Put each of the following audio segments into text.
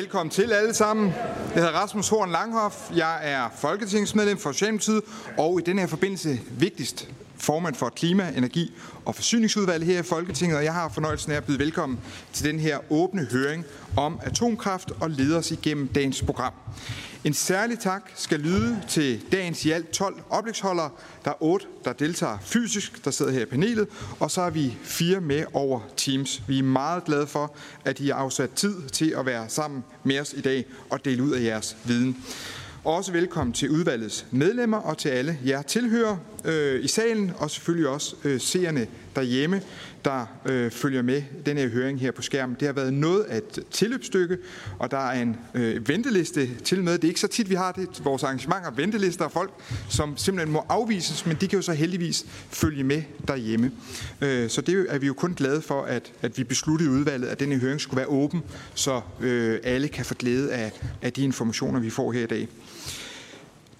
Velkommen til alle sammen. Jeg hedder Rasmus Horn Langhoff. Jeg er folketingsmedlem for Socialdemokratiet, og i den her forbindelse vigtigst formand for Klima, Energi og Forsyningsudvalget her i Folketinget, og jeg har fornøjelsen af at byde velkommen til den her åbne høring om atomkraft og leder os igennem dagens program. En særlig tak skal lyde til dagens i alt 12 oplægsholdere. Der er 8, der deltager fysisk, der sidder her i panelet, og så er vi fire med over Teams. Vi er meget glade for, at I har afsat tid til at være sammen med os i dag og dele ud af jeres viden. Også velkommen til udvalgets medlemmer og til alle jer tilhører øh, i salen, og selvfølgelig også øh, seerne derhjemme, der øh, følger med den her høring her på skærmen. Det har været noget af et tilløbsstykke, og der er en øh, venteliste til med. Det er ikke så tit, vi har det vores arrangementer, ventelister af folk, som simpelthen må afvises, men de kan jo så heldigvis følge med derhjemme. Øh, så det er vi jo kun glade for, at, at vi besluttede i udvalget, at denne høring skulle være åben, så øh, alle kan få glæde af, af de informationer, vi får her i dag.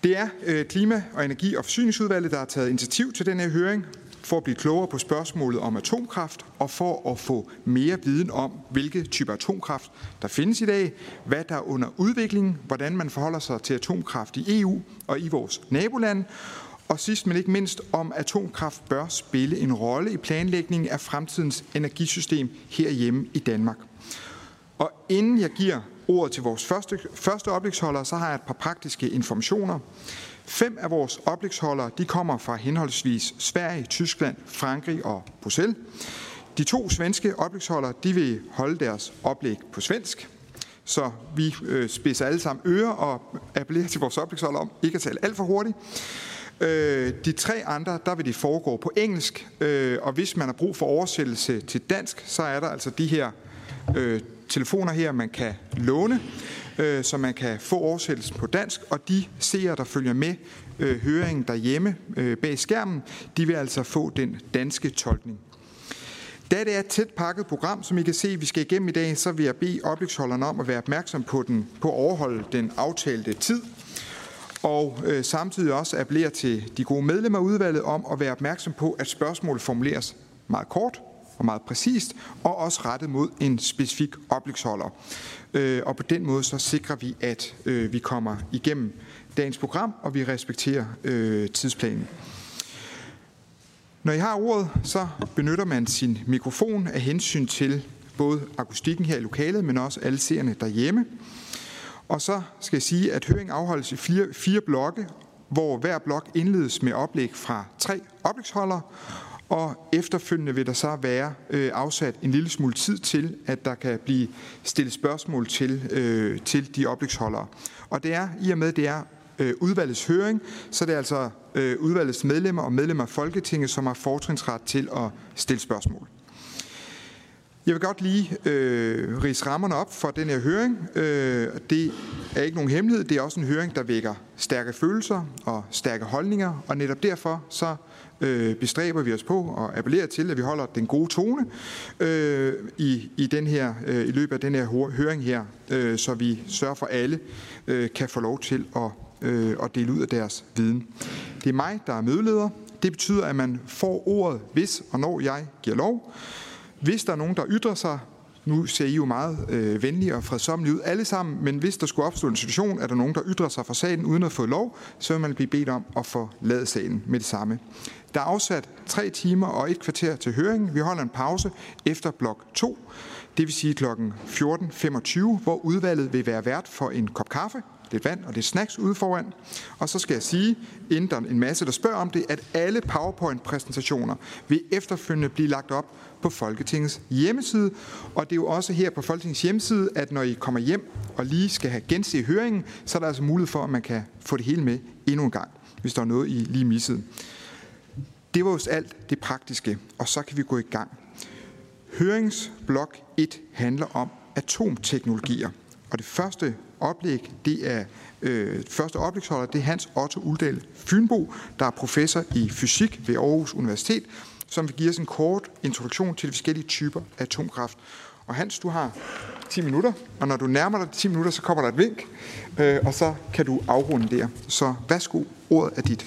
Det er øh, Klima- og Energi- og Forsyningsudvalget, der har taget initiativ til den her høring for at blive klogere på spørgsmålet om atomkraft og for at få mere viden om, hvilke typer atomkraft der findes i dag, hvad der er under udvikling, hvordan man forholder sig til atomkraft i EU og i vores nabolande, og sidst men ikke mindst om atomkraft bør spille en rolle i planlægningen af fremtidens energisystem herhjemme i Danmark. Og inden jeg giver ordet til vores første, første oplægsholder, så har jeg et par praktiske informationer. Fem af vores oplægsholdere de kommer fra henholdsvis Sverige, Tyskland, Frankrig og Bruxelles. De to svenske oplægsholdere de vil holde deres oplæg på svensk, så vi øh, spidser alle sammen ører og appellerer til vores oplægsholder om ikke at tale alt for hurtigt. Øh, de tre andre, der vil det foregå på engelsk, øh, og hvis man har brug for oversættelse til dansk, så er der altså de her øh, telefoner her, man kan låne, øh, så man kan få oversættelsen på dansk, og de seere, der følger med øh, høringen derhjemme øh, bag skærmen, de vil altså få den danske tolkning. Da det er et tæt pakket program, som I kan se, vi skal igennem i dag, så vil jeg bede oplægsholderne om at være opmærksom på, den, på at overholde den aftalte tid, og øh, samtidig også appellere til de gode medlemmer af udvalget om at være opmærksom på, at spørgsmålet formuleres meget kort, og meget præcist, og også rettet mod en specifik oplægsholder. Øh, og på den måde så sikrer vi, at øh, vi kommer igennem dagens program, og vi respekterer øh, tidsplanen. Når I har ordet, så benytter man sin mikrofon af hensyn til både akustikken her i lokalet, men også alle seerne derhjemme. Og så skal jeg sige, at høringen afholdes i fire, fire blokke, hvor hver blok indledes med oplæg fra tre oplægsholdere, og efterfølgende vil der så være øh, afsat en lille smule tid til, at der kan blive stillet spørgsmål til, øh, til de oplægsholdere. Og det er, i og med det er øh, udvalgets høring, så det er altså øh, udvalgets medlemmer og medlemmer af Folketinget, som har fortrinsret til at stille spørgsmål. Jeg vil godt lige øh, rise rammerne op for den her høring. Øh, det er ikke nogen hemmelighed. Det er også en høring, der vækker stærke følelser og stærke holdninger, og netop derfor så øh, bestræber vi os på og appellerer til, at vi holder den gode tone øh, i, i, den her, øh, i løbet af den her høring her, øh, så vi sørger for, at alle øh, kan få lov til at, øh, at dele ud af deres viden. Det er mig, der er mødeleder. Det betyder, at man får ordet, hvis og når jeg giver lov. Hvis der er nogen, der ytrer sig, nu ser I jo meget øh, venlige og fredsommelige ud alle sammen, men hvis der skulle opstå en situation, at der er nogen, der ytrer sig fra salen uden at få lov, så vil man blive bedt om at forlade salen med det samme. Der er afsat tre timer og et kvarter til høringen. Vi holder en pause efter blok 2, det vil sige kl. 14.25, hvor udvalget vil være vært for en kop kaffe, lidt vand og lidt snacks ude foran. Og så skal jeg sige, inden der er en masse, der spørger om det, at alle PowerPoint-præsentationer vil efterfølgende blive lagt op på Folketingets hjemmeside. Og det er jo også her på Folketingets hjemmeside, at når I kommer hjem og lige skal have gense høringen, så er der altså mulighed for, at man kan få det hele med endnu en gang, hvis der er noget, I lige missede. Det var jo alt det praktiske, og så kan vi gå i gang. Høringsblok 1 handler om atomteknologier. Og det første oplæg, det er øh, første oplægsholder, det er Hans Otto Uldal Fynbo, der er professor i fysik ved Aarhus Universitet, som vil give os en kort introduktion til de forskellige typer af atomkraft. Og Hans, du har 10 minutter, og når du nærmer dig 10 minutter, så kommer der et vink, øh, og så kan du afrunde der. Så værsgo, ordet er dit.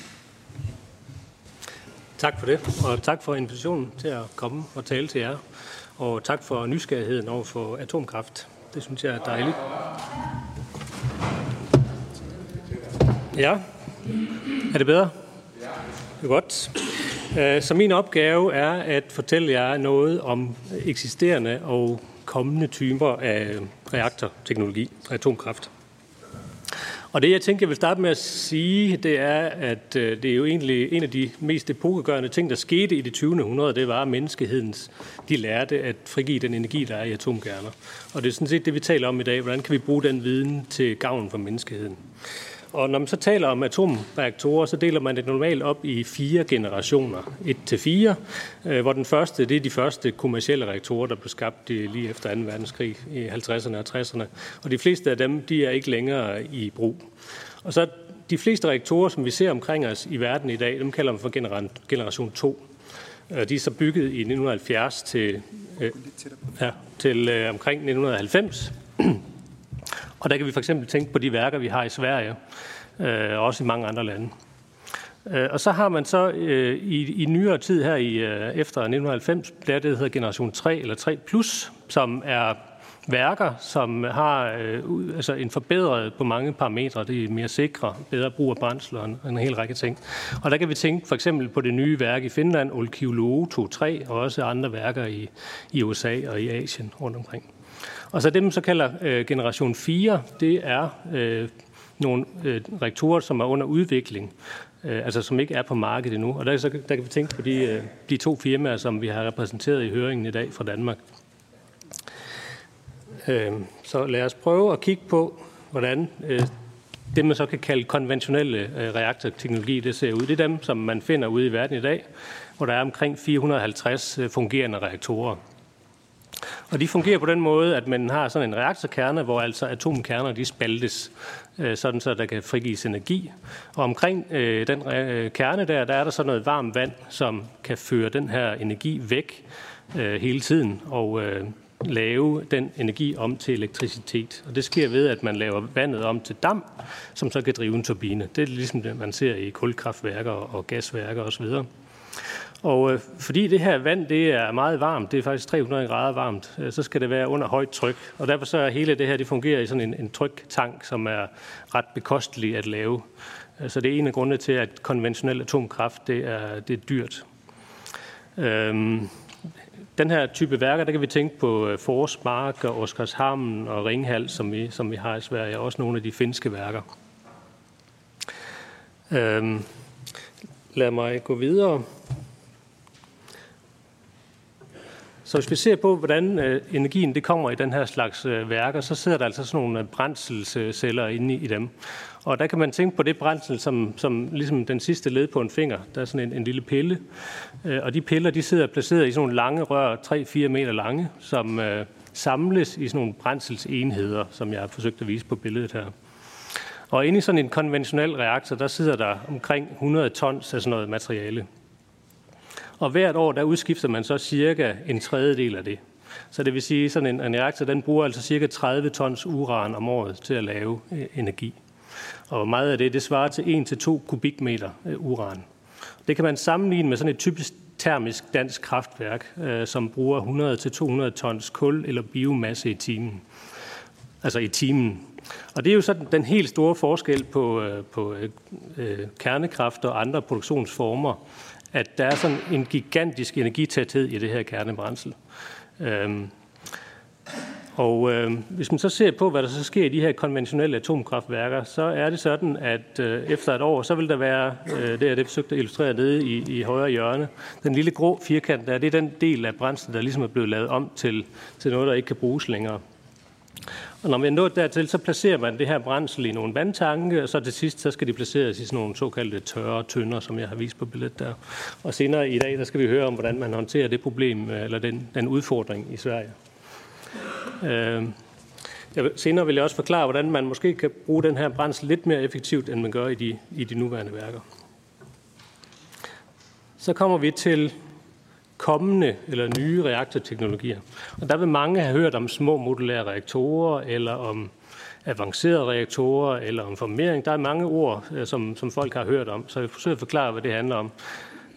Tak for det, og tak for invitationen til at komme og tale til jer. Og tak for nysgerrigheden over for atomkraft. Det synes jeg er dejligt. Ja, er det bedre? Ja. Godt. Øh, så min opgave er at fortælle jer noget om eksisterende og kommende typer af reaktorteknologi, atomkraft. Og det, jeg tænker, jeg vil starte med at sige, det er, at øh, det er jo egentlig en af de mest epokegørende ting, der skete i det 20. århundrede, det var, at menneskehedens, de lærte at frigive den energi, der er i atomkerner. Og det er sådan set det, vi taler om i dag. Hvordan kan vi bruge den viden til gavn for menneskeheden? Og når man så taler om atomreaktorer, så deler man det normalt op i fire generationer. 1 til 4, øh, hvor den første, det er de første kommercielle reaktorer, der blev skabt lige efter 2. verdenskrig i 50'erne og 60'erne. Og de fleste af dem, de er ikke længere i brug. Og så de fleste reaktorer, som vi ser omkring os i verden i dag, dem kalder man for generation 2. Øh, de er så bygget i 1970 til, øh, ja, til øh, omkring 1990. Og der kan vi for eksempel tænke på de værker, vi har i Sverige, øh, og også i mange andre lande. Øh, og så har man så øh, i, i nyere tid her i øh, efter 1990 der det, hedder Generation 3 eller 3 Plus, som er værker, som har øh, altså en forbedret på mange parametre. Det er mere sikre, bedre brug af brændsler og en, en hel række ting. Og der kan vi tænke for eksempel på det nye værk i Finland, Olkiluoto 3, og også andre værker i, i USA og i Asien rundt omkring. Og så dem, så kalder øh, generation 4, det er øh, nogle øh, rektorer, som er under udvikling, øh, altså som ikke er på markedet endnu. Og der, så, der kan vi tænke på de, øh, de to firmaer, som vi har repræsenteret i høringen i dag fra Danmark. Øh, så lad os prøve at kigge på, hvordan øh, det, man så kan kalde konventionelle øh, reaktorteknologi, det ser ud. Det er dem, som man finder ude i verden i dag, hvor der er omkring 450 øh, fungerende reaktorer. Og de fungerer på den måde, at man har sådan en reaktorkerne, hvor altså atomkerner de spaltes, øh, sådan så der kan frigives energi. Og omkring øh, den øh, kerne der, der er der så noget varmt vand, som kan føre den her energi væk øh, hele tiden og øh, lave den energi om til elektricitet. Og det sker ved, at man laver vandet om til damp, som så kan drive en turbine. Det er ligesom det, man ser i kulkraftværker og gasværker osv. Og øh, fordi det her vand det er meget varmt, det er faktisk 300 grader varmt, øh, så skal det være under højt tryk. Og derfor så er hele det her, det fungerer i sådan en, en tryktank, som er ret bekostelig at lave. Øh, så det er en af grundene til, at konventionel atomkraft det er, det er dyrt. Øhm, den her type værker, der kan vi tænke på øh, Forsmark og Oskarshamn og Ringhals, som vi, som vi har i Sverige, og også nogle af de finske værker. Øhm, lad mig gå videre. Så hvis vi ser på, hvordan øh, energien det kommer i den her slags øh, værker, så sidder der altså sådan nogle øh, brændselsceller inde i, dem. Og der kan man tænke på det brændsel, som, som ligesom den sidste led på en finger. Der er sådan en, en lille pille. Og de piller, de sidder placeret i sådan nogle lange rør, 3-4 meter lange, som øh, samles i sådan nogle brændselsenheder, som jeg har forsøgt at vise på billedet her. Og inde i sådan en konventionel reaktor, der sidder der omkring 100 tons af sådan noget materiale. Og hvert år, der udskifter man så cirka en tredjedel af det. Så det vil sige, at sådan en, en reaktor, den bruger altså cirka 30 tons uran om året til at lave øh, energi. Og meget af det, det svarer til 1-2 kubikmeter øh, uran. Det kan man sammenligne med sådan et typisk termisk dansk kraftværk, øh, som bruger 100-200 tons kul eller biomasse i timen. Altså i timen. Og det er jo sådan den helt store forskel på, øh, på øh, øh kernekraft og andre produktionsformer at der er sådan en gigantisk energitæthed i det her kernebrændsel. Øhm, og øh, hvis man så ser på, hvad der så sker i de her konventionelle atomkraftværker, så er det sådan, at øh, efter et år, så vil der være, øh, det er det forsøgt at illustrere nede i, i højre hjørne, den lille grå firkant der, det er den del af brændslet, der ligesom er blevet lavet om til, til noget, der ikke kan bruges længere. Og når vi er nået dertil, så placerer man det her brændsel i nogle vandtanke, og så til sidst, så skal de placeres i sådan nogle såkaldte tørre tønder, som jeg har vist på billedet der. Og senere i dag, der skal vi høre om, hvordan man håndterer det problem, øh, eller den, den udfordring i Sverige. Øh, jeg, senere vil jeg også forklare, hvordan man måske kan bruge den her brændsel lidt mere effektivt, end man gør i de, i de nuværende værker. Så kommer vi til kommende eller nye reaktorteknologier. Og der vil mange have hørt om små modulære reaktorer, eller om avancerede reaktorer, eller om formering. Der er mange ord, øh, som, som folk har hørt om, så jeg forsøger at forklare, hvad det handler om.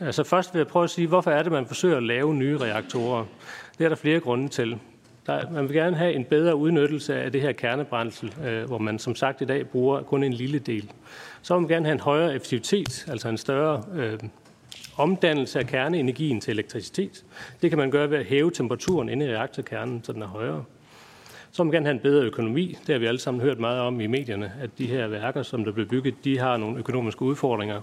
Altså først vil jeg prøve at sige, hvorfor er det, man forsøger at lave nye reaktorer? Det er der flere grunde til. Der, man vil gerne have en bedre udnyttelse af det her kernebrændsel, øh, hvor man som sagt i dag bruger kun en lille del. Så vil man gerne have en højere effektivitet, altså en større øh, omdannelse af kerneenergien til elektricitet. Det kan man gøre ved at hæve temperaturen inde i reaktorkernen, så den er højere. Så man gerne have en bedre økonomi. Det har vi alle sammen hørt meget om i medierne, at de her værker, som der bliver bygget, de har nogle økonomiske udfordringer.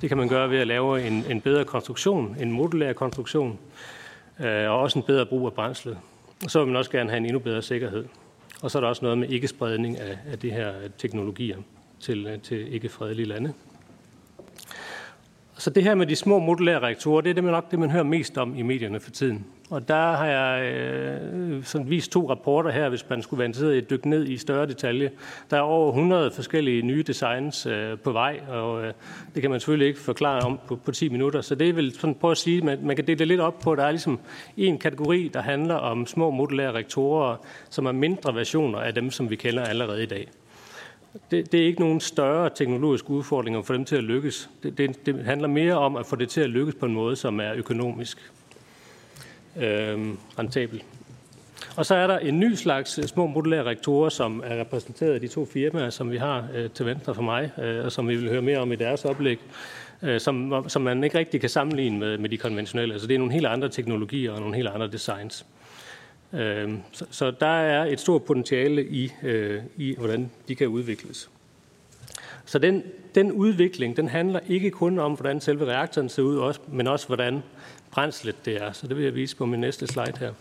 Det kan man gøre ved at lave en, en bedre konstruktion, en modulær konstruktion, øh, og også en bedre brug af brændslet. Og så vil man også gerne have en endnu bedre sikkerhed. Og så er der også noget med ikke-spredning af, af de her teknologier til, øh, til ikke-fredelige lande. Så det her med de små modulære reaktorer, det er det nok det, man hører mest om i medierne for tiden. Og der har jeg øh, sådan vist to rapporter her, hvis man skulle være interesseret i at dykke ned i større detalje. Der er over 100 forskellige nye designs øh, på vej, og øh, det kan man selvfølgelig ikke forklare om på, på 10 minutter. Så det er vel sådan prøve at sige, at man, man kan dele det lidt op på. Der er ligesom en kategori, der handler om små modulære reaktorer, som er mindre versioner af dem, som vi kender allerede i dag det, det er ikke nogen større teknologiske udfordringer for dem til at lykkes. Det, det, det handler mere om at få det til at lykkes på en måde, som er økonomisk øh, rentabel. Og så er der en ny slags øh, små modulære reaktorer, som er repræsenteret af de to firmaer, som vi har øh, til venstre for mig, øh, og som vi vil høre mere om i deres oplæg, øh, som, som man ikke rigtig kan sammenligne med, med de konventionelle. Altså det er nogle helt andre teknologier og nogle helt andre designs. Øh, Øhm, så, så der er et stort potentiale i, øh, i, hvordan de kan udvikles. Så den, den udvikling, den handler ikke kun om, hvordan selve reaktoren ser ud, også, men også hvordan brændslet det er. Så det vil jeg vise på min næste slide her.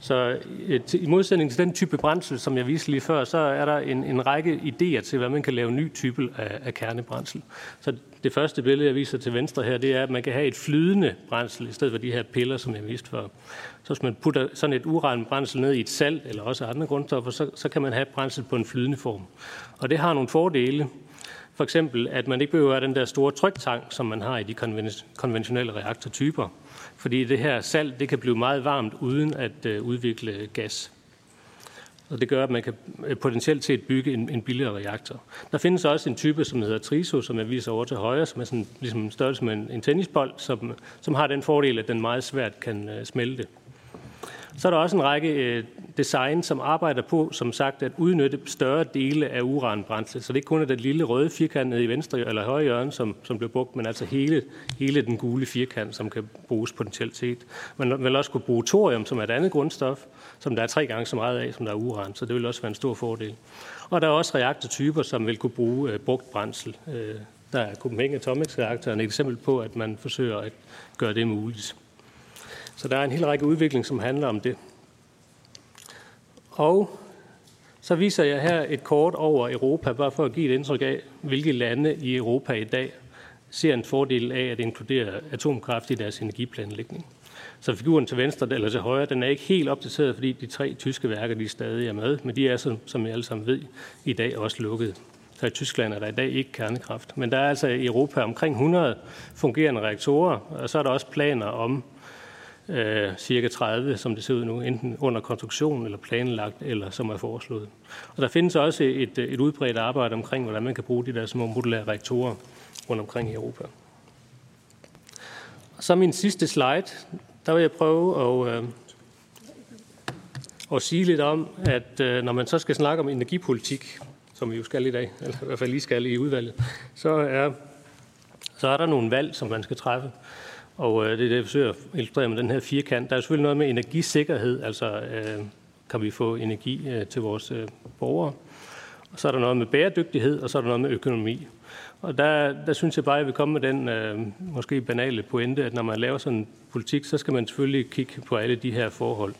Så øh, i modsætning til den type brændsel, som jeg viste lige før, så er der en, en række idéer til, hvad man kan lave ny type af, af kernebrændsel. Så det første billede, jeg viser til venstre her, det er, at man kan have et flydende brændsel, i stedet for de her piller, som jeg viste før. Så hvis man putter sådan et uranbrændsel ned i et salt, eller også andre grundstoffer, så, så kan man have brændsel på en flydende form. Og det har nogle fordele. For eksempel, at man ikke behøver den der store tryktank, som man har i de konventionelle reaktortyper fordi det her salt det kan blive meget varmt uden at øh, udvikle gas. Og det gør, at man kan øh, potentielt set bygge en, en billigere reaktor. Der findes også en type, som hedder triso, som jeg viser over til højre, som er sådan, ligesom en størrelse med en, en tennisbold, som, som har den fordel, at den meget svært kan uh, smelte. Så er der også en række øh, design, som arbejder på, som sagt, at udnytte større dele af uranbrændsel. Så det er ikke kun den lille røde firkant nede i venstre eller højre hjørne, som, som bliver brugt, men altså hele, hele den gule firkant, som kan bruges potentielt set. Man vil også kunne bruge thorium, som er et andet grundstof, som der er tre gange så meget af, som der er uran, så det vil også være en stor fordel. Og der er også reaktortyper, som vil kunne bruge øh, brugt brændsel. Øh, der er Copenhagen Atomics reaktor et eksempel på, at man forsøger at gøre det muligt. Så der er en hel række udvikling, som handler om det. Og så viser jeg her et kort over Europa, bare for at give et indtryk af, hvilke lande i Europa i dag ser en fordel af at inkludere atomkraft i deres energiplanlægning. Så figuren til venstre eller til højre, den er ikke helt opdateret, fordi de tre tyske værker, de stadig er med, men de er, som, som I alle sammen ved, i dag også lukket. Så i Tyskland er der i dag ikke kernekraft. Men der er altså i Europa omkring 100 fungerende reaktorer, og så er der også planer om øh, cirka 30, som det ser ud nu, enten under konstruktion eller planlagt, eller som er foreslået. Og der findes også et, øh, et udbredt arbejde omkring, hvordan man kan bruge de der små modulære reaktorer rundt omkring i Europa. Og så min sidste slide, der vil jeg prøve at, øh, at sige lidt om, at øh, når man så skal snakke om energipolitik, som vi jo skal i dag, eller i hvert fald lige skal i udvalget, så er, så er der nogle valg, som man skal træffe. Og øh, det er det, jeg forsøger at illustrere med den her firkant. Der er selvfølgelig noget med energisikkerhed, altså øh, kan vi få energi øh, til vores øh, borgere. Og så er der noget med bæredygtighed, og så er der noget med økonomi. Og der, der synes jeg bare, at jeg vil komme med den øh, måske banale pointe, at når man laver sådan en politik, så skal man selvfølgelig kigge på alle de her forhold.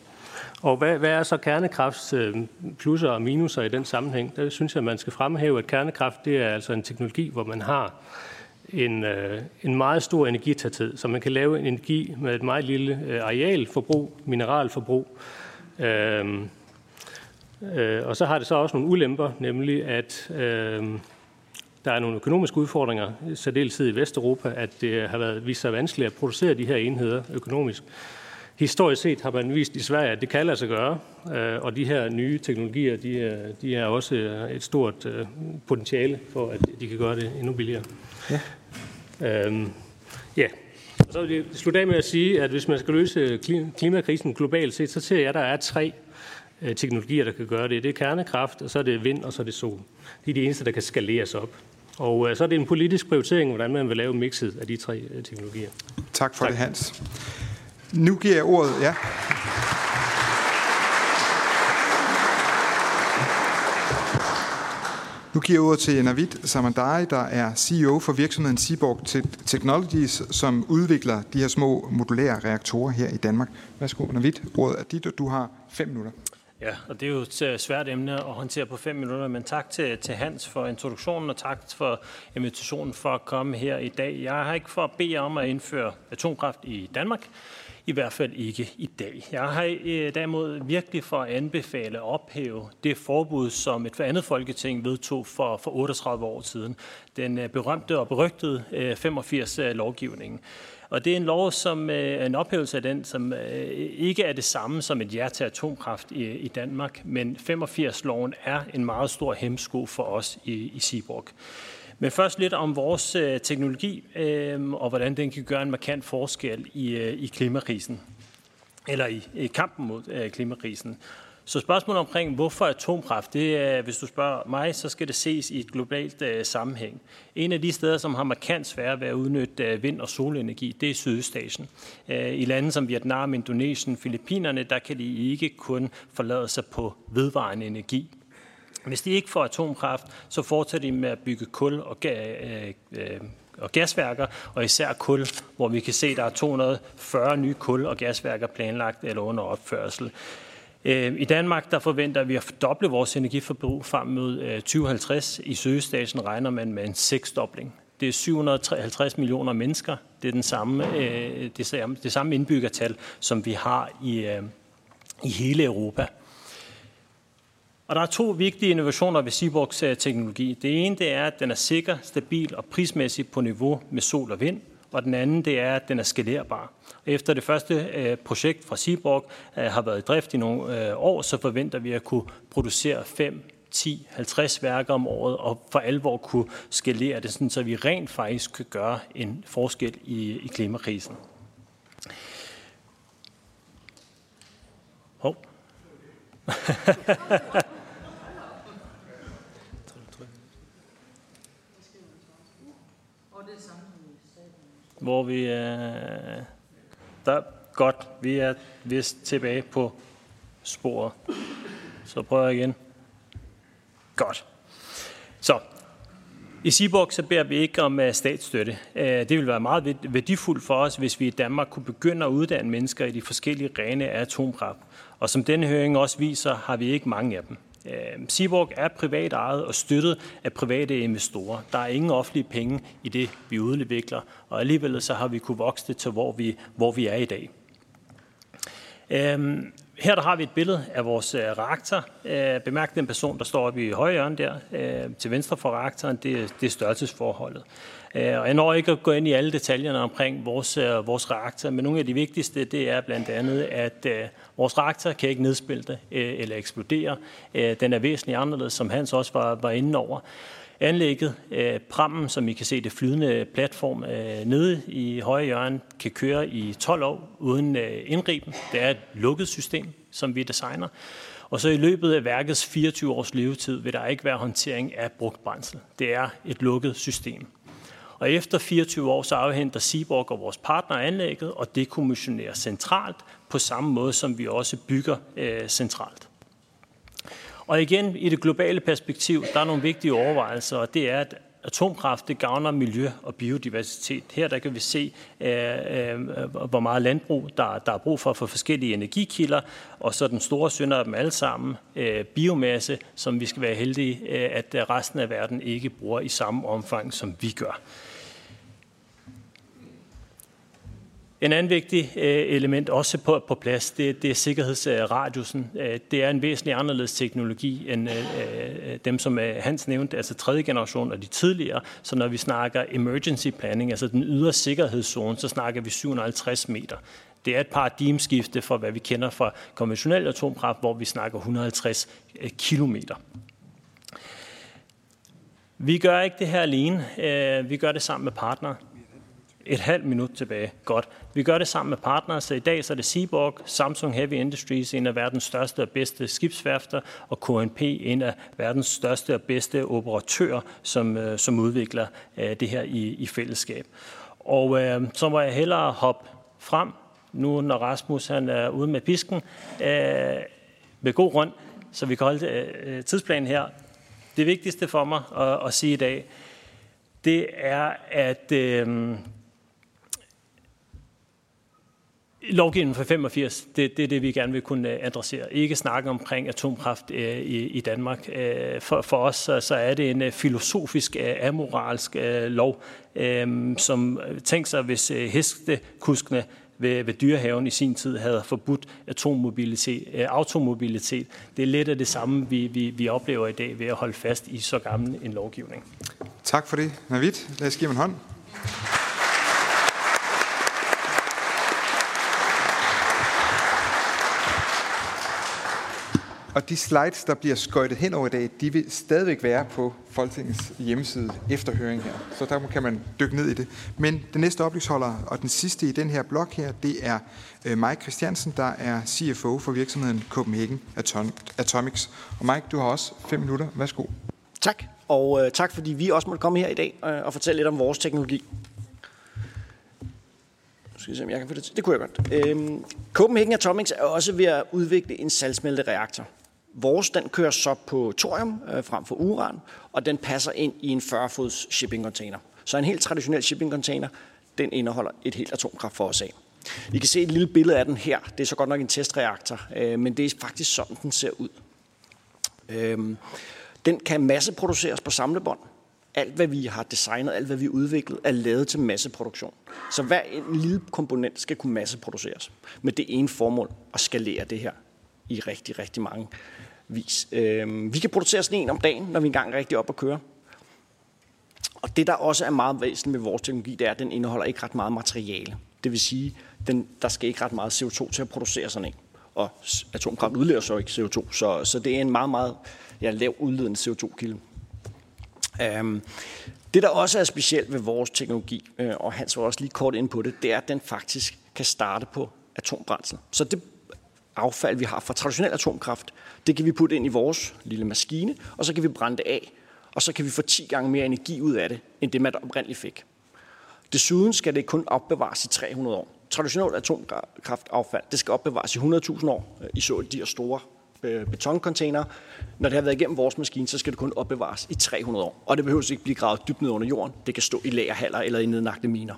Og hvad, hvad er så kernekrafts øh, plusser og minuser i den sammenhæng? Der synes jeg, at man skal fremhæve, at kernekraft det er altså en teknologi, hvor man har en, øh, en meget stor energitæthed, så man kan lave en energi med et meget lille øh, arealforbrug, mineralforbrug. Øh, øh, og så har det så også nogle ulemper, nemlig at øh, der er nogle økonomiske udfordringer, særdeleshed i Vesteuropa, at det har været vist sig vanskeligt at producere de her enheder økonomisk. Historisk set har man vist i Sverige, at det kan lade sig gøre, øh, og de her nye teknologier, de er, de er også et stort øh, potentiale for, at de kan gøre det endnu billigere. Ja. Øhm, ja. Og så vil jeg slutte af med at sige, at hvis man skal løse klimakrisen globalt set, så ser jeg, at der er tre øh, teknologier, der kan gøre det. Det er kernekraft, og så er det vind, og så er det sol. Det er de eneste, der kan skaleres op. Og så er det en politisk prioritering, hvordan man vil lave mixet af de tre teknologier. Tak for tak. det, Hans. Nu giver jeg ordet, ja. Nu giver jeg ordet til Navid Samandari, der er CEO for virksomheden Seaborg Technologies, som udvikler de her små modulære reaktorer her i Danmark. Værsgo, Navid. Ordet er dit, og du har fem minutter. Ja, og det er jo et øh, svært emne at håndtere på fem minutter, men tak til, til Hans for introduktionen, og tak for invitationen for at komme her i dag. Jeg har ikke for at bede om at indføre atomkraft i Danmark, i hvert fald ikke i dag. Jeg har øh, derimod virkelig for at anbefale at ophæve det forbud, som et andet folketing vedtog for, for 38 år siden. Den øh, berømte og berygtede øh, 85-lovgivningen. Og det er en lov, som øh, en ophævelse af den, som øh, ikke er det samme som et ja til atomkraft i, i Danmark, men 85-loven er en meget stor hemsko for os i, i Seaborg. Men først lidt om vores øh, teknologi, øh, og hvordan den kan gøre en markant forskel i, øh, i klimakrisen, eller i, i kampen mod øh, klimakrisen. Så spørgsmålet omkring, hvorfor atomkraft, det er, hvis du spørger mig, så skal det ses i et globalt øh, sammenhæng. En af de steder, som har markant svært ved at udnytte øh, vind- og solenergi, det er Sydøstasien. Øh, I lande som Vietnam, Indonesien, Filippinerne, der kan de ikke kun forlade sig på vedvarende energi. Hvis de ikke får atomkraft, så fortsætter de med at bygge kul og, ga- øh, øh og gasværker, og især kul, hvor vi kan se, at der er 240 nye kul- og gasværker planlagt eller under opførsel. Øh, I Danmark der forventer vi at fordoble vores energiforbrug frem mod øh, 2050. I Sydøstasien regner man med en seksdobling. Det er 750 millioner mennesker. Det er den samme, øh, det samme, det samme indbyggertal, som vi har i, i hele Europa. Og der er to vigtige innovationer ved Seaborgs teknologi. Det ene det er, at den er sikker, stabil og prismæssig på niveau med sol og vind. Og den anden det er, at den er skalerbar. Efter det første øh, projekt fra Seaborg øh, har været i drift i nogle øh, år, så forventer vi at kunne producere 5, 10, 50 værker om året, og for alvor kunne skalere det, sådan, så vi rent faktisk kan gøre en forskel i, i klimakrisen. Hov. hvor vi Øh der, godt, vi er vist tilbage på sporet. Så prøver jeg igen. Godt. Så, i Seaborg så beder vi ikke om øh, statsstøtte. Øh, det vil være meget værdifuldt for os, hvis vi i Danmark kunne begynde at uddanne mennesker i de forskellige rene af atomkraft. Og som denne høring også viser, har vi ikke mange af dem. Øhm, Seaborg er privat ejet og støttet af private investorer. Der er ingen offentlige penge i det, vi udvikler, og alligevel så har vi kunne vokse det til, hvor vi, hvor vi er i dag. Øhm, her der har vi et billede af vores øh, reaktor. Øh, bemærk den person, der står oppe i højre hjørne der, øh, til venstre for reaktoren, det, det er størrelsesforholdet. Øh, og jeg når ikke at gå ind i alle detaljerne omkring vores, øh, vores reaktor, men nogle af de vigtigste, det er blandt andet, at øh, Vores reaktor kan ikke nedspilte eller eksplodere. Den er væsentligt anderledes, som Hans også var, var inde over. Anlægget, prammen, som I kan se det flydende platform nede i højre hjørne, kan køre i 12 år uden indgriben. Det er et lukket system, som vi designer. Og så i løbet af værkets 24 års levetid vil der ikke være håndtering af brugt brændsel. Det er et lukket system. Og efter 24 år, så afhenter Seaborg og vores partner anlægget og dekommissionerer centralt på samme måde, som vi også bygger øh, centralt. Og igen, i det globale perspektiv, der er nogle vigtige overvejelser, og det er, at atomkraft det gavner miljø og biodiversitet. Her der kan vi se, øh, øh, hvor meget landbrug der, der er brug for for forskellige energikilder, og så den store synder af dem alle sammen, øh, biomasse, som vi skal være heldige, øh, at resten af verden ikke bruger i samme omfang, som vi gør. En anden vigtig øh, element også på, på plads, det, det er sikkerhedsradiusen. Øh, det er en væsentlig anderledes teknologi end øh, dem, som Hans nævnte, altså tredje generation og de tidligere. Så når vi snakker emergency planning, altså den ydre sikkerhedszone, så snakker vi 750 meter. Det er et paradigmeskifte fra, hvad vi kender fra konventionel atomkraft, hvor vi snakker 150 kilometer. Vi gør ikke det her alene. Vi gør det sammen med partnere et halvt minut tilbage. Godt. Vi gør det sammen med partnere, så i dag så er det Seaborg, Samsung Heavy Industries, en af verdens største og bedste skibsværfter, og KNP, en af verdens største og bedste operatører, som, øh, som udvikler øh, det her i, i fællesskab. Og øh, så må jeg hellere hoppe frem, nu når Rasmus han er ude med pisken, øh, med god grund, så vi kan holde øh, øh tidsplanen her. Det vigtigste for mig at, at sige i dag, det er, at øh, lovgivningen for 85, det, det er det, vi gerne vil kunne øh, adressere. Ikke snakke omkring atomkraft øh, i, i Danmark. Øh, for, for os så, så er det en øh, filosofisk, øh, amoralsk øh, lov, øh, som øh, tænker sig, hvis øh, hestekuskene ved, ved dyrehaven i sin tid havde forbudt atommobilitet, øh, automobilitet. Det er lidt af det samme, vi, vi, vi oplever i dag ved at holde fast i så gammel en lovgivning. Tak for det, Navid. Lad os give ham en hånd. Og de slides, der bliver skøjtet hen over i dag, de vil stadigvæk være på Folketingets hjemmeside efter høringen her. Så der kan man dykke ned i det. Men den næste oplysholder og den sidste i den her blok her, det er øh, Mike Christiansen, der er CFO for virksomheden Copenhagen Atomics. Og Mike, du har også fem minutter. Værsgo. Tak, og øh, tak fordi vi også måtte komme her i dag øh, og fortælle lidt om vores teknologi. Nu skal jeg se, om jeg kan få det til. Det kunne jeg godt. Øhm, Copenhagen Atomics er også ved at udvikle en salgsmeltereaktor. Vores den kører så på thorium øh, frem for uran, og den passer ind i en 40-fods shipping container. Så en helt traditionel shipping container, den indeholder et helt atomkraft for os af. Vi kan se et lille billede af den her. Det er så godt nok en testreaktor, øh, men det er faktisk sådan, den ser ud. Øh, den kan masseproduceres på samlebånd. Alt, hvad vi har designet, alt, hvad vi har udviklet, er lavet til masseproduktion. Så hver en lille komponent skal kunne masseproduceres med det ene formål at skalere det her i rigtig, rigtig mange vis. Øh, vi kan producere sådan en om dagen, når vi engang er rigtig op at køre. Og det, der også er meget væsentligt med vores teknologi, det er, at den indeholder ikke ret meget materiale. Det vil sige, den, der skal ikke ret meget CO2 til at producere sådan en. Og atomkraft udleder så ikke CO2, så, så det er en meget, meget ja, lav udledende CO2-kilde. Um, øhm, det, der også er specielt ved vores teknologi, øh, og Hans var også lige kort ind på det, det er, at den faktisk kan starte på atombrændsel. Så det affald, vi har fra traditionel atomkraft, det kan vi putte ind i vores lille maskine, og så kan vi brænde det af, og så kan vi få 10 gange mere energi ud af det, end det man oprindeligt fik. Desuden skal det kun opbevares i 300 år. Traditionelt atomkraftaffald, det skal opbevares i 100.000 år øh, i så de her store øh, betoncontainer. Når det har været igennem vores maskine, så skal det kun opbevares i 300 år. Og det behøver ikke blive gravet dybt ned under jorden. Det kan stå i lagerhaller eller i nednagte miner.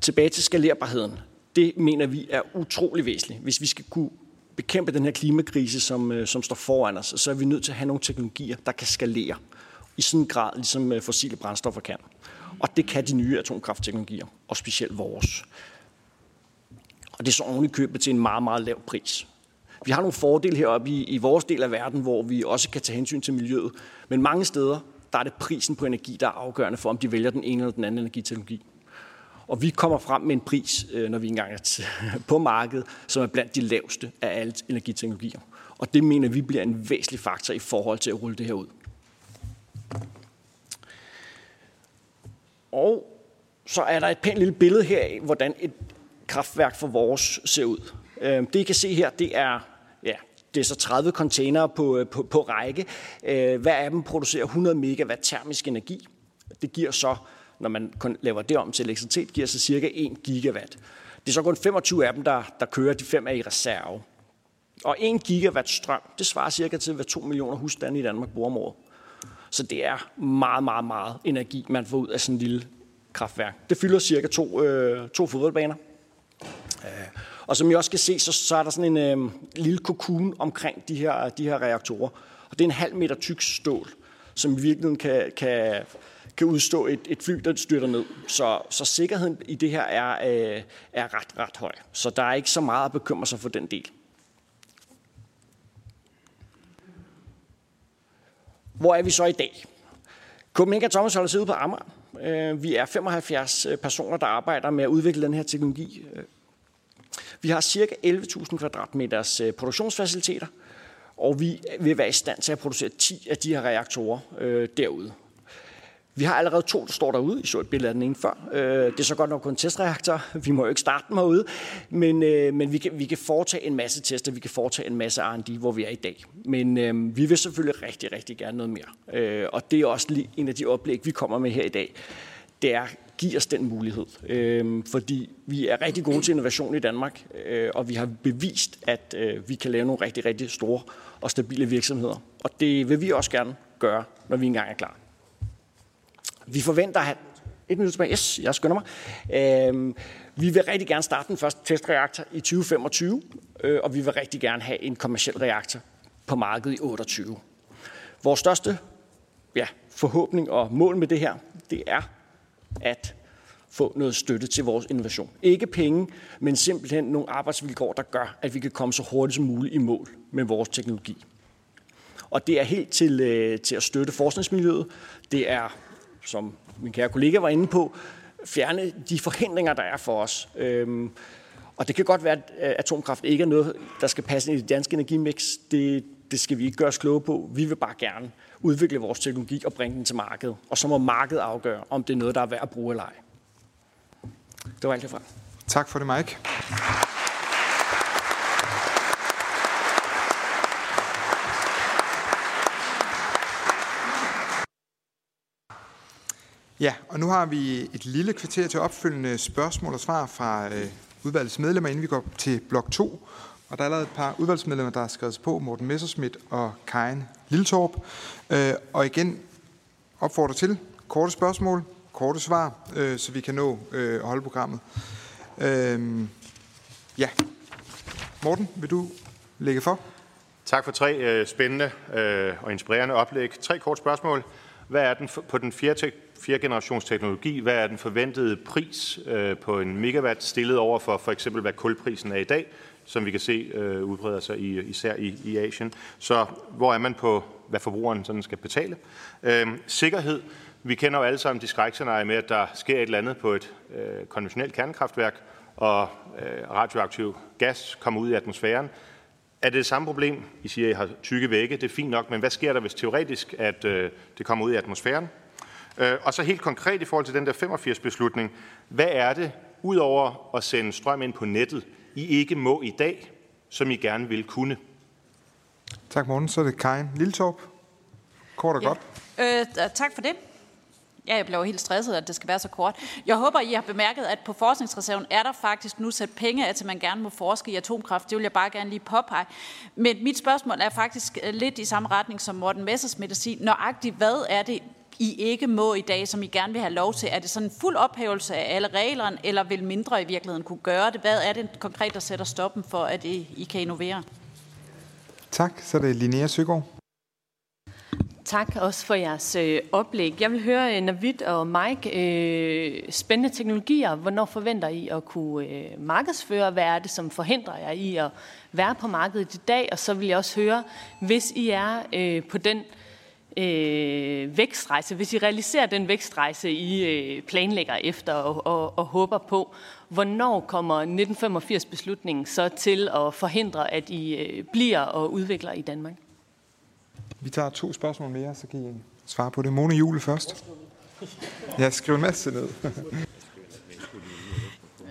Tilbage til skalerbarheden det mener vi er utrolig væsentligt. Hvis vi skal kunne bekæmpe den her klimakrise, som, øh, som står foran os, så er vi nødt til at have nogle teknologier, der kan skalere i sådan en grad, ligesom øh, fossile brændstoffer kan. Og det kan de nye atomkraftteknologier, og specielt vores. Og det er så ordentligt købet til en meget, meget lav pris. Vi har nogle fordele heroppe i, i vores del af verden, hvor vi også kan tage hensyn til miljøet. Men mange steder, der er det prisen på energi, der er afgørende for, om de vælger den ene eller den anden energiteknologi. Og vi kommer frem med en pris, øh, når vi engang er på markedet, som er blandt de laveste af alle energiteknologier. Og det mener vi bliver en væsentlig faktor i forhold til at rulle det her ud. Og så er der et pænt lille billede her af, hvordan et kraftværk for vores ser ud. Øhm, det I kan se her, det er, ja, det er så 30 containere på, øh, på, på række. Øh, hver af dem producerer 100 megawatt termisk energi. Det giver så når man laver det om til elektricitet, giver sig cirka 1 gigawatt. Det er så kun 25 af dem, der, der kører, de fem er i reserve. Og 1 gigawatt strøm, det svarer cirka til, hvad 2 millioner husstande i Danmark bruger om året. Så det er meget, meget, meget energi, man får ud af sådan en lille kraftværk. Det fylder cirka to, øh, to fodboldbaner. Øh, og som I også kan se, så, så er der sådan en øh, lille kokon omkring de her, de her reaktorer. Og det er en halv meter tyk stål, som i virkeligheden kan, kan kan udstå et, et fly, der styrter ned. Så, så sikkerheden i det her er, øh, er ret, ret høj. Så der er ikke så meget at bekymre sig for den del. Hvor er vi så i dag? Copenhagen Thomas holder sig ude på Amager. Øh, vi er 75 øh, personer, der arbejder med at udvikle den her teknologi. Øh, vi har cirka 11.000 kvadratmeters produktionsfaciliteter, og vi vil være i stand til at producere 10 af de her reaktorer derude. Vi har allerede to, der står derude. I så et billede af den ene før. Øh, det er så godt nok kun en testreaktor. Vi må jo ikke starte dem herude. Men, øh, men vi, kan, vi kan foretage en masse tester. Vi kan foretage en masse R&D, hvor vi er i dag. Men øh, vi vil selvfølgelig rigtig, rigtig gerne noget mere. Øh, og det er også lige en af de oplæg, vi kommer med her i dag. Det er give os den mulighed. Øh, fordi vi er rigtig gode til innovation i Danmark, øh, og vi har bevist, at øh, vi kan lave nogle rigtig, rigtig store og stabile virksomheder. Og det vil vi også gerne gøre, når vi engang er klar. Vi forventer at et minut tilbage. Yes, jeg skynder mig. Øh, vi vil rigtig gerne starte den første testreaktor i 2025, øh, og vi vil rigtig gerne have en kommersiel reaktor på markedet i 28. Vores største ja, forhåbning og mål med det her, det er at få noget støtte til vores innovation. Ikke penge, men simpelthen nogle arbejdsvilkår, der gør, at vi kan komme så hurtigt som muligt i mål med vores teknologi. Og det er helt til, øh, til at støtte forskningsmiljøet. Det er, som min kære kollega var inde på, fjerne de forhindringer, der er for os. Øhm, og det kan godt være, at øh, atomkraft ikke er noget, der skal passe ind i det danske energimix. Det, det skal vi ikke gøre os kloge på. Vi vil bare gerne udvikle vores teknologi og bringe den til markedet. Og så må markedet afgøre, om det er noget, der er værd at bruge eller ej. Det var alt herfra. Tak for det, Mike. Ja, og nu har vi et lille kvarter til opfølgende spørgsmål og svar fra øh, udvalgets medlemmer, inden vi går til blok 2. Og der er allerede et par udvalgsmedlemmer, der har skrevet på, Morten Messerschmidt og Kajen Lilletorp. Øh, og igen opfordrer til korte spørgsmål, korte svar, øh, så vi kan nå øh, at holde programmet. Øh, ja. Morten, vil du lægge for? Tak for tre øh, spændende øh, og inspirerende oplæg. Tre korte spørgsmål. Hvad er den på den fjerde, fjerde generations teknologi? Hvad er den forventede pris øh, på en megawatt stillet over for for eksempel, hvad kulprisen er i dag? som vi kan se øh, udbreder sig i, især i, i Asien. Så hvor er man på, hvad forbrugeren sådan skal betale? Øh, sikkerhed. Vi kender jo alle sammen de skrækscenarier med, at der sker et eller andet på et øh, konventionelt kernekraftværk, og øh, radioaktiv gas kommer ud i atmosfæren. Er det det samme problem? I siger, at I har tykke vægge. Det er fint nok, men hvad sker der, hvis teoretisk, at øh, det kommer ud i atmosfæren? Øh, og så helt konkret i forhold til den der 85-beslutning. Hvad er det, udover at sende strøm ind på nettet, i ikke må i dag, som I gerne vil kunne? Tak, Morten. Så er det Karin Lilletorp. Kort og ja. godt. Øh, tak for det. Ja, jeg blev helt stresset, at det skal være så kort. Jeg håber, I har bemærket, at på forskningsreserven er der faktisk nu sat penge af til, at man gerne må forske i atomkraft. Det vil jeg bare gerne lige påpege. Men mit spørgsmål er faktisk øh, lidt i samme retning som Morten Messersmith at sige, nøjagtigt hvad er det, i ikke må i dag, som I gerne vil have lov til? Er det sådan en fuld ophævelse af alle reglerne, eller vil mindre i virkeligheden kunne gøre det? Hvad er det konkret, der sætter stoppen for, at I, I kan innovere? Tak. Så er det Linnea Søgaard. Tak også for jeres øh, oplæg. Jeg vil høre, øh, Navid og Mike, øh, spændende teknologier. Hvornår forventer I at kunne øh, markedsføre? Hvad er det, som forhindrer jer i at være på markedet i dag? Og så vil jeg også høre, hvis I er øh, på den øh, vækstrejse, hvis I realiserer den vækstrejse, I øh, planlægger efter og, og, og håber på, hvornår kommer 1985-beslutningen så til at forhindre, at I øh, bliver og udvikler i Danmark? Vi tager to spørgsmål mere, så kan I svare på det. Mone Jule først. Jeg skriver en masse ned.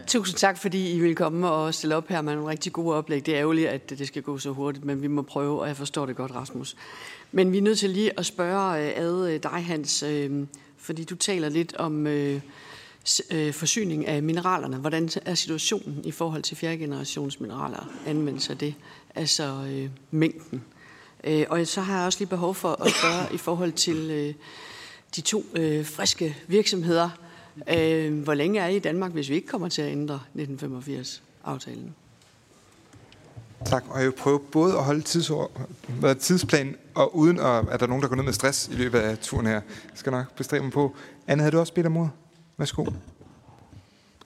Tusind tak, fordi I vil komme og stille op her med nogle rigtig gode oplæg. Det er ærgerligt, at det skal gå så hurtigt, men vi må prøve, og jeg forstår det godt, Rasmus. Men vi er nødt til lige at spørge øh, ad øh, dig, Hans, øh, fordi du taler lidt om forsyning af mineralerne. Hvordan er situationen i forhold til fjerde generations mineraler, anvendelse af det, altså mængden? Og så har jeg også lige behov for at spørge i forhold til de to friske virksomheder, hvor længe er I i Danmark, hvis vi ikke kommer til at ændre 1985-aftalen? Tak, og jeg vil prøve både at holde tidsår, tidsplan, og uden at, at der er nogen, der går ned med stress i løbet af turen her. Jeg skal nok bestræbe mig på. Anne, havde du også bedt om ordet? Værsgo.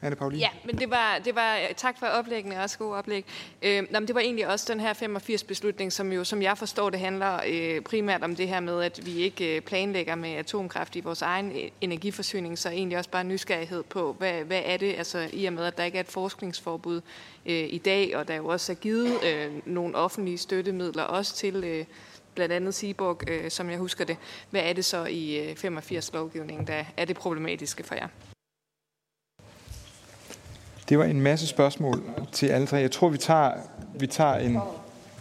Anne Pauline? Ja, men det var, det var øh, tak for oplæggene, også god oplæg. Øh, men det var egentlig også den her 85-beslutning, som jo, som jeg forstår, det handler øh, primært om det her med, at vi ikke øh, planlægger med atomkraft i vores egen øh, energiforsyning, så egentlig også bare nysgerrighed på, hvad, hvad er det, altså i og med, at der ikke er et forskningsforbud øh, i dag, og der jo også er givet øh, nogle offentlige støttemidler også til, øh, blandt andet Seaborg, øh, som jeg husker det. Hvad er det så i øh, 85-lovgivningen, der er det problematiske for jer? Det var en masse spørgsmål til alle tre. Jeg tror, vi tager, vi tager en,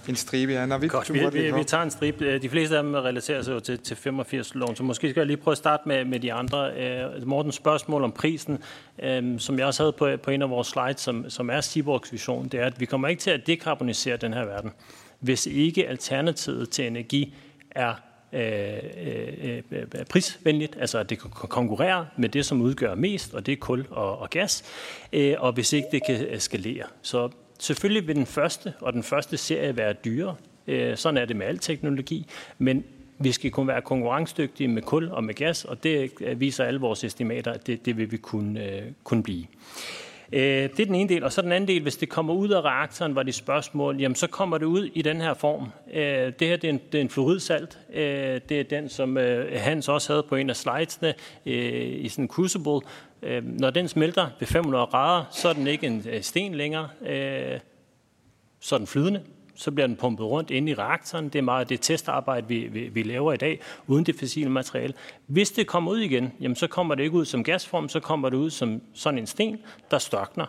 en stribe. Ja, når vi, Godt, vi, vi, vi tager en stribe. De fleste af dem relaterer sig jo til, til 85-loven, så måske skal jeg lige prøve at starte med, med de andre. Uh, Mortens spørgsmål om prisen, uh, som jeg også havde på, på en af vores slides, som, som er Seaborgs vision, det er, at vi kommer ikke til at dekarbonisere den her verden, hvis ikke alternativet til energi er Øh, øh, øh, prisvenligt, altså at det kan konkurrere med det, som udgør mest, og det er kul og, og gas, øh, og hvis ikke det kan skalere. Så selvfølgelig vil den første og den første serie være dyrere. Øh, sådan er det med al teknologi, men vi skal kunne være konkurrencedygtige med kul og med gas, og det viser alle vores estimater, at det, det vil vi kunne, øh, kunne blive. Øh, det er den ene del. Og så den anden del, hvis det kommer ud af reaktoren, var det spørgsmål, jamen så kommer det ud i den her form. Øh, det her det er en, det er en fluoridsalt. Øh, det er den, som øh, Hans også havde på en af slidesene øh, i sådan en crucible. Øh, når den smelter ved 500 grader, så er den ikke en sten længere. Så er den flydende så bliver den pumpet rundt ind i reaktoren. Det er meget det testarbejde, vi, vi, vi laver i dag, uden det fossile materiale. Hvis det kommer ud igen, jamen så kommer det ikke ud som gasform, så kommer det ud som sådan en sten, der størkner.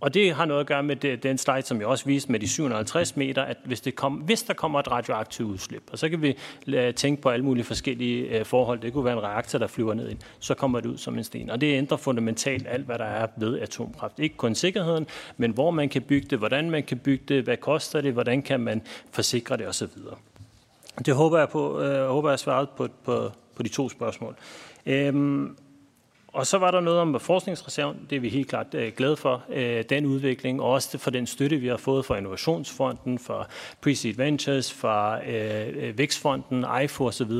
Og det har noget at gøre med det, den slide, som jeg også viste med de 750 meter, at hvis, det kom, hvis der kommer et radioaktivt udslip, og så kan vi øh, tænke på alle mulige forskellige øh, forhold, det kunne være en reaktor, der flyver ned ind, så kommer det ud som en sten. Og det ændrer fundamentalt alt, hvad der er ved atomkraft. Ikke kun sikkerheden, men hvor man kan bygge det, hvordan man kan bygge det, hvad koster det, hvordan kan man forsikre det osv. Det håber jeg på, øh, håber jeg svaret på, på, på de to spørgsmål. Øhm, og så var der noget om forskningsreserven. Det er vi helt klart øh, glade for, øh, den udvikling, og også for den støtte, vi har fået fra Innovationsfonden, fra Preseed Ventures, fra øh, øh Vækstfonden, IFO osv.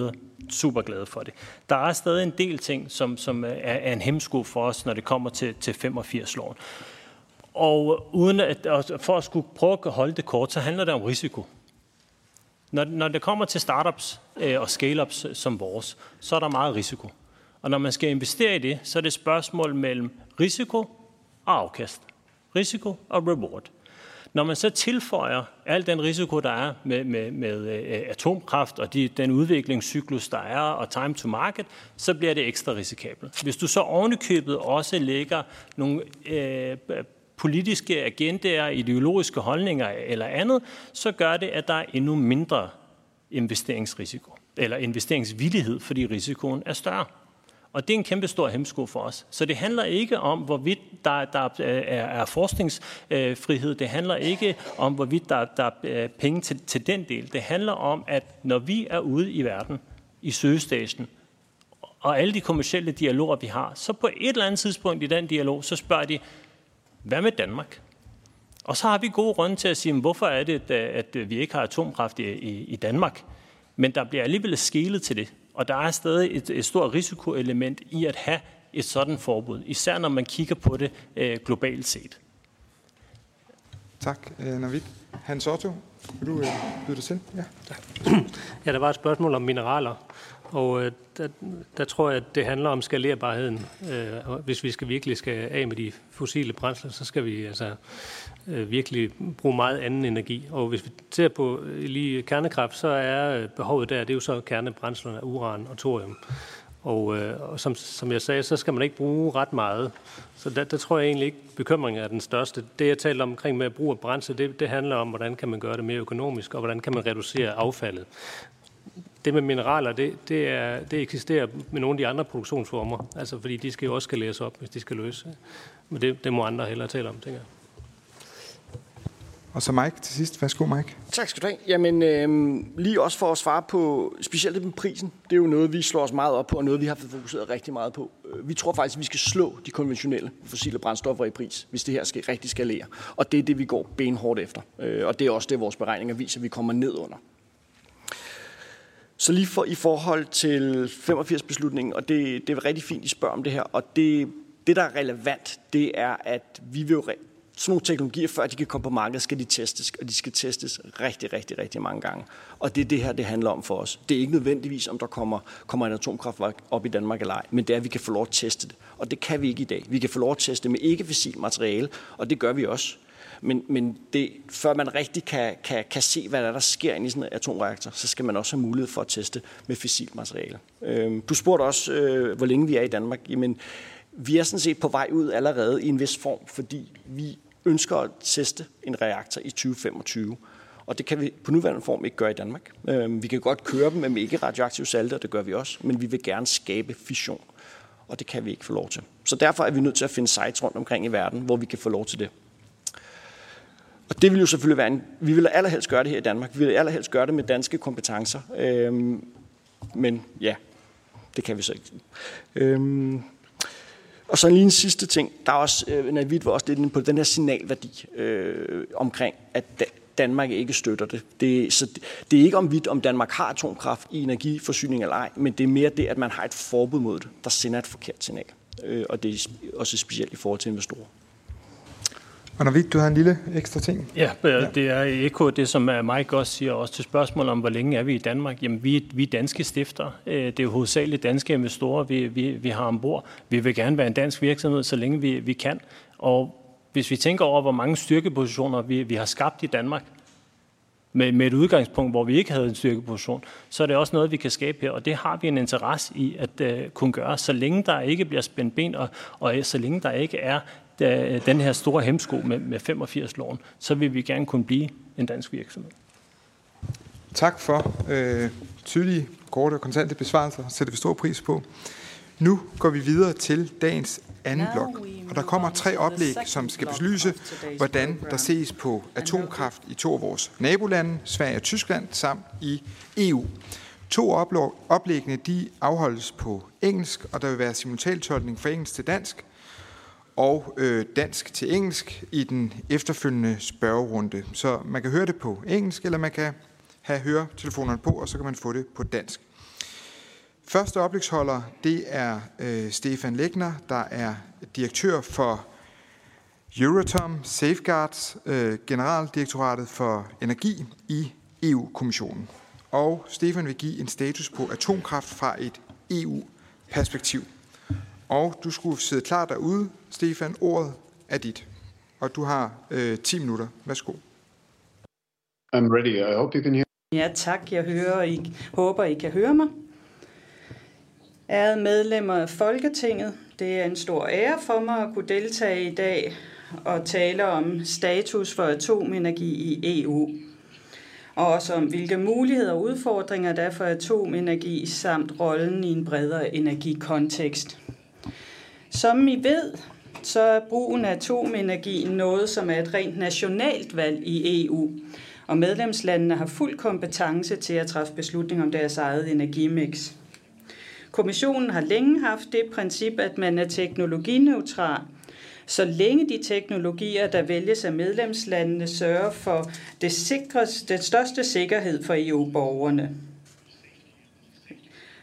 Super glade for det. Der er stadig en del ting, som, som øh, er, er en hemsko for os, når det kommer til, til 85-loven. Og uden at, for at skulle prøve at holde det kort, så handler det om risiko. Når, når det kommer til startups øh, og scale-ups øh, som vores, så er der meget risiko. Og når man skal investere i det, så er det et spørgsmål mellem risiko og afkast. Risiko og reward. Når man så tilføjer al den risiko, der er med, med, med øh, atomkraft og de, den udviklingscyklus, der er, og time to market, så bliver det ekstra risikabelt. Hvis du så ovenikøbet også lægger nogle øh, politiske agendaer, ideologiske holdninger eller andet, så gør det, at der er endnu mindre investeringsrisiko, eller investeringsvillighed, fordi risikoen er større. Og det er en kæmpe stor hemsko for os. Så det handler ikke om, hvorvidt der, der øh, er, er forskningsfrihed. Det handler ikke om, hvorvidt der, der er penge til, til den del. Det handler om, at når vi er ude i verden, i søgestationen, og alle de kommersielle dialoger, vi har, så på et eller andet tidspunkt i den dialog, så spørger de, hvad med Danmark? Og så har vi gode grunde til at sige, hvorfor er det, at vi ikke har atomkraft i, i, i Danmark? Men der bliver alligevel skilet til det. Og der er stadig et, et stort risikoelement i at have et sådan forbud, især når man kigger på det øh, globalt set. Tak, øh, Navid. Hans Otto, vil du øh, byde dig til? Ja. ja, der var et spørgsmål om mineraler, og øh, der, der tror jeg, at det handler om skalerbarheden. Øh, hvis vi skal virkelig skal af med de fossile brændsler, så skal vi altså øh, virkelig bruge meget anden energi. Og hvis vi ser på øh, lige kernekraft, så er øh, behovet der, det er jo så kernebrændslerne af uran og thorium. Og, øh, og som, som jeg sagde, så skal man ikke bruge ret meget. Så der, der tror jeg egentlig ikke, bekymringen er den største. Det, jeg talte omkring med at bruge brændsel, det, det handler om, hvordan kan man gøre det mere økonomisk, og hvordan kan man reducere affaldet. Det med mineraler, det, det, er, det eksisterer med nogle af de andre produktionsformer, altså fordi de skal jo også skal læses op, hvis de skal løse. Men det, det må andre hellere tale om, tænker jeg. Og så Mike til sidst. Værsgo, Mike. Tak skal du have. Jamen, øh, lige også for at svare på, specielt med prisen, det er jo noget, vi slår os meget op på, og noget, vi har fokuseret rigtig meget på. Øh, vi tror faktisk, at vi skal slå de konventionelle fossile brændstoffer i pris, hvis det her skal rigtig skalere. Og det er det, vi går benhårdt efter. Øh, og det er også det, vores beregninger viser, at vi kommer ned under. Så lige for, i forhold til 85-beslutningen, og det, det er rigtig fint, I spørger om det her, og det, det, der er relevant, det er, at vi vil jo sådan nogle teknologier, før de kan komme på markedet, skal de testes, og de skal testes rigtig, rigtig, rigtig mange gange. Og det er det her, det handler om for os. Det er ikke nødvendigvis, om der kommer, kommer en atomkraftværk op i Danmark eller ej, men det er, at vi kan få lov at teste det. Og det kan vi ikke i dag. Vi kan få lov at teste med ikke-fossil materiale, og det gør vi også. Men, men det, før man rigtig kan, kan, kan se, hvad der, er, der sker i sådan en atomreaktor, så skal man også have mulighed for at teste med fissilt materiale. Øh, du spurgte også, øh, hvor længe vi er i Danmark. Jamen, vi er sådan set på vej ud allerede i en vis form, fordi vi ønsker at teste en reaktor i 2025. Og det kan vi på nuværende form ikke gøre i Danmark. Øh, vi kan godt køre dem med ikke radioaktive salte, og det gør vi også, men vi vil gerne skabe fission. Og det kan vi ikke få lov til. Så derfor er vi nødt til at finde sites rundt omkring i verden, hvor vi kan få lov til det. Og det vil jo selvfølgelig være en, vi vil allerhelst gøre det her i Danmark. Vi vil allerhelst gøre det med danske kompetencer. Øhm, men ja, det kan vi så ikke. Øhm, og så lige en sidste ting. Der er også, øh, Navid var også lidt på den her signalværdi øh, omkring, at Danmark ikke støtter det. det så det, det er ikke om vidt, om Danmark har atomkraft i energiforsyning eller ej, men det er mere det, at man har et forbud mod det, der sender et forkert signal. Øh, og det er også specielt i forhold til investorer. Og når vi, du har en lille ekstra ting. Ja, det er ekko det, som Mike også siger, også til spørgsmål om, hvor længe er vi i Danmark. Jamen, vi, vi er danske stifter. Øh, det er jo hovedsageligt danske investorer, vi, vi, vi har ombord. Vi vil gerne være en dansk virksomhed, så længe vi, vi kan. Og hvis vi tænker over, hvor mange styrkepositioner vi, vi har skabt i Danmark, med, med et udgangspunkt, hvor vi ikke havde en styrkeposition, så er det også noget, vi kan skabe her, og det har vi en interesse i at uh, kunne gøre, så længe der ikke bliver spændt ben, og, og så længe der ikke er den her store hemsko med, med 85 lån, så vil vi gerne kunne blive en dansk virksomhed. Tak for øh, tydelige, korte og kontante besvarelser. Sætter vi stor pris på. Nu går vi videre til dagens anden blok. Og der kommer tre oplæg, som skal belyse, hvordan der ses på atomkraft i to af vores nabolande, Sverige og Tyskland, samt i EU. To oplæggene de afholdes på engelsk, og der vil være simultaltolkning fra engelsk til dansk og øh, dansk til engelsk i den efterfølgende spørgerunde. Så man kan høre det på engelsk, eller man kan have høretelefonerne på, og så kan man få det på dansk. Første oplægsholder, det er øh, Stefan Lægner, der er direktør for Euratom Safeguards, øh, generaldirektoratet for energi i EU-kommissionen. Og Stefan vil give en status på atomkraft fra et EU-perspektiv. Og du skulle sidde klar derude, Stefan. Ordet er dit. Og du har øh, 10 minutter. Værsgo. I'm ready. I hope you can hear. Ja, tak. Jeg hører, I håber, I kan høre mig. Ærede medlemmer af Folketinget, det er en stor ære for mig at kunne deltage i dag og tale om status for atomenergi i EU. Og også om hvilke muligheder og udfordringer der er for atomenergi samt rollen i en bredere energikontekst. Som I ved, så er brugen af atomenergi noget, som er et rent nationalt valg i EU, og medlemslandene har fuld kompetence til at træffe beslutning om deres eget energimix. Kommissionen har længe haft det princip, at man er teknologineutral, så længe de teknologier, der vælges af medlemslandene, sørger for det, sikreste, det største sikkerhed for EU-borgerne.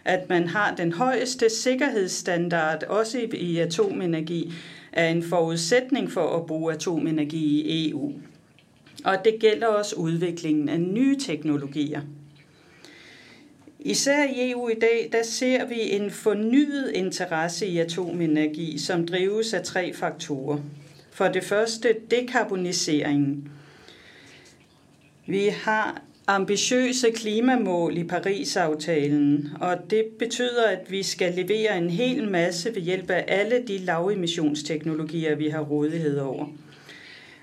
At man har den højeste sikkerhedsstandard, også i atomenergi, er en forudsætning for at bruge atomenergi i EU. Og det gælder også udviklingen af nye teknologier. Især i EU i dag, der ser vi en fornyet interesse i atomenergi, som drives af tre faktorer. For det første, dekarboniseringen. Vi har ambitiøse klimamål i Paris-aftalen, og det betyder, at vi skal levere en hel masse ved hjælp af alle de lavemissionsteknologier, vi har rådighed over.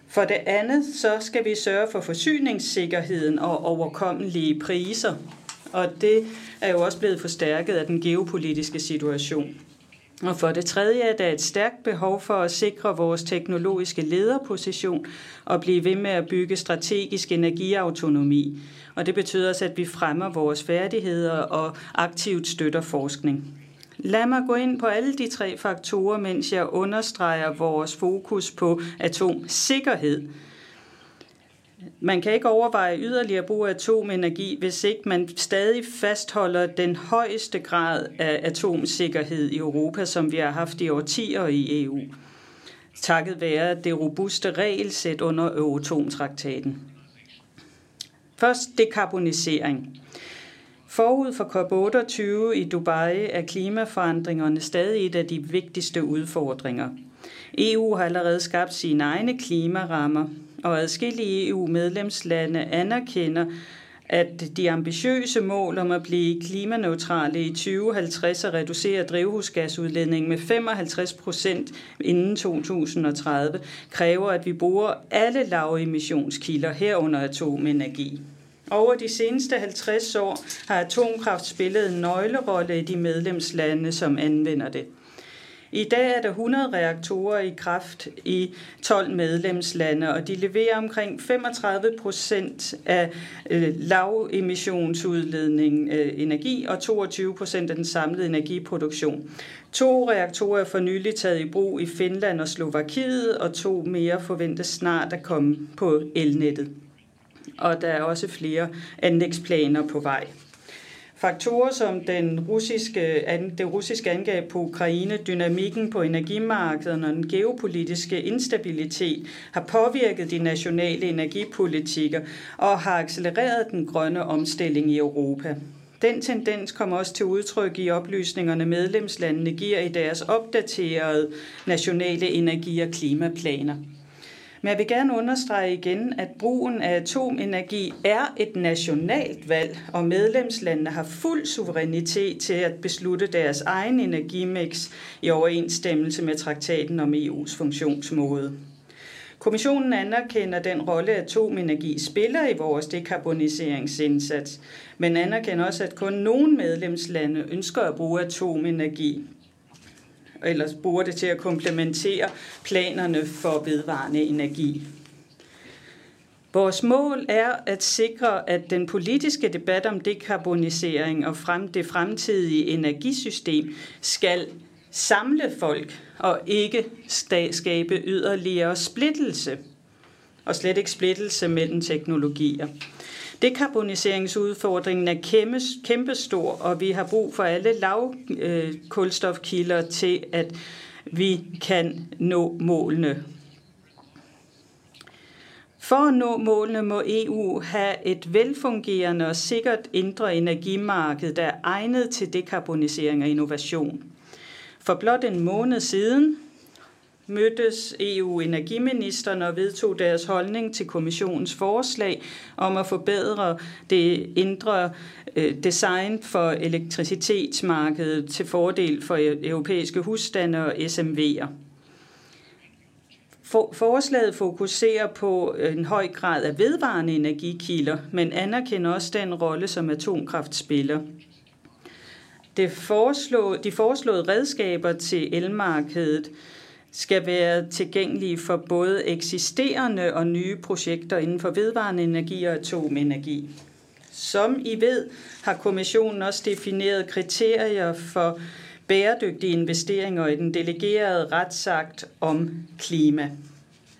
For det andet, så skal vi sørge for forsyningssikkerheden og overkommelige priser og det er jo også blevet forstærket af den geopolitiske situation. Og for det tredje er der et stærkt behov for at sikre vores teknologiske lederposition og blive ved med at bygge strategisk energiautonomi. Og det betyder også, at vi fremmer vores færdigheder og aktivt støtter forskning. Lad mig gå ind på alle de tre faktorer, mens jeg understreger vores fokus på atomsikkerhed. Man kan ikke overveje yderligere brug af atomenergi, hvis ikke man stadig fastholder den højeste grad af atomsikkerhed i Europa, som vi har haft i årtier i EU. Takket være det robuste regelsæt under Euratom-traktaten. Først dekarbonisering. Forud for COP28 i Dubai er klimaforandringerne stadig et af de vigtigste udfordringer. EU har allerede skabt sine egne klimarammer, og adskillige EU-medlemslande anerkender, at de ambitiøse mål om at blive klimaneutrale i 2050 og reducere drivhusgasudledningen med 55 procent inden 2030 kræver, at vi bruger alle lavemissionskilder herunder atomenergi. Over de seneste 50 år har atomkraft spillet en nøglerolle i de medlemslande, som anvender det. I dag er der 100 reaktorer i kraft i 12 medlemslande, og de leverer omkring 35 procent af øh, lavemissionsudledning øh, energi og 22 procent af den samlede energiproduktion. To reaktorer er for nylig taget i brug i Finland og Slovakiet, og to mere forventes snart at komme på elnettet. Og der er også flere anlægsplaner på vej. Faktorer som den russiske, det russiske angreb på Ukraine, dynamikken på energimarkederne og den geopolitiske instabilitet har påvirket de nationale energipolitikker og har accelereret den grønne omstilling i Europa. Den tendens kommer også til udtryk i oplysningerne medlemslandene giver i deres opdaterede nationale energi- og klimaplaner. Men jeg vil gerne understrege igen, at brugen af atomenergi er et nationalt valg, og medlemslandene har fuld suverænitet til at beslutte deres egen energimix i overensstemmelse med traktaten om EU's funktionsmåde. Kommissionen anerkender den rolle, atomenergi spiller i vores dekarboniseringsindsats, men anerkender også, at kun nogle medlemslande ønsker at bruge atomenergi eller bruger det til at komplementere planerne for vedvarende energi. Vores mål er at sikre, at den politiske debat om dekarbonisering og frem, det fremtidige energisystem skal samle folk og ikke skabe yderligere splittelse. Og slet ikke splittelse mellem teknologier. Dekarboniseringsudfordringen er kæmpe, kæmpestor, og vi har brug for alle lavkulstofkilder øh, til, at vi kan nå målene. For at nå målene må EU have et velfungerende og sikkert indre energimarked, der er egnet til dekarbonisering og innovation. For blot en måned siden mødtes EU-energiministerne og vedtog deres holdning til kommissionens forslag om at forbedre det indre øh, design for elektricitetsmarkedet til fordel for e-, europæiske husstande og SMV'er. Forslaget fokuserer på øh, en høj grad af vedvarende energikilder, men anerkender også den rolle, som atomkraft spiller. Det foreslå, de foreslåede redskaber til elmarkedet skal være tilgængelige for både eksisterende og nye projekter inden for vedvarende energi og atomenergi. Som I ved, har kommissionen også defineret kriterier for bæredygtige investeringer i den delegerede retsakt om klima,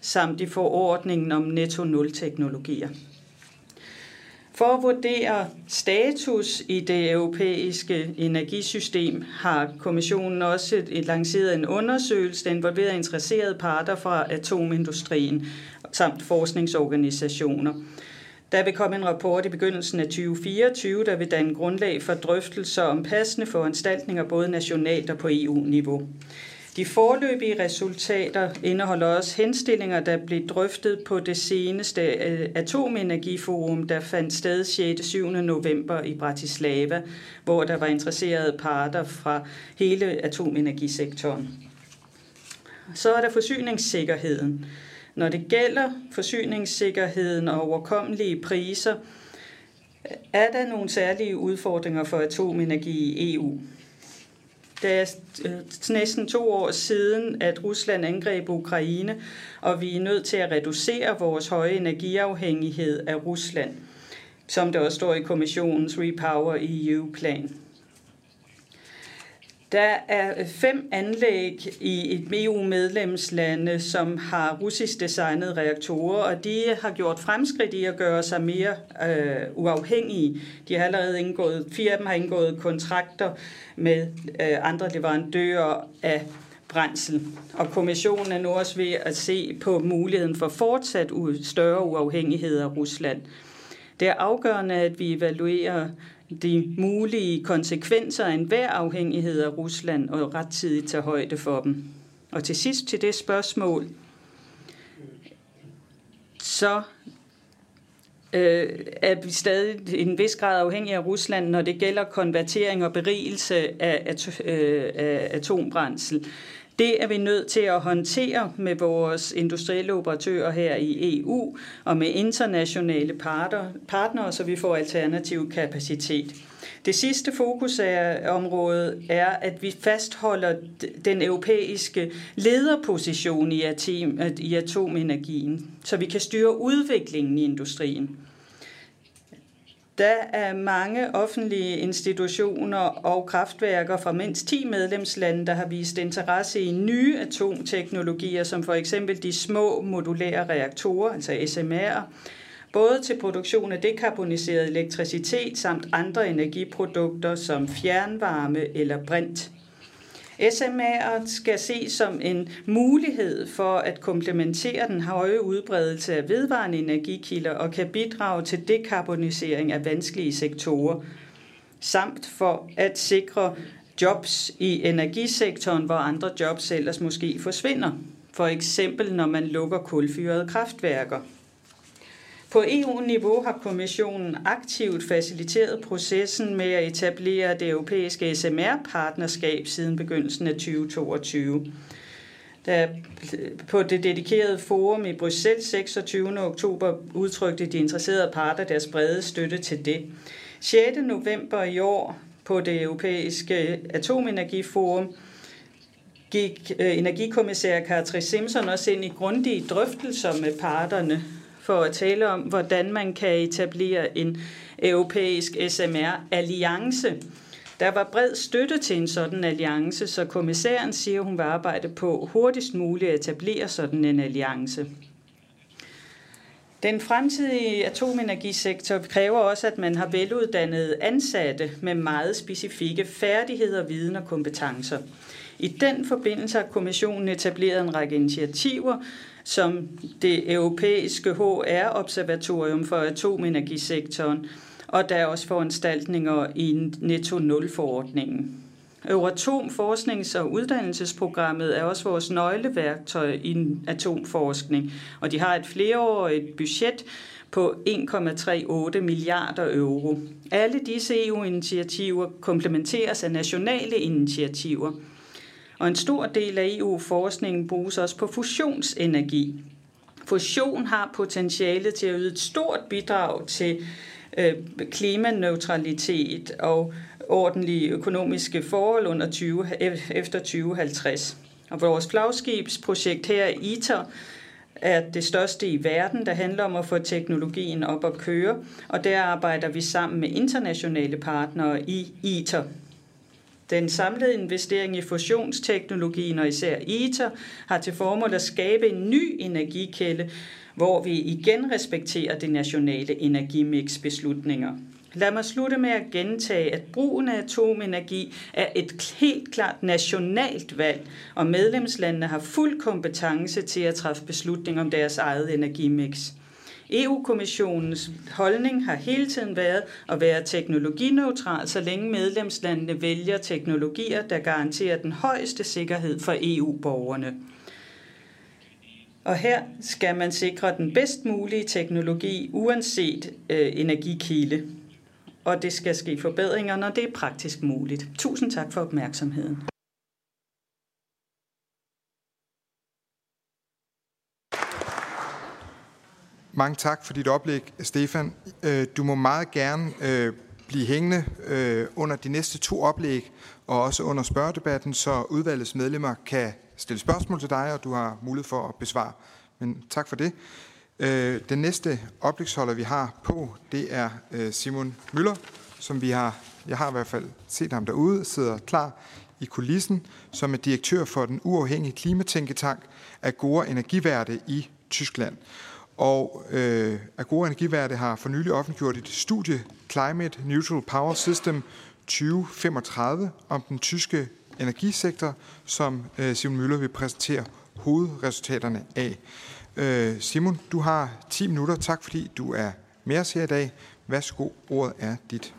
samt i forordningen om netto-nul-teknologier. For at vurdere status i det europæiske energisystem har kommissionen også et lanceret en undersøgelse, der involverer interesserede parter fra atomindustrien samt forskningsorganisationer. Der vil komme en rapport i begyndelsen af 2024, der vil danne grundlag for drøftelser om passende foranstaltninger både nationalt og på EU-niveau. De forløbige resultater indeholder også henstillinger, der blev drøftet på det seneste øh, atomenergiforum, der fandt sted 6. 7. november i Bratislava, hvor der var interesserede parter fra hele atomenergisektoren. Så er der forsyningssikkerheden. Når det gælder forsyningssikkerheden og overkommelige priser, er der nogle særlige udfordringer for atomenergi i EU da er øh, næsten to år siden, at Rusland angreb Ukraine, og vi er nødt til at reducere vores høje energiafhængighed af Rusland, som det også står i kommissionens Repower EU-plan. Der er øh, fem anlæg i et EU-medlemslande, som har russisk designede reaktorer, og de har gjort fremskridt i at gøre sig mere øh, uafhængige. De har allerede indgået, fire af dem har indgået kontrakter med øh, andre leverandører af brændsel. Og kommissionen er nu også ved at se på muligheden for fortsat større uafhængighed af Rusland. Det er afgørende, at vi evaluerer de mulige konsekvenser af enhver afhængighed af Rusland og rettidigt tage højde for dem. Og til sidst til det spørgsmål, så øh, er vi stadig i en vis grad afhængige af Rusland, når det gælder konvertering og berigelse af, at, øh, af atombrændsel. Det er vi nødt til at håndtere med vores industrielle operatører her i EU og med internationale parter, partnere, så vi får alternativ kapacitet. Det sidste fokusområde er, at vi fastholder den europæiske lederposition i, atom, i atomenergien, så vi kan styre udviklingen i industrien. Der er mange offentlige institutioner og kraftværker fra mindst 10 medlemslande, der har vist interesse i nye atomteknologier, som for eksempel de små modulære reaktorer, altså SMR'er, både til produktion af dekarboniseret elektricitet samt andre energiprodukter som fjernvarme eller brint. SMA'er skal ses som en mulighed for at komplementere den høje udbredelse af vedvarende energikilder og kan bidrage til dekarbonisering af vanskelige sektorer, samt for at sikre jobs i energisektoren, hvor andre jobs ellers måske forsvinder. For eksempel når man lukker kulfyrede kraftværker. På EU-niveau har kommissionen aktivt faciliteret processen med at etablere det europæiske SMR-partnerskab siden begyndelsen af 2022. Der på det dedikerede forum i Bruxelles 26. oktober udtrykte de interesserede parter deres brede støtte til det. 6. november i år på det europæiske atomenergiforum gik øh, energikommissær Katrin Simpson også ind i grundige drøftelser med parterne for at tale om, hvordan man kan etablere en europæisk SMR-alliance. Der var bred støtte til en sådan alliance, så kommissæren siger, hun vil arbejde på hurtigst muligt at etablere sådan en alliance. Den fremtidige atomenergisektor kræver også, at man har veluddannede ansatte med meget specifikke færdigheder, viden og kompetencer. I den forbindelse har kommissionen etableret en række initiativer, som det europæiske HR-observatorium for atomenergisektoren, og der er også foranstaltninger i netto-nul-forordningen. Euratom Forsknings- og Uddannelsesprogrammet er også vores nøgleværktøj i atomforskning, og de har et flereårigt budget på 1,38 milliarder euro. Alle disse EU-initiativer komplementeres af nationale initiativer – og en stor del af EU-forskningen bruges også på fusionsenergi. Fusion har potentiale til at yde et stort bidrag til øh, klimaneutralitet og ordentlige økonomiske forhold under 20, efter 2050. Og vores flagskibsprojekt her ITER er det største i verden, der handler om at få teknologien op at køre, og der arbejder vi sammen med internationale partnere i ITER. Den samlede investering i fusionsteknologien og især ITER har til formål at skabe en ny energikælde, hvor vi igen respekterer de nationale energimix-beslutninger. Lad mig slutte med at gentage, at brugen af atomenergi er et helt klart nationalt valg, og medlemslandene har fuld kompetence til at træffe beslutning om deres eget energimix. EU-kommissionens holdning har hele tiden været at være teknologineutral, så længe medlemslandene vælger teknologier, der garanterer den højeste sikkerhed for EU-borgerne. Og her skal man sikre den bedst mulige teknologi, uanset øh, energikilde. Og det skal ske forbedringer, når det er praktisk muligt. Tusind tak for opmærksomheden. Mange tak for dit oplæg, Stefan. Øh, du må meget gerne øh, blive hængende øh, under de næste to oplæg, og også under spørgedebatten, så udvalgets medlemmer kan stille spørgsmål til dig, og du har mulighed for at besvare. Men tak for det. Den næste oplægsholder, vi har på, det er Simon Møller, som vi har, jeg har i hvert fald set ham derude, sidder klar i kulissen, som er direktør for den uafhængige klimatænketank Agora Energiværte i Tyskland. Og øh, Agora Energiværde har for nylig offentliggjort et studie, Climate Neutral Power System 2035, om den tyske energisektor, som øh, Simon Møller vil præsentere hovedresultaterne af. Øh, Simon, du har 10 minutter. Tak fordi du er med os her i dag. Værsgo, ordet er dit.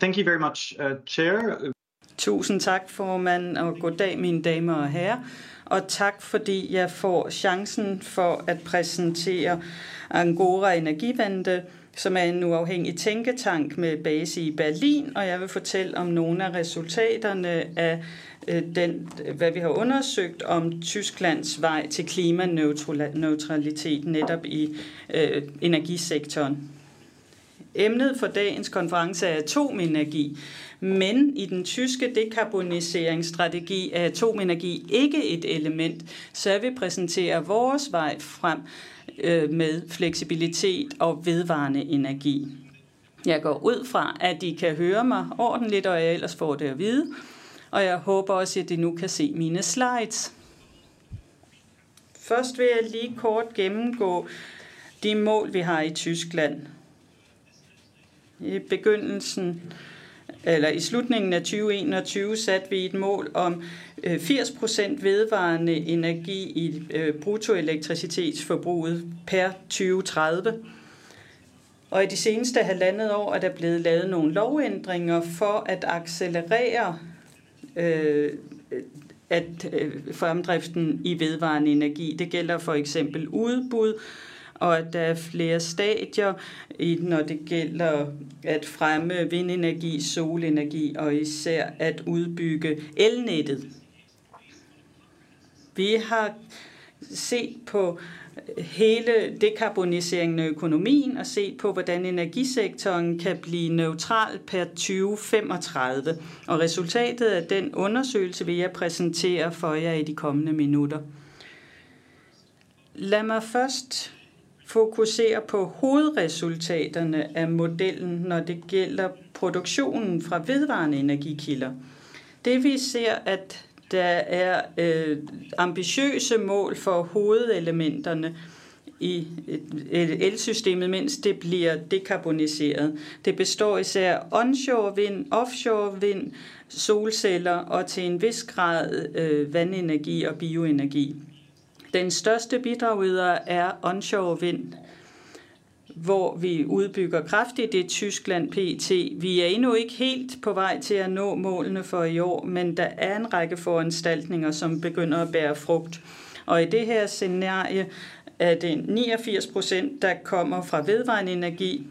Thank you very much, uh, Chair. Tusind tak, formand, og goddag, mine damer og herrer. Og tak, fordi jeg får chancen for at præsentere Angora Energivente, som er en uafhængig tænketank med base i Berlin, og jeg vil fortælle om nogle af resultaterne af øh, den, hvad vi har undersøgt om Tysklands vej til klimaneutralitet netop i øh, energisektoren. Emnet for dagens konference er atomenergi, men i den tyske dekarboniseringsstrategi er atomenergi ikke et element, så vi præsenterer vores vej frem øh, med fleksibilitet og vedvarende energi. Jeg går ud fra, at de kan høre mig ordentligt, og jeg ellers får det at vide. Og jeg håber også, at de nu kan se mine slides. Først vil jeg lige kort gennemgå de mål, vi har i Tyskland. I begyndelsen eller i slutningen af 2021 satte vi et mål om øh, 80% vedvarende energi i øh, bruttoelektricitetsforbruget per 2030. Og i de seneste halvandet år er der blevet lavet nogle lovændringer for at accelerere øh, at øh, fremdriften i vedvarende energi. Det gælder for eksempel udbud, og at der er flere stadier, når det gælder at fremme vindenergi, solenergi og især at udbygge elnettet. Vi har set på hele dekarboniseringen af økonomien og set på, hvordan energisektoren kan blive neutral per 2035. Og resultatet af den undersøgelse vil jeg præsentere for jer i de kommende minutter. Lad mig først fokusere på hovedresultaterne af modellen, når det gælder produktionen fra vedvarende energikilder. Det vi ser, at der er øh, ambitiøse mål for hovedelementerne i øh, elsystemet, mens det bliver dekarboniseret. Det består især onshore vind, offshore vind, solceller og til en vis grad øh, vandenergi og bioenergi. Den største bidragyder er onshore vind, hvor vi udbygger kraftigt. Det Tyskland PT. Vi er endnu ikke helt på vej til at nå målene for i år, men der er en række foranstaltninger, som begynder at bære frugt. Og i det her scenarie er det 89 procent, der kommer fra vedvarende energi,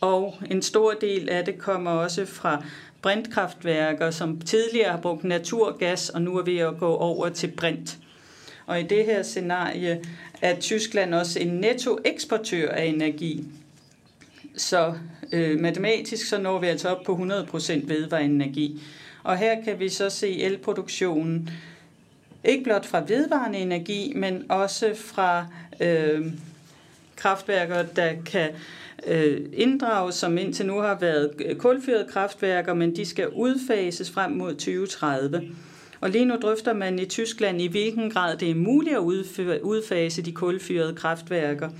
og en stor del af det kommer også fra brintkraftværker, som tidligere har brugt naturgas, og nu er ved at gå over til brint. Og i det her scenarie er Tyskland også en nettoeksportør af energi. Så øh, matematisk så når vi altså op på 100% vedvarende energi. Og her kan vi så se elproduktionen ikke blot fra vedvarende energi, men også fra øh, kraftværker, der kan øh, inddrages, som indtil nu har været kulfyrede kraftværker, men de skal udfases frem mod 2030. Og lige nu drøfter man i Tyskland, i hvilken grad det er muligt at udfase de kulfyrede kraftværker.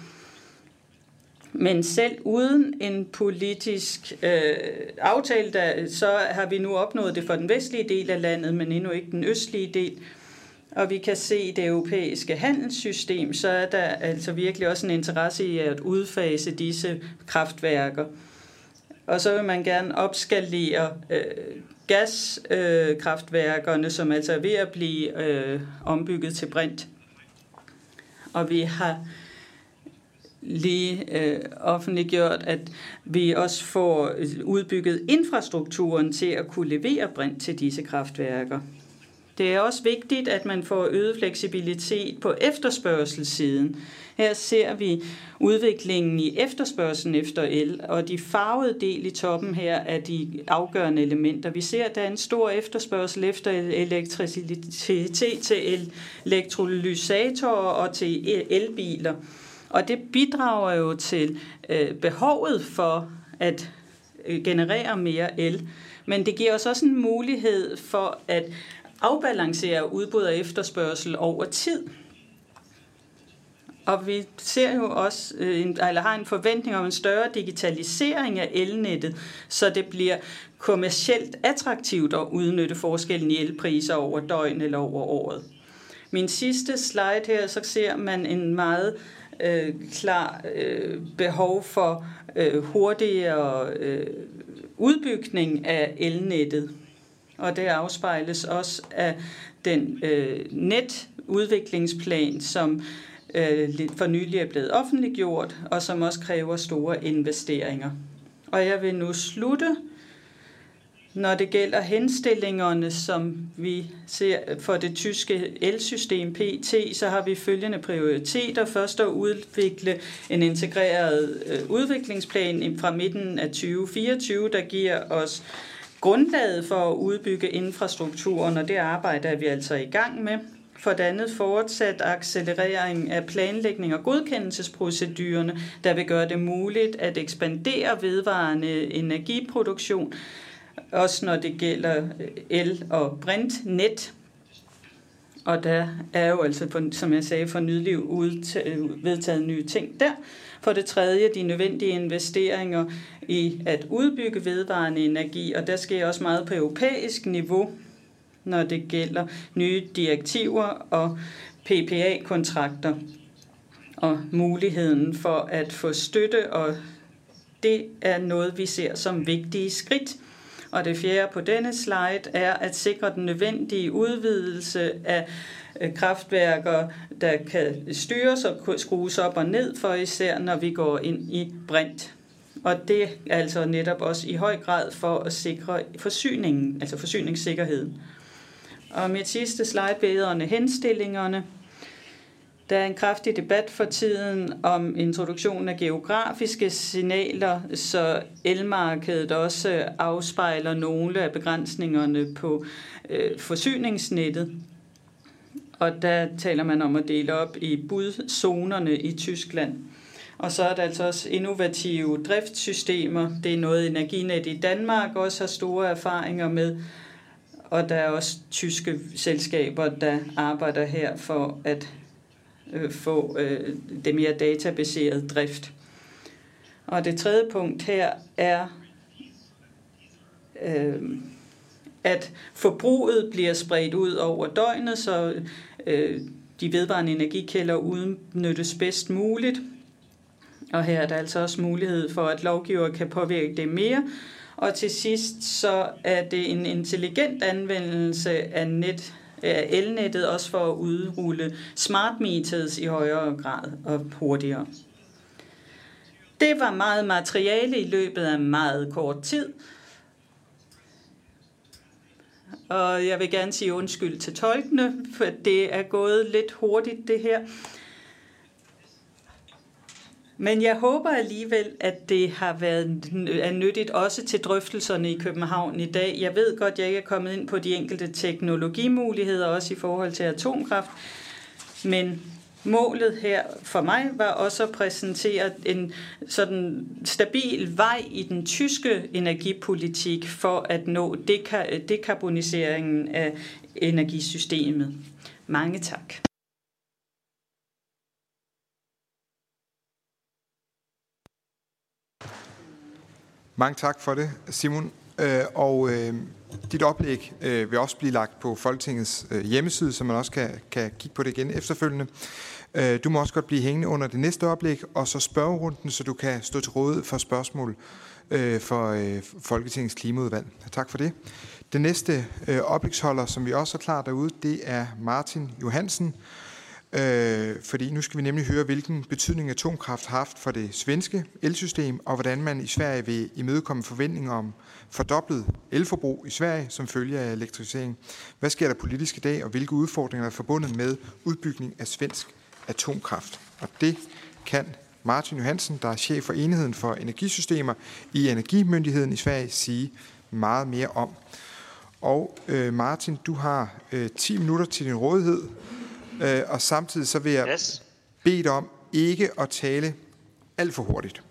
Men selv uden en politisk øh, aftale, der, så har vi nu opnået det for den vestlige del af landet, men endnu ikke den østlige del. Og vi kan se i det europæiske handelssystem, så er der altså virkelig også en interesse i at udfase disse kraftværker. Og så vil man gerne opskalere øh, gaskraftværkerne, øh, som altså er ved at blive øh, ombygget til brint. Og vi har lige øh, offentliggjort, at vi også får udbygget infrastrukturen til at kunne levere brint til disse kraftværker. Det er også vigtigt, at man får øget fleksibilitet på efterspørgselssiden. Her ser vi udviklingen i efterspørgselen efter el, og de farvede del i toppen her er de afgørende elementer. Vi ser, at der er en stor efterspørgsel efter elektricitet til elektrolysatorer og til elbiler. Og det bidrager jo til øh, behovet for at øh, generere mere el. Men det giver os også en mulighed for at afbalancere udbud og efterspørgsel over tid. Og vi ser jo også, øh, en, eller har en forventning om en større digitalisering af elnettet, så det bliver kommercielt attraktivt at udnytte forskellen i elpriser over døgn eller over året. Min sidste slide her, så ser man en meget øh, klar øh, behov for øh, hurtigere øh, udbygning af elnettet. og det afspejles også af den øh, netudviklingsplan, som øh, for nylig er blevet offentliggjort, og som også kræver store investeringer. Og jeg vil nu slutte når det gælder henstillingerne, som vi ser for det tyske elsystem PT, så har vi følgende prioriteter. Først at udvikle en integreret øh, udviklingsplan fra midten af 2024, der giver os grundlaget for at udbygge infrastrukturen, og det arbejde er vi altså i gang med. For det andet fortsat accelerering af planlægning og godkendelsesprocedurerne, der vil gøre det muligt at ekspandere vedvarende energiproduktion, også når det gælder øh, el- og brintnet. Og der er jo altså, som jeg sagde, for nylig vedtaget nye ting der. For det tredje, de nødvendige investeringer i at udbygge vedvarende energi, og der sker også meget på europæisk niveau, når det gælder nye direktiver og PPA-kontrakter og muligheden for at få støtte, og det er noget, vi ser som vigtige skridt. Og det fjerde på denne slide er at sikre den nødvendige udvidelse af øh, kraftværker, der kan styres og skrues op og ned for især, når vi går ind i brint. Og det er altså netop også i høj grad for at sikre forsyningen, altså forsyningssikkerheden. Og mit sidste slide vedrørende henstillingerne. Der er en kraftig debat for tiden om introduktionen af geografiske signaler, så elmarkedet også afspejler nogle af begrænsningerne på øh, forsyningsnettet. Og der taler man om at dele op i budzonerne i Tyskland. Og så er der altså også innovative driftssystemer. Det er noget Energinet i Danmark også har store erfaringer med. Og der er også tyske selskaber, der arbejder her for at øh, få øh, det mere databaserede drift. Og det tredje punkt her er, øh, at forbruget bliver spredt ud over døgnet, så øh, de vedvarende energikælder udnyttes bedst muligt. Og her er der altså også mulighed for, at lovgiver kan påvirke det mere. Og til sidst så er det en intelligent anvendelse af net elnettet, også for at udrulle smart meters i højere grad og hurtigere. Det var meget materiale i løbet af meget kort tid. Og jeg vil gerne sige undskyld til tolkene, for det er gået lidt hurtigt det her. Men jeg håber alligevel, at det har været er nyttigt også til drøftelserne i København i dag. Jeg ved godt, at jeg ikke er kommet ind på de enkelte teknologimuligheder, også i forhold til atomkraft. Men målet her for mig var også at præsentere en sådan stabil vej i den tyske energipolitik for at nå dekarboniseringen af energisystemet. Mange tak. Mange tak for det, Simon. Øh, og øh, dit oplæg øh, vil også blive lagt på Folketingets øh, hjemmeside, så man også kan, kan kigge på det igen efterfølgende. Øh, du må også godt blive hængende under det næste oplæg, og så spørgerunden, så du kan stå til råd for spørgsmål øh, for øh, Folketingets klimaudvalg. Tak for det. Den næste øh, oplægsholder, som vi også er klar derude, det er Martin Johansen, Øh, fordi nu skal vi nemlig høre, hvilken betydning atomkraft har haft for det svenske elsystem, og hvordan man i Sverige vil imødekomme forventninger om fordoblet elforbrug i Sverige som følge af elektrificering. Hvad sker der politisk i dag, og hvilke udfordringer er forbundet med udbygning af svensk atomkraft? Og det kan Martin Johansen, der er chef for enheden for energisystemer i Energimyndigheden i Sverige, sige meget mere om. Og øh, Martin, du har øh, 10 minutter til din rådighed, Øh, og samtidig så vil jeg yes. bede dig om ikke at tale alt for hurtigt.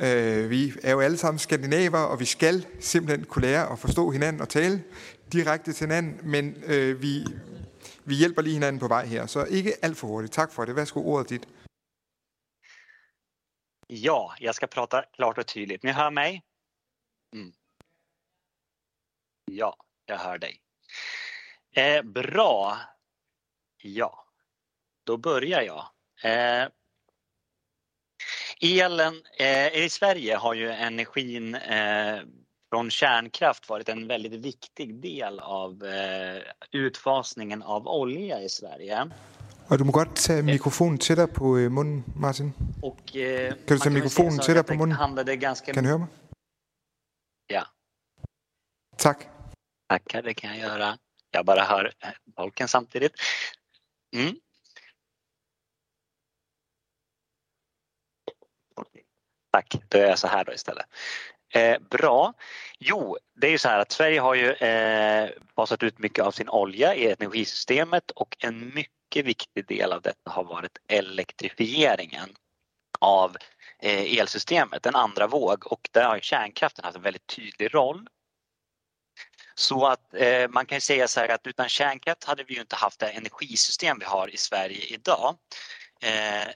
Øh, vi er jo alle sammen skandinaver, og vi skal simpelthen kunne lære at forstå hinanden og tale direkte til hinanden, men øh, vi, vi hjælper lige hinanden på vej her, så ikke alt for hurtigt. Tak for det. Værsgo ordet dit. Ja, jag ska prata klart och tydligt. Ni hör mig? Mm. Ja, jag hör dig. Eh, bra. Ja, då börjar jag. Eh, elen eh, i Sverige har ju energin eh, från kärnkraft varit en väldigt viktig del av eh, utfasningen av olja i Sverige. Og du må godt tage mikrofonen tættere på øh, munden, Martin. Och, eh, Kan du tage mikrofonen tættere på munden? ganska Kan du høre mig? Ja, Tak. tackar, det kan jag göra. Jag bara hör eh, tolken samtidigt. Mm. Okej. Tack, då är jag så här då istället. Eh, bra. Jo, det är ju så här att Sverige har ju eh, basat ut mycket av sin olja i energisystemet och en mycket viktig del av detta har varit elektrifieringen av eh, elsystemet, en andra våg och där har ju kärnkraften haft en väldigt tydlig roll. Så att eh, man kan säga så här att utan kärnkraft hade vi ju inte haft det energisystem vi har i Sverige idag. Eh,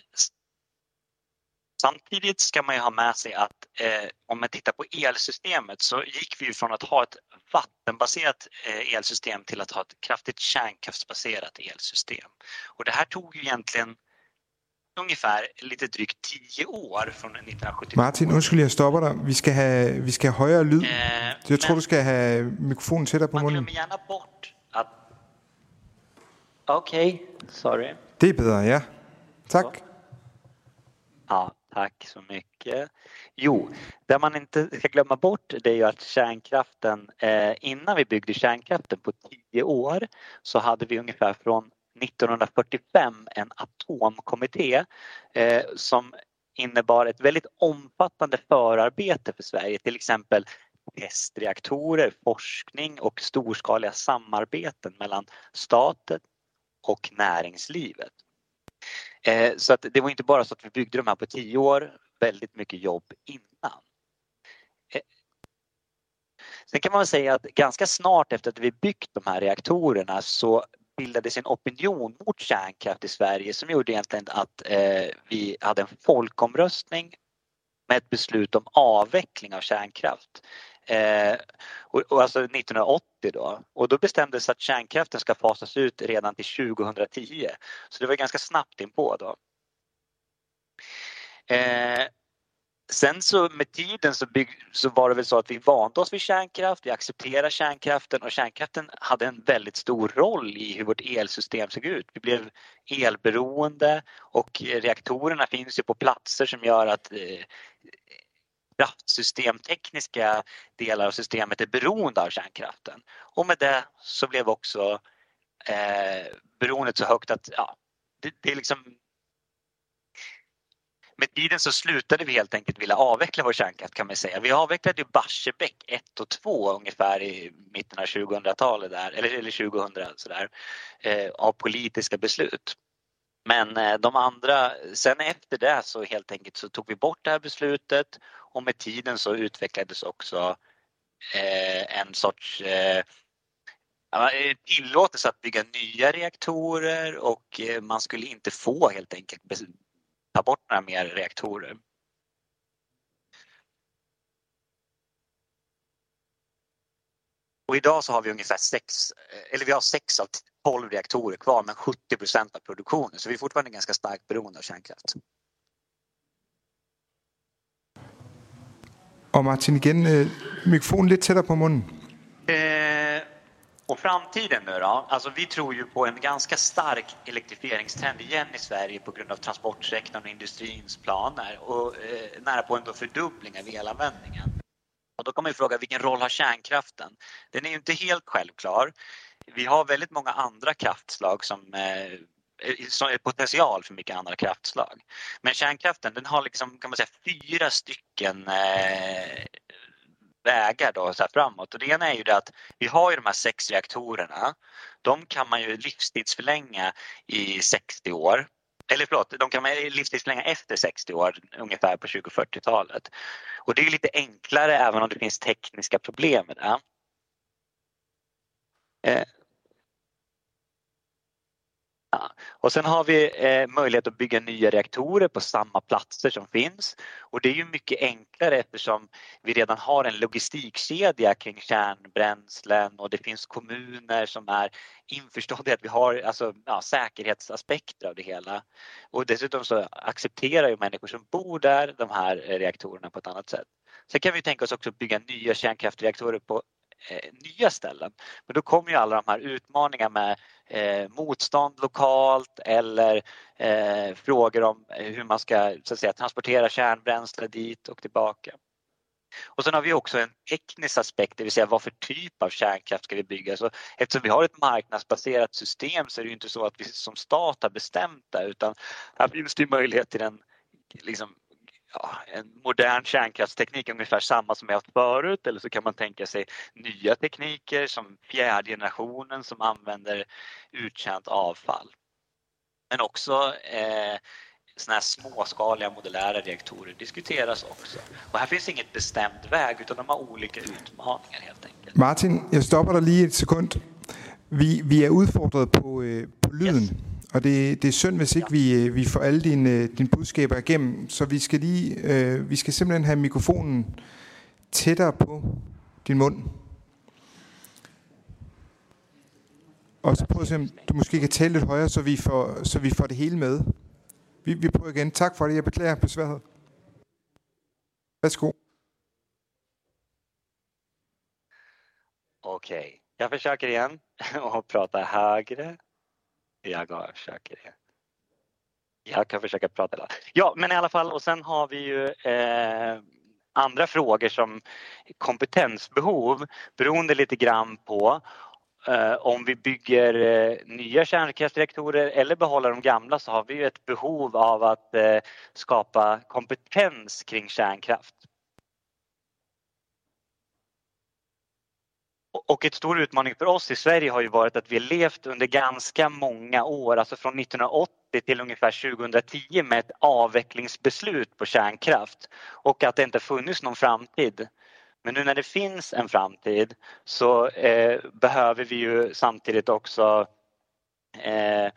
Samtidigt ska man ju ha med sig att eh, om man tittar på elsystemet så gick vi ju från att ha ett vattenbaserat eh, elsystem till att ha ett kraftigt kärnkraftsbaserat elsystem. Och det här tog ju egentligen ungefär lite drygt 10 år från 1970. Martin, undskyld, jeg stopper dig. Vi skal have, vi skal have højere lyd. Så jeg tror, du skal have mikrofonen tættere på man munden. glömmer gärna bort att... Okej, sorry. Det er bedre, ja. Tak. Ja, tack så mycket. Jo, det man inte ska glömma bort det är ju att kärnkraften, eh, innan vi byggde kärnkraften på tio år så hade vi ungefär från 1945 en atomkommitté eh, som innebar ett väldigt omfattande förarbete för Sverige, till exempel testreaktorer, forskning och storskaliga samarbeten mellan staten och näringslivet. Eh, Så att det var inte bara så att vi byggde de här på tio år, väldigt mycket jobb innan. Eh, Sen kan man väl säga att ganska snart efter att vi byggt de här reaktorerna så bildades en opinion mot kärnkraft i Sverige som gjorde egentligen att eh, vi hade en folkomröstning med ett beslut om avveckling av kärnkraft. Eh, och, och alltså 1980 då. Och då bestämdes att kärnkraften ska fasas ut redan till 2010. Så det var ganska snabbt inpå då. Eh, sen så med tiden så, bygg, så var det väl så att vi vande oss vid kärnkraft, vi accepterade kärnkraften och kärnkraften hade en väldigt stor roll i hur vårt elsystem såg ut. Vi blev elberoende och reaktorerna finns ju på platser som gör att eh, kraftsystemtekniska delar av systemet är beroende av kärnkraften. Och med det så blev också eh, beroendet så högt att ja, det, det är liksom med tiden så slutade vi helt enkelt vilja avveckla vår kärnkraft kan man säga. Vi avvecklade ju Barsebäck 1 och 2 ungefär i mitten av 2000-talet där, eller, eller 2000 sådär, eh, av politiska beslut. Men eh, de andra, sen efter det så helt enkelt så tog vi bort det här beslutet och med tiden så utvecklades också eh, en sorts eh, ja, eh, tillåtelse att bygga nya reaktorer och eh, man skulle inte få helt enkelt ta bort några mer reaktorer. Och idag så har vi ungefär sex, eller vi har sex av 12 reaktorer kvar men 70 procent av produktionen så vi är fortfarande ganska starkt beroende av kärnkraft. Og Martin, igen, øh, mikrofonen lidt tættere på munden. Och framtiden nu då? Alltså vi tror ju på en ganska stark elektrifieringstrend igen i Sverige på grund av transportsektorn och industrins planer och eh, nära på en då fördubbling av elanvändningen. Och då kan man ju fråga vilken roll har kärnkraften? Den är ju inte helt självklar. Vi har väldigt många andra kraftslag som eh, som är potential för mycket andra kraftslag. Men kärnkraften den har liksom kan man säga fyra stycken eh, vägar då, så här framåt. Och det ena är ju det att vi har ju de här sex reaktorerna. De kan man ju livstidsförlänga i 60 år. Eller förlåt, de kan man livstidsförlänga efter 60 år ungefär på 2040-talet. Och det är lite enklare även om det finns tekniska problem med det. Eh, Ja. Och sen har vi eh, möjlighet att bygga nya reaktorer på samma platser som finns. Och det är ju mycket enklare eftersom vi redan har en logistikkedja kring kärnbränslen och det finns kommuner som är införstådda i att vi har alltså, ja, säkerhetsaspekter av det hela. Och dessutom så accepterar ju människor som bor där de här reaktorerna på ett annat sätt. Sen kan vi tänka oss också bygga nya kärnkraftreaktorer på Eh, nya ställen. Men då kommer ju alla de här utmaningarna med eh, motstånd lokalt eller eh, frågor om hur man ska så att säga, transportera kärnbränsle dit och tillbaka. Och sen har vi också en teknisk aspekt, det vill säga vad för typ av kärnkraft ska vi bygga? Så eftersom vi har ett marknadsbaserat system så är det ju inte så att vi som stat har bestämt det utan här finns det möjlighet till en, liksom, ja, en modern kärnkraftsteknik, ungefär samma som vi haft förut eller så kan man tänka sig nya tekniker som fjärde generationen som använder uttjänt avfall. Men också eh, såna här småskaliga modulära reaktorer diskuteras också. Och här finns inget bestämd väg utan de har olika utmaningar helt enkelt. Martin, jeg stopper dig lige et sekund. Vi, vi er udfordret på, øh, på lyden, yes. Og det, det er synd, hvis ikke ja. vi, øh, vi får alle dine, dine budskaber igennem. Så vi skal, lige, øh, vi skal simpelthen have mikrofonen tættere på din mund. Og så prøv at se, om du måske kan tale lidt højere, så vi får, så vi får det hele med. Vi, vi prøver igen. Tak for det. Jeg beklager besværet. Værsgo. Okej, okay. jag försöker igen och prata högre. Jag försöker det. Jag kan försöka prata. Ja, men i alla fall och sen har vi ju eh, andra frågor som kompetensbehov beroende lite grann på Eh, om vi bygger eh, nya kärnkraftsreaktorer eller behåller de gamla så har vi ju ett behov av att eh, skapa kompetens kring kärnkraft. Och ett stor utmaning för oss i Sverige har ju varit att vi levt under ganska många år, alltså från 1980 till ungefär 2010 med ett avvecklingsbeslut på kärnkraft och att det inte funnits någon framtid. Men nu när det finns en framtid så eh, behöver vi ju samtidigt också eh,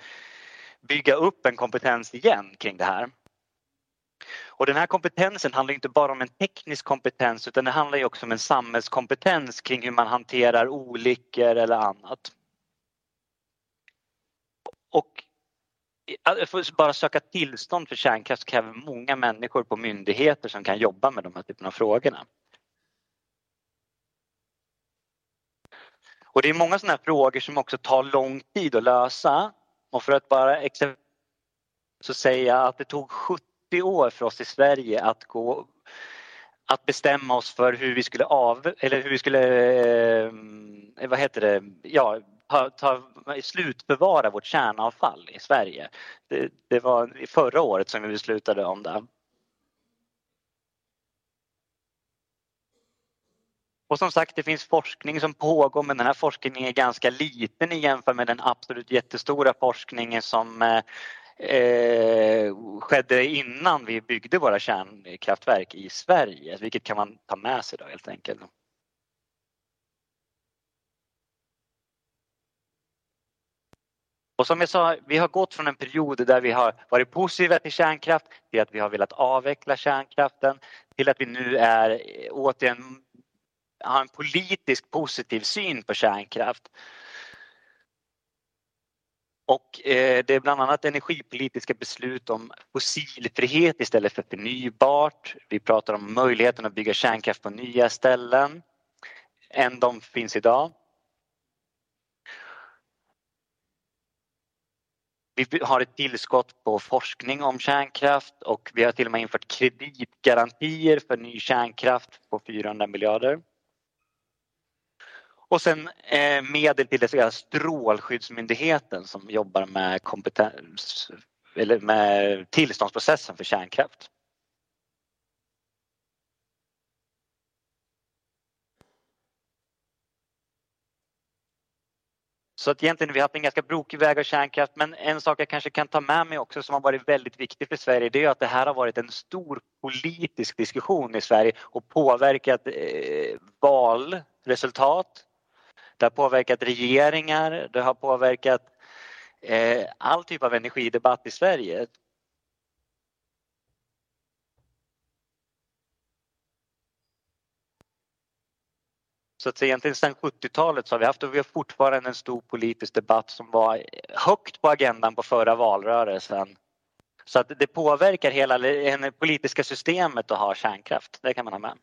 bygga upp en kompetens igen kring det här. Och den här kompetensen handlar inte bara om en teknisk kompetens utan det handlar ju också om en samhällskompetens kring hur man hanterar olyckor eller annat. Och att bara söka tillstånd för kärnkraft kräver många människor på myndigheter som kan jobba med de här typen av frågorna. Och det är många sådana här frågor som också tar lång tid att lösa. Och för att bara exempel så säger jag att det tog 70 år för oss i Sverige att gå att bestämma oss för hur vi skulle av eller hur vi skulle eh, vad heter det ja ta, ta, slutbevara vårt kärnavfall i Sverige. Det, det var förra året som vi beslutade om det. Och som sagt, det finns forskning som pågår men den här forskningen är ganska liten i jämförelse med den absolut jättestora forskningen som eh, eh, skedde innan vi byggde våra kärnkraftverk i Sverige, vilket kan man ta med sig då helt enkelt. Och som jag sa, vi har gått från en period där vi har varit positiva till kärnkraft till att vi har velat avveckla kärnkraften till att vi nu är eh, återigen har en politisk positiv syn på kärnkraft. Och eh, det är bland annat energipolitiska beslut om fossilfrihet istället för förnybart. Vi pratar om möjligheten att bygga kärnkraft på nya ställen än de finns idag. Vi har ett tillskott på forskning om kärnkraft och vi har till och med infört kreditgarantier för ny kärnkraft på 400 miljarder. Och sen eh, medel till det så Strålskyddsmyndigheten som jobbar med kompetens eller med tillståndsprocessen för kärnkraft. Så att egentligen vi har haft en ganska brokig väg av kärnkraft men en sak jag kanske kan ta med mig också som har varit väldigt viktig för Sverige det är att det här har varit en stor politisk diskussion i Sverige och påverkat eh, valresultat det har påverkat regeringar, det har påverkat eh, all typ av energidebatt i Sverige. Så att egentligen sedan 70-talet så har vi haft och vi har fortfarande en stor politisk debatt som var högt på agendan på förra valrörelsen. Så att det påverkar hela det politiska systemet att ha kärnkraft, det kan man ha med.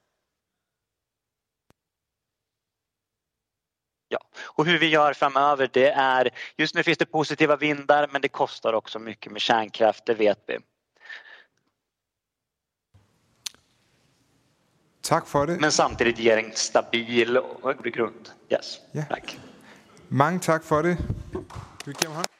Ja, och hur vi gör framöver det är, just nu finns det positiva vindar men det kostar också mycket med kärnkraft, det vet vi. Tak for det. Men samtidigt ger en stabil grund. Yes, ja. tack. Mange tak for det. Vi giver hånd.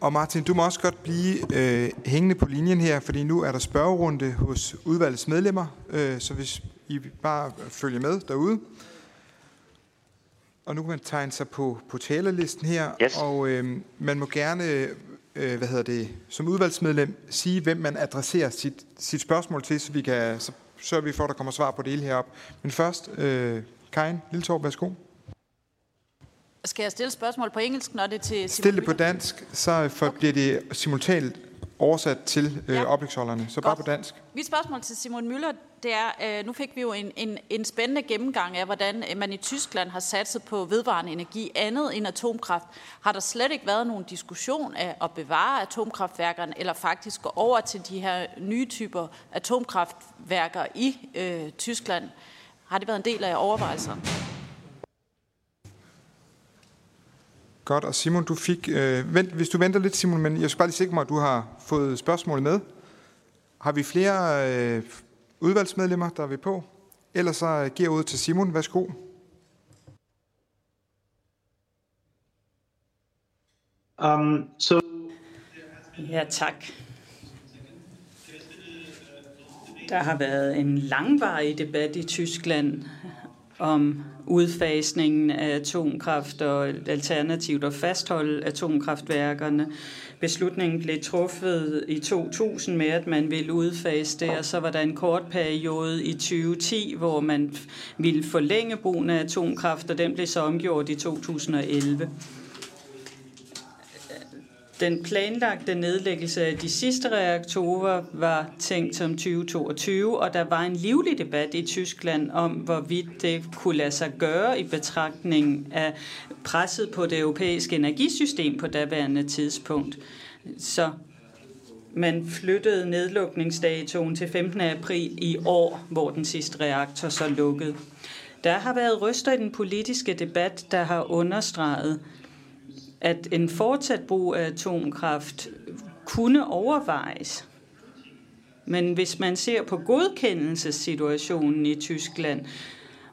Og Martin, du må også godt blive øh, hængende på linjen her, fordi nu er der spørgerunde hos udvalgets medlemmer, øh, så hvis I bare følger med derude. Og nu kan man tegne sig på, på talerlisten her, yes. og øh, man må gerne, øh, hvad hedder det, som udvalgsmedlem sige, hvem man adresserer sit, sit spørgsmål til, så vi kan så sørger vi for, at der kommer svar på det hele herop. Men først, øh, Karin Lilletorp, værsgo. Skal jeg stille spørgsmål på engelsk, når det er til Stil det på dansk, så for, okay. bliver det simultant oversat til øh, ja. oplægsholderne. Så Godt. bare på dansk. Mit spørgsmål til Simon Møller, det er, øh, nu fik vi jo en, en, en spændende gennemgang af, hvordan man i Tyskland har satset på vedvarende energi andet end atomkraft. Har der slet ikke været nogen diskussion af at bevare atomkraftværkerne, eller faktisk gå over til de her nye typer atomkraftværker i øh, Tyskland? Har det været en del af overvejelserne? Godt, og Simon, du fik... Øh, vent, hvis du venter lidt, Simon, men jeg skal bare lige sikre mig, at du har fået spørgsmålet med. Har vi flere øh, udvalgsmedlemmer, der er vi på? Ellers så øh, giver jeg ud til Simon. Værsgo. Um, so... Ja, tak. Der har været en langvarig debat i Tyskland om udfasningen af atomkraft og alternativt at fastholde atomkraftværkerne. Beslutningen blev truffet i 2000 med, at man ville udfase det, og så var der en kort periode i 2010, hvor man ville forlænge brugen af atomkraft, og den blev så omgjort i 2011. Den planlagte nedlæggelse af de sidste reaktorer var tænkt som 2022, og der var en livlig debat i Tyskland om, hvorvidt det kunne lade sig gøre i betragtning af presset på det europæiske energisystem på daværende tidspunkt. Så man flyttede nedlukningsdatoen til 15. april i år, hvor den sidste reaktor så lukkede. Der har været ryster i den politiske debat, der har understreget, at en fortsat brug af atomkraft kunne overvejes. Men hvis man ser på godkendelsessituationen i Tyskland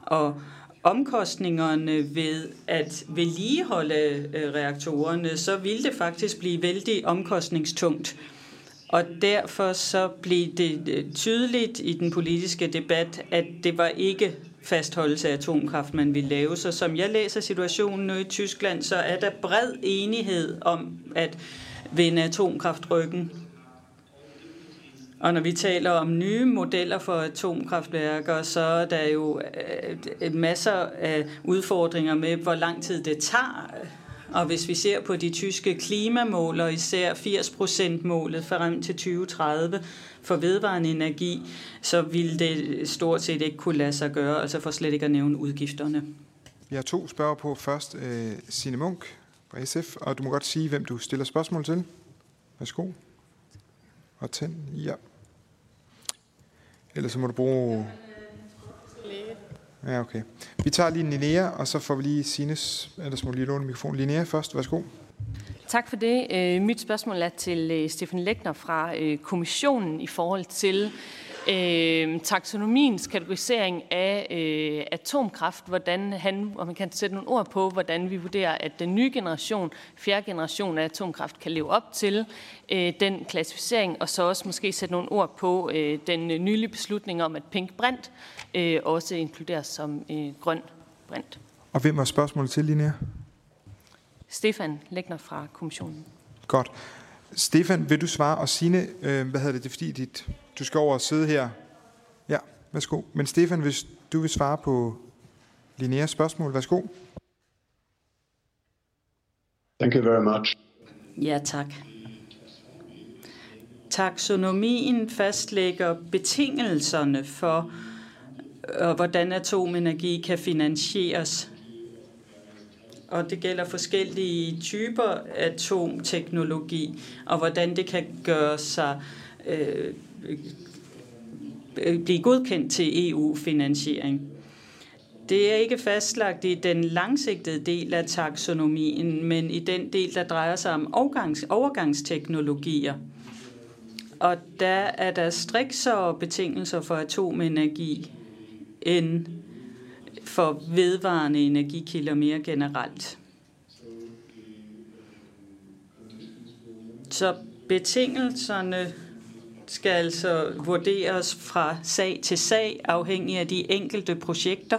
og omkostningerne ved at vedligeholde øh, reaktorerne, så ville det faktisk blive vældig omkostningstungt. Og derfor så blev det øh, tydeligt i den politiske debat, at det var ikke fastholdelse af atomkraft, man vil lave. Så som jeg læser situationen nu i Tyskland, så er der bred enighed om at vende atomkraftryggen. Og når vi taler om nye modeller for atomkraftværker, så er der jo øh, masser af udfordringer med, hvor lang tid det tager. Og hvis vi ser på de tyske klimamål, og især 80%-målet frem til 2030, for vedvarende energi, så vil det stort set ikke kunne lade sig gøre, altså for slet ikke at nævne udgifterne. Vi har to spørger på. Først øh, Signe Munk fra SF, og du må godt sige, hvem du stiller spørgsmål til. Værsgo. Og tænd. Ja. Ellers så må du bruge... Ja, okay. Vi tager lige Linnea, og så får vi lige Sines, ellers må du lige låne mikrofonen. Linnea først, værsgo. Tak for det. Øh, mit spørgsmål er til øh, Stefan Lægner fra øh, kommissionen i forhold til øh, taksonomiens kategorisering af øh, atomkraft, hvordan han, og man kan sætte nogle ord på, hvordan vi vurderer, at den nye generation, fjerde generation af atomkraft, kan leve op til øh, den klassificering, og så også måske sætte nogle ord på øh, den nylige beslutning om, at pink brint øh, også inkluderes som øh, grøn brint. Og hvem var spørgsmålet til, Linnea? Stefan Lægner fra kommissionen. Godt. Stefan, vil du svare? Og Signe, øh, hvad hedder det, det er fordi, dit, du skal over og sidde her. Ja, værsgo. Men Stefan, hvis du vil svare på Linneas spørgsmål, værsgo. Thank you very much. Ja, tak. Taksonomien fastlægger betingelserne for, og hvordan atomenergi kan finansieres og det gælder forskellige typer atomteknologi, og hvordan det kan gøre sig øh, øh, blive godkendt til EU-finansiering. Det er ikke fastlagt i den langsigtede del af taksonomien, men i den del, der drejer sig om overgangs, overgangsteknologier. Og der er der striksere betingelser for atomenergi end for vedvarende energikilder mere generelt. Så betingelserne skal altså vurderes fra sag til sag, afhængig af de enkelte projekter.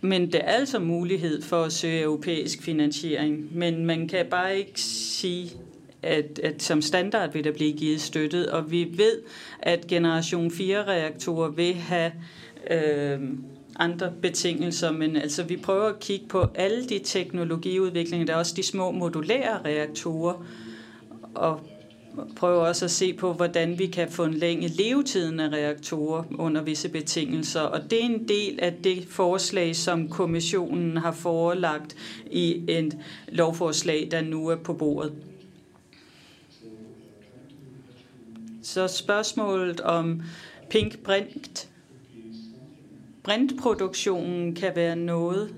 Men det er altså mulighed for at søge europæisk finansiering. Men man kan bare ikke sige, at, at som standard vil der blive givet støttet. Og vi ved, at generation 4-reaktorer vil have øh, andre betingelser, men altså vi prøver at kigge på alle de teknologiudviklinger. Der er også de små modulære reaktorer, og prøver også at se på, hvordan vi kan få en længe levetiden af reaktorer under visse betingelser. Og det er en del af det forslag, som kommissionen har forelagt i et lovforslag, der nu er på bordet. Så spørgsmålet om pink brint, brintproduktionen kan være noget,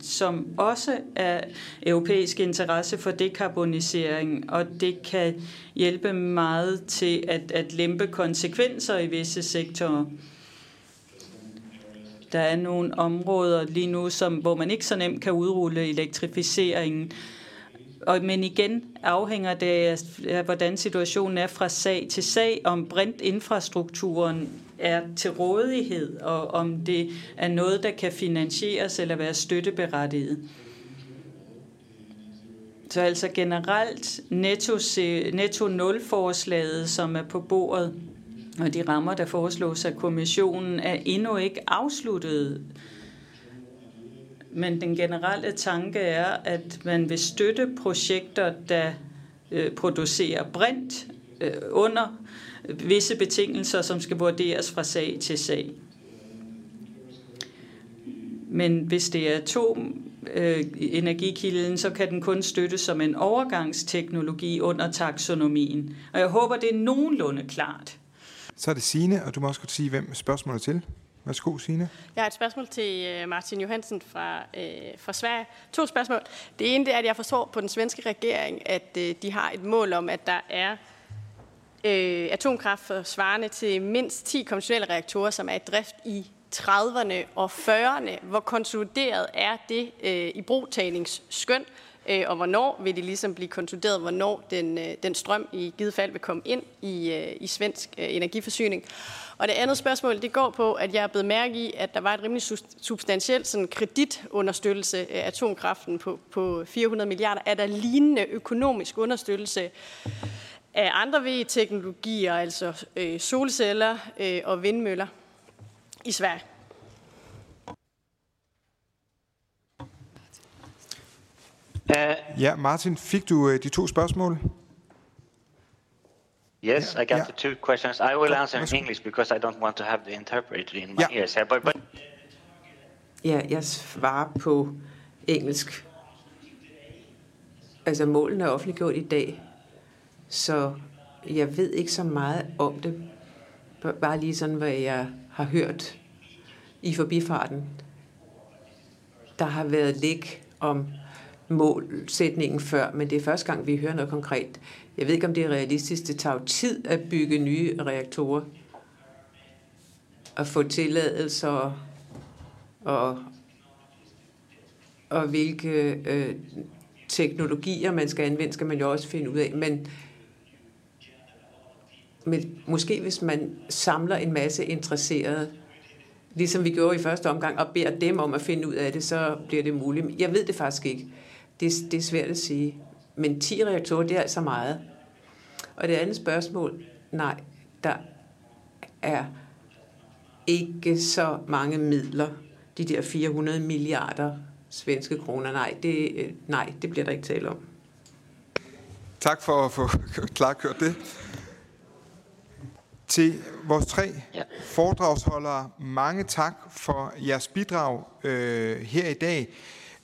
som også er europæisk interesse for dekarbonisering, og det kan hjælpe meget til at, at lempe konsekvenser i visse sektorer. Der er nogle områder lige nu, som, hvor man ikke så nemt kan udrulle elektrificeringen. Og, men igen afhænger det af, hvordan situationen er fra sag til sag, om brintinfrastrukturen er til rådighed, og om det er noget, der kan finansieres eller være støtteberettiget. Så altså generelt netto, netto 0-forslaget, som er på bordet, og de rammer, der foreslås af kommissionen, er endnu ikke afsluttet. Men den generelle tanke er, at man vil støtte projekter, der øh, producerer brint øh, under visse betingelser, som skal vurderes fra sag til sag. Men hvis det er atomenergikilden, øh, energikilden, så kan den kun støttes som en overgangsteknologi under taksonomien. Og jeg håber, det er nogenlunde klart. Så er det Signe, og du må også godt sige, hvem spørgsmålet er til. Værsgo, Signe. Jeg har et spørgsmål til øh, Martin Johansen fra, øh, fra Sverige. To spørgsmål. Det ene det er, at jeg forstår på den svenske regering, at øh, de har et mål om, at der er øh, atomkraft for svarende til mindst 10 konventionelle reaktorer, som er i drift i 30'erne og 40'erne. Hvor konsolideret er det øh, i brugtagningsskøn, øh, og hvornår vil det ligesom blive konsolideret, hvornår den, øh, den strøm i givet fald vil komme ind i, øh, i svensk øh, energiforsyning. Og det andet spørgsmål, det går på, at jeg er blevet mærke i, at der var et rimelig substantielt sådan, kreditunderstøttelse af atomkraften på, på 400 milliarder. Er der lignende økonomisk understøttelse af andre VE-teknologier, altså øh, solceller øh, og vindmøller i Sverige. Ja, Martin, fik du øh, de to spørgsmål? Yes, I got yeah. the two questions. I will answer in English because I don't want to have the interpreter in my yeah. ears. But, but... Ja, jeg svarer på engelsk. Altså, målene er offentliggjort i dag, så jeg ved ikke så meget om det. Bare lige sådan, hvad jeg har hørt i forbifarten. Der har været læk om målsætningen før, men det er første gang, vi hører noget konkret. Jeg ved ikke, om det er realistisk. Det tager jo tid at bygge nye reaktorer. At få tilladelser og, og hvilke øh, teknologier man skal anvende, skal man jo også finde ud af. Men men måske hvis man samler en masse interesserede, ligesom vi gjorde i første omgang, og beder dem om at finde ud af det, så bliver det muligt. Jeg ved det faktisk ikke. Det, det er svært at sige. Men 10 reaktorer, det er altså meget. Og det andet spørgsmål, nej, der er ikke så mange midler, de der 400 milliarder svenske kroner. Nej, det, nej, det bliver der ikke tale om. Tak for at få klargjort det til vores tre ja. foredragsholdere. Mange tak for jeres bidrag øh, her i dag.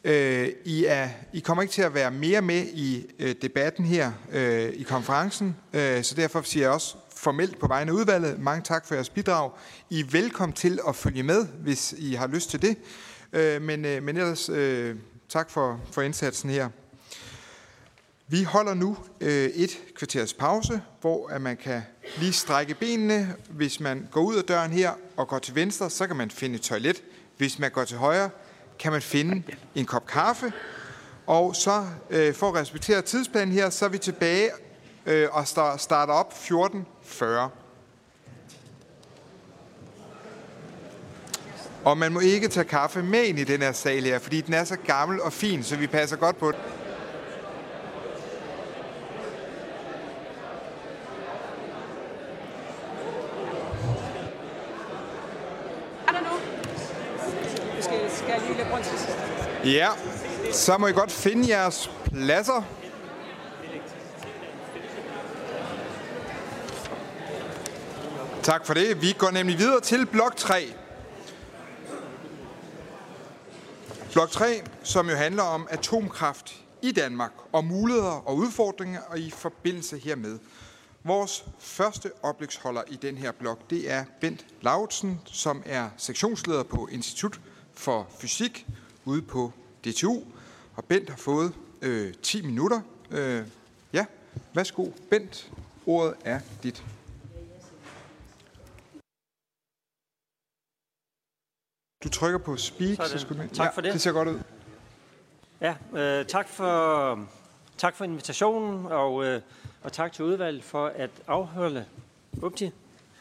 Øh, I, er, I kommer ikke til at være mere med i øh, debatten her øh, i konferencen, øh, så derfor siger jeg også formelt på vegne af udvalget, mange tak for jeres bidrag. I er velkommen til at følge med, hvis I har lyst til det. Øh, men, øh, men ellers øh, tak for, for indsatsen her. Vi holder nu øh, et kvarters pause, hvor at man kan lige strække benene. Hvis man går ud af døren her og går til venstre, så kan man finde et toilet. Hvis man går til højre, kan man finde en kop kaffe. Og så øh, for at respektere tidsplanen her, så er vi tilbage øh, og starter op 14.40. Og man må ikke tage kaffe med ind i den her sal her, fordi den er så gammel og fin, så vi passer godt på den. Ja, så må I godt finde jeres pladser. Tak for det. Vi går nemlig videre til blok 3. Blok 3, som jo handler om atomkraft i Danmark og muligheder og udfordringer og i forbindelse hermed. Vores første oplægsholder i den her blok, det er Bent Lautsen, som er sektionsleder på Institut for Fysik ude på DTU. Og Bent har fået øh, 10 minutter. Øh, ja, værsgo. Bent, ordet er dit. Du trykker på speak, så, så skulle Tak for det. Det ser godt ud. Ja, øh, tak, for, tak for invitationen, og, øh, og tak til udvalget for at afholde... Upti,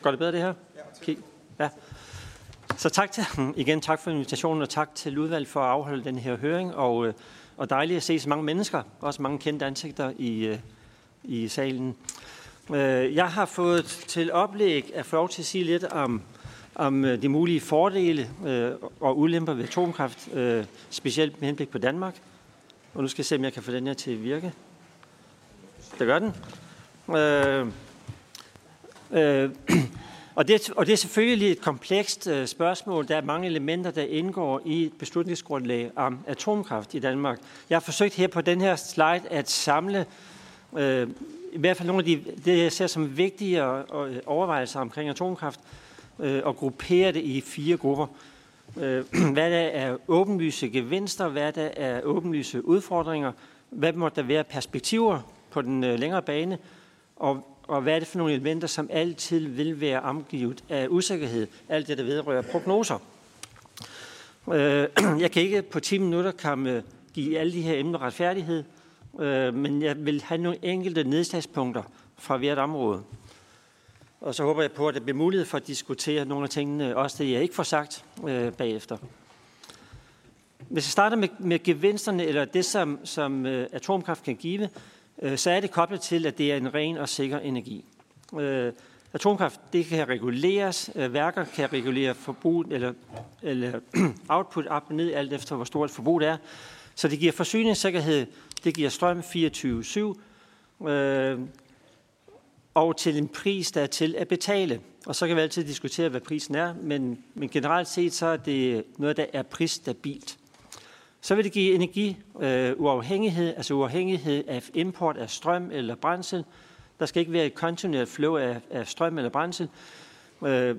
går det bedre det her? Ja, ja. Så tak til, igen tak for invitationen, og tak til udvalget for at afholde den her høring, og, øh, og dejligt at se så mange mennesker, også mange kendte ansigter i, øh, i salen. Øh, jeg har fået til oplæg at få lov til at sige lidt om om de mulige fordele og ulemper ved atomkraft, specielt med henblik på Danmark. Og nu skal jeg se, om jeg kan få den her til at virke. Det gør den. Øh, øh, og, det, og det er selvfølgelig et komplekst øh, spørgsmål. Der er mange elementer, der indgår i et beslutningsgrundlag om atomkraft i Danmark. Jeg har forsøgt her på den her slide at samle øh, i hvert fald nogle af de, det, jeg ser som vigtige øh, overvejelser omkring atomkraft, øh, og gruppere det i fire grupper. Øh, hvad der er åbenlyse gevinster, hvad der er åbenlyse udfordringer, hvad må der være perspektiver på den øh, længere bane, og, og hvad er det for nogle elementer, som altid vil være omgivet af usikkerhed, alt det, der vedrører prognoser. Øh, jeg kan ikke på 10 minutter komme, give alle de her emner retfærdighed, øh, men jeg vil have nogle enkelte nedslagspunkter fra hvert område. Og så håber jeg på, at der bliver mulighed for at diskutere nogle af tingene, også det jeg ikke får sagt øh, bagefter. Hvis jeg starter med, med gevinsterne, eller det som, som øh, atomkraft kan give, Øh, så er det koblet til, at det er en ren og sikker energi. Øh, atomkraft det kan reguleres, øh, værker kan regulere forbrug eller, eller output op og ned, alt efter hvor stort forbrug det er. Så det giver forsyningssikkerhed, det giver strøm 24-7, øh, og til en pris, der er til at betale. Og så kan vi altid diskutere, hvad prisen er, men, men generelt set så er det noget, der er prisstabilt. Så vil det give energi øh, uafhængighed, altså uafhængighed af import af strøm eller brændsel. Der skal ikke være et kontinuerligt flow af, af strøm eller brændsel. Øh,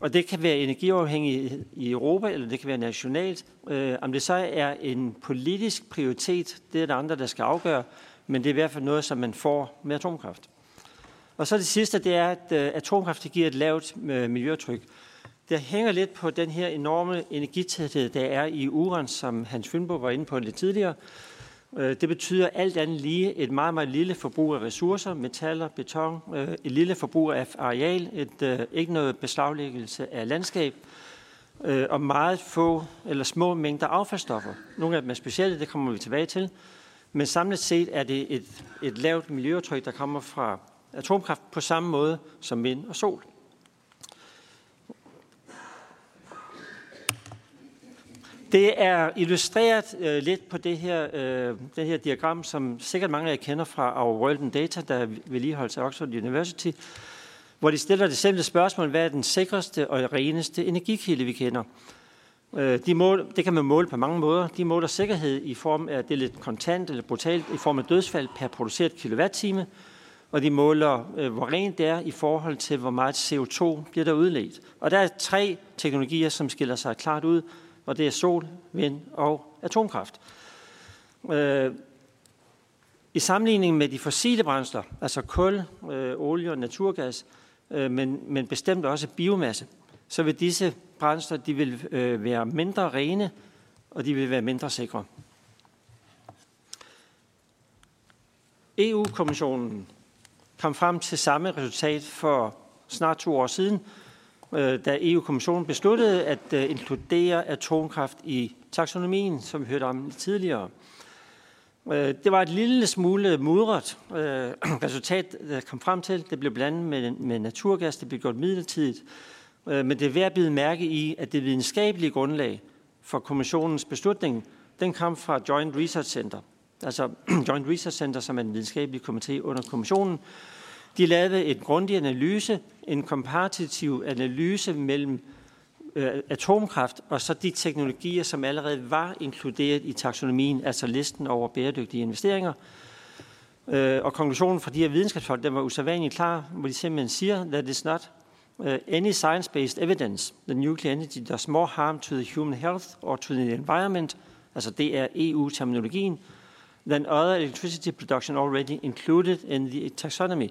og det kan være energiafhængighed i Europa, eller det kan være nationalt. Øh, om det så er en politisk prioritet, det er der andre, der skal afgøre, men det er i hvert fald noget, som man får med atomkraft. Og så det sidste, det er, at øh, atomkraft giver et lavt øh, miljøtryk. Det hænger lidt på den her enorme energitæthed, der er i uran, som Hans Fynbo var inde på lidt tidligere. Øh, det betyder alt andet lige et meget, meget lille forbrug af ressourcer, metaller, beton, øh, et lille forbrug af areal, et, øh, ikke noget beslaglæggelse af landskab, og meget få eller små mængder affaldsstoffer. Nogle af dem er specielle, det kommer vi tilbage til. Men samlet set er det et, et lavt miljøtryk, der kommer fra atomkraft på samme måde som vind og sol. Det er illustreret øh, lidt på det her, øh, det her diagram, som sikkert mange af jer kender fra Our World and Data, der vedligeholdes af Oxford University, hvor de stiller det simple spørgsmål, hvad er den sikreste og reneste energikilde, vi kender? Øh, de mål, det kan man måle på mange måder. De måler sikkerhed i form af, det er lidt kontant eller brutalt, i form af dødsfald per produceret kilowatt-time, og de måler, øh, hvor rent det er i forhold til, hvor meget CO2 bliver der udledt. Og der er tre teknologier, som skiller sig klart ud, og det er sol, vind og atomkraft. Øh, I sammenligning med de fossile brændsler, altså kul, øh, olie og naturgas, øh, men, men bestemt også biomasse, så vil disse brændsler de vil øh, være mindre rene, og de vil være mindre sikre. EU-kommissionen kom frem til samme resultat for snart to år siden, Øh, da EU-kommissionen besluttede at øh, inkludere atomkraft i taksonomien, som vi hørte om tidligere. Øh, det var et lille smule mudret resultat, der kom frem til. Det blev blandet med, med naturgas, det blev gjort midlertidigt, men det er værd at bide mærke i, at det videnskabelige grundlag for kommissionens beslutning, den kom fra Joint Research Center. Altså Joint Research Center, som er en videnskabelig komité under kommissionen. De lavede en grundig analyse, en komparativ analyse mellem øh, atomkraft og så de teknologier, som allerede var inkluderet i taksonomien, altså listen over bæredygtige investeringer. Øh, og konklusionen fra de her videnskabsfolk, den var usædvanligt klar, hvor de simpelthen siger, that is not uh, any science-based evidence that nuclear energy does more harm to the human health or to the environment, altså det er EU-terminologien, than other electricity production already included in the taxonomy.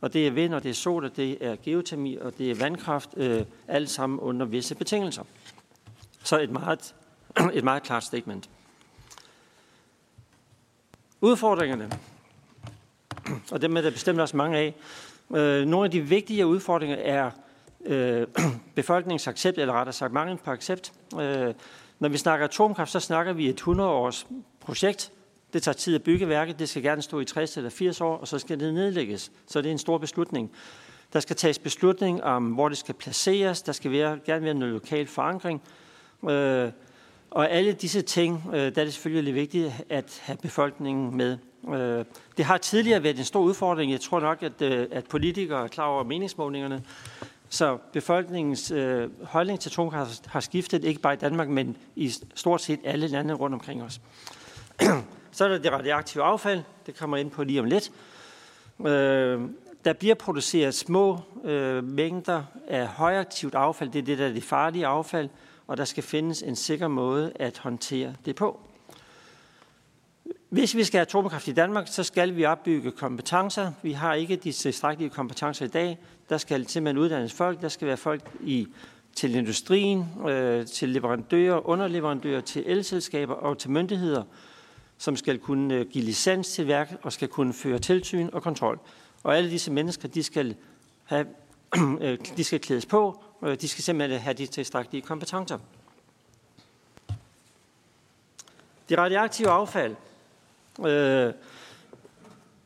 Og det er vind, og det er sol, og det er geotermi, og det er vandkraft, øh, alt sammen under visse betingelser. Så et meget, et meget klart statement. Udfordringerne, og dem er der bestemt også mange af, Øh, nogle af de vigtige udfordringer er øh, befolkningens accept, eller rettere sagt mangel på accept. Øh, når vi snakker atomkraft, så snakker vi et 100-års projekt. Det tager tid at bygge værket. Det skal gerne stå i 60 eller 80 år, og så skal det nedlægges. Så det er en stor beslutning. Der skal tages beslutning om, hvor det skal placeres. Der skal være, gerne være noget lokal forankring. Øh, og alle disse ting, øh, der er det selvfølgelig vigtigt at have befolkningen med. Øh, det har tidligere været en stor udfordring. Jeg tror nok, at, øh, at politikere er klar over meningsmålingerne. Så befolkningens øh, holdning til atomkraft har skiftet, ikke bare i Danmark, men i stort set alle lande rundt omkring os. Så er der det radioaktive affald. Det kommer ind på lige om lidt. Øh, der bliver produceret små øh, mængder af højaktivt affald. Det er det, der er det farlige affald. Og der skal findes en sikker måde at håndtere det på. Hvis vi skal have atomkraft i Danmark, så skal vi opbygge kompetencer. Vi har ikke de tilstrækkelige kompetencer i dag. Der skal simpelthen uddannes folk. Der skal være folk i, til industrien, øh, til leverandører, underleverandører, til elselskaber og til myndigheder, som skal kunne øh, give licens til værk og skal kunne føre tilsyn og kontrol. Og alle disse mennesker, de skal, have, øh, de skal klædes på. og de skal simpelthen have de tilstrækkelige kompetencer. Det radioaktive affald – Øh,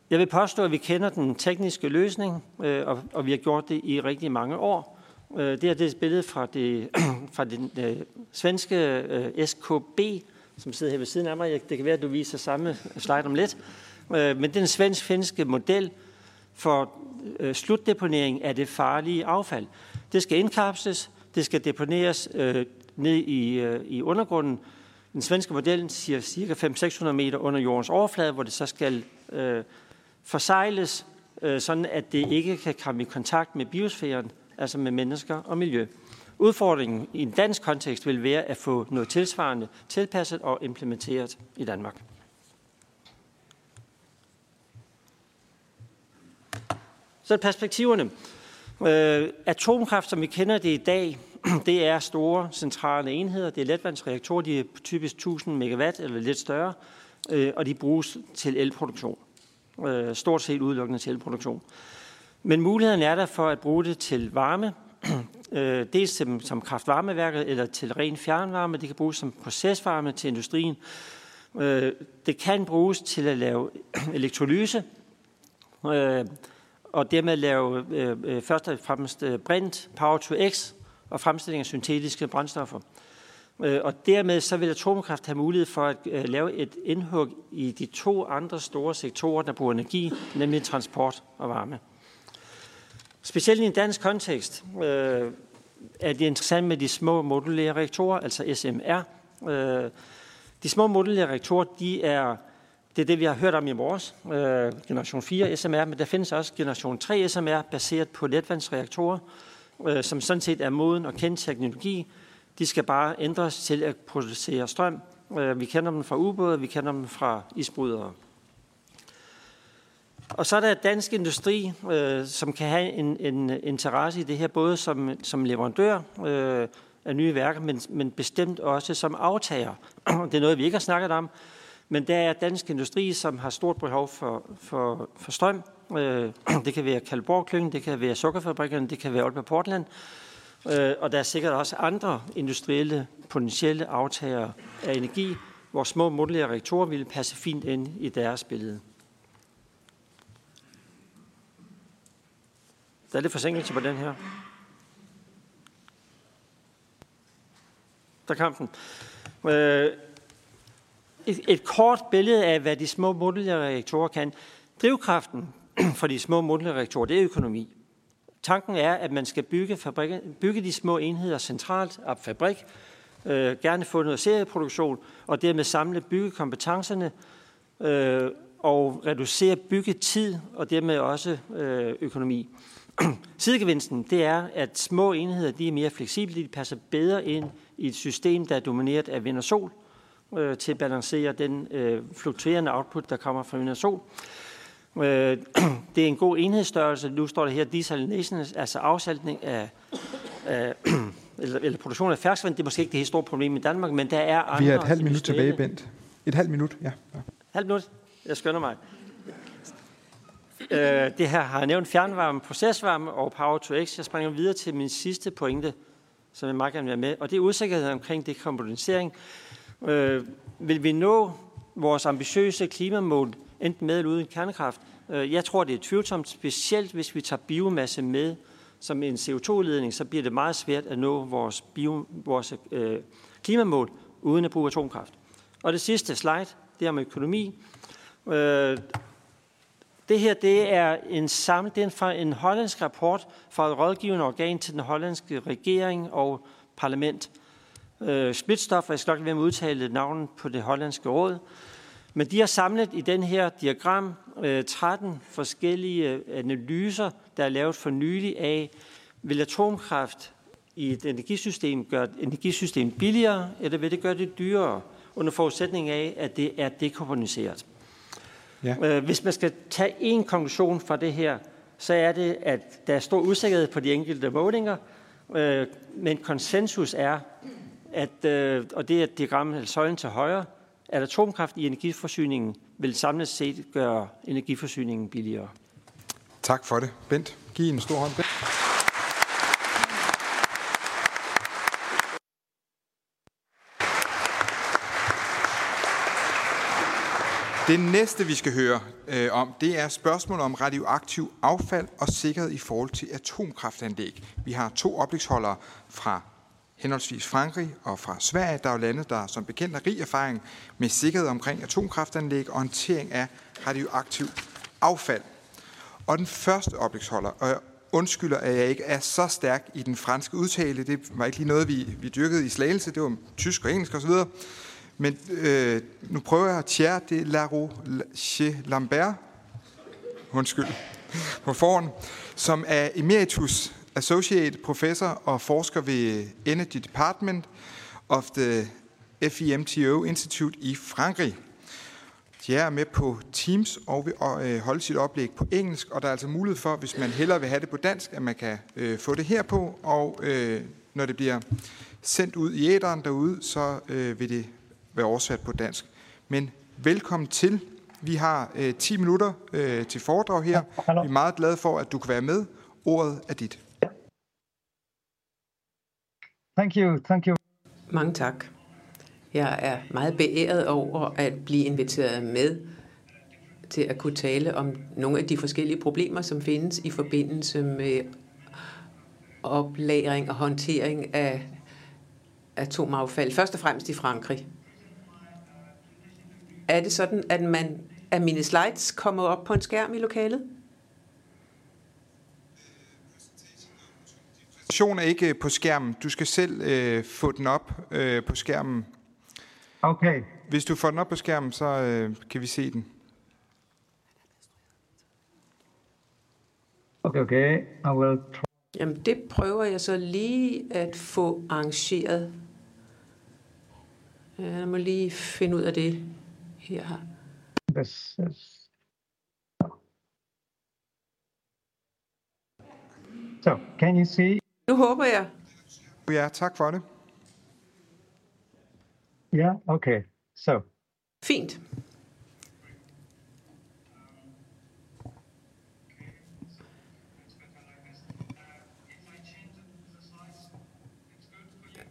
jeg vil påstå, at vi kender den tekniske løsning, øh, og vi har gjort det i rigtig mange år. Øh, det er det billede fra, det, fra den øh, svenske SKB, som sidder her ved siden af mig. Det kan være, at du viser samme slide om lidt. Øh, men den svensk-finske model for øh, slutdeponering af det farlige affald. Det skal indkapsles, det skal deponeres øh, ned i, i undergrunden, den svenske model siger ca. 500-600 meter under jordens overflade, hvor det så skal øh, forsejles, øh, sådan at det ikke kan komme i kontakt med biosfæren, altså med mennesker og miljø. Udfordringen i en dansk kontekst vil være at få noget tilsvarende tilpasset og implementeret i Danmark. Så perspektiverne. Øh, atomkraft, som vi kender det i dag, det er store centrale enheder. Det er letvandsreaktorer, de er typisk 1000 megawatt eller lidt større, øh, og de bruges til elproduktion. Øh, stort set udelukkende til elproduktion. Men muligheden er der for at bruge det til varme, øh, dels som, som kraftvarmeværker eller til ren fjernvarme. Det kan bruges som procesvarme til industrien. Øh, det kan bruges til at lave elektrolyse, øh, og dermed lave øh, først og fremmest brint, power to x, og fremstilling af syntetiske brændstoffer. Øh, og dermed så vil atomkraft have mulighed for at lave et indhug i de to andre store sektorer, der bruger energi, nemlig transport og varme. Specielt i en dansk kontekst, øh, er det interessant med de små modulære reaktorer, altså SMR. Øh, de små modulære reaktorer, de er, det er det, vi har hørt om i morges, øh, generation 4 SMR, men der findes også generation 3 SMR, baseret på letvandsreaktorer, øh, som sådan set er moden og kendt teknologi. De skal bare ændres til at producere strøm. Øh, vi kender dem fra ubåde, vi kender dem fra isbrydere. Og så er der dansk industri, øh, som kan have en, en interesse i det her, både som, som leverandør øh, af nye værker, men, men bestemt også som aftager. det er noget, vi ikke har snakket om, men der er dansk industri, som har stort behov for, for, for strøm. Øh, det kan være Kalborg det kan være sukkerfabrikkerne, det kan være Aalborg Portland, øh, og der er sikkert også andre industrielle potentielle aftager af energi, hvor små modulære reaktorer ville passe fint ind i deres billede. Der er lidt forsinkelse på den her. Der kom den. Øh, et, et kort billede af, hvad de små modulære reaktorer kan. Drivkraften for de små modulære reaktorer, det er økonomi. Tanken er, at man skal bygge, fabrikke, bygge de små enheder centralt af fabrik, øh, gerne få noget serieproduktion, og dermed samle byggekompetencerne øh, og reducere byggetid og dermed også øh, økonomi. Sidegevinsten, det er, at små enheder de er mere fleksible, de passer bedre ind i et system, der er domineret af vind og sol, øh, til at balancere den øh, fluktuerende output, der kommer fra vind og sol. Øh, det er en god enhedsstørrelse. Nu står der her desalination, altså afsaltning af, af eller, eller produktion af ferskvand. Det er måske ikke det helt store problem i Danmark, men der er andre... Vi har et halvt minut tilbage, Bent. Et halvt minut, ja. ja. Halvt minut? Jeg skynder mig. Øh, det her har jeg nævnt fjernvarme, procesvarme og Power to X. Jeg springer videre til min sidste pointe, som jeg meget gerne vil være med, og det er usikkerhed omkring dekarbonisering. Øh, vil vi nå vores ambitiøse klimamål enten med eller uden kernekraft? Øh, jeg tror, det er tvivlsomt, specielt hvis vi tager biomasse med som en CO2-ledning, så bliver det meget svært at nå vores, bio, vores øh, klimamål uden at bruge atomkraft. Og det sidste slide, det er om økonomi. Øh, det her det er en samling, det er en, fra en hollandsk rapport fra et rådgivende organ til den hollandske regering og parlament. Øh, Splitstof, jeg skal nok være med at udtale navnet på det hollandske råd. Men de har samlet i den her diagram øh, 13 forskellige øh, analyser, der er lavet for nylig af, vil atomkraft i et energisystem gøre et energisystem billigere, eller vil det gøre det dyrere, under forudsætning af, at det er dekarboniseret. Ja. Øh, hvis man skal tage en konklusion fra det her, så er det, at der er stor usikkerhed på de enkelte målinger, øh, men konsensus er, at, øh, og det er diagrammet søjlen til højre, at atomkraft i energiforsyningen vil samlet set gøre energiforsyningen billigere. Tak for det. Bent, giv en stor hånd. Bent. Det næste, vi skal høre øh, om, det er spørgsmål om radioaktiv affald og sikkerhed i forhold til atomkraftanlæg. Vi har to oplægsholdere fra henholdsvis Frankrig og fra Sverige, der er jo lande, der som bekendt har rig erfaring med sikkerhed omkring atomkraftanlæg og håndtering af radioaktiv affald. Og den første oplægsholder, og jeg undskylder, at jeg ikke er så stærk i den franske udtale, det var ikke lige noget, vi, vi dyrkede i slagelse, det var tysk og engelsk osv., men øh, nu prøver jeg. Thierry de la Roche Lambert, undskyld, på forhånd, som er emeritus associate professor og forsker ved Energy Department of the FEMTO Institute i Frankrig. De er med på Teams og vil øh, holde sit oplæg på engelsk, og der er altså mulighed for, hvis man hellere vil have det på dansk, at man kan øh, få det her på, og øh, når det bliver sendt ud i æderen derude, så øh, vil det være oversat på dansk. Men velkommen til. Vi har øh, 10 minutter øh, til foredrag her. Vi er meget glade for, at du kan være med. Ordet er dit. Thank you. Thank you. Mange tak. Jeg er meget beæret over at blive inviteret med til at kunne tale om nogle af de forskellige problemer, som findes i forbindelse med oplagring og håndtering af atomaffald, først og fremmest i Frankrig. Er det sådan, at, man, at mine slides kommer op på en skærm i lokalet? er ikke på skærmen. Du skal selv øh, få den op øh, på skærmen. Okay. Hvis du får den op på skærmen, så øh, kan vi se den. Okay, okay. I will try. Jamen, det prøver jeg så lige at få arrangeret. Jeg må lige finde ud af det her. This is... So, can you see? Nu håber jeg. Ja, tak for det. Yeah, okay. So, Fint.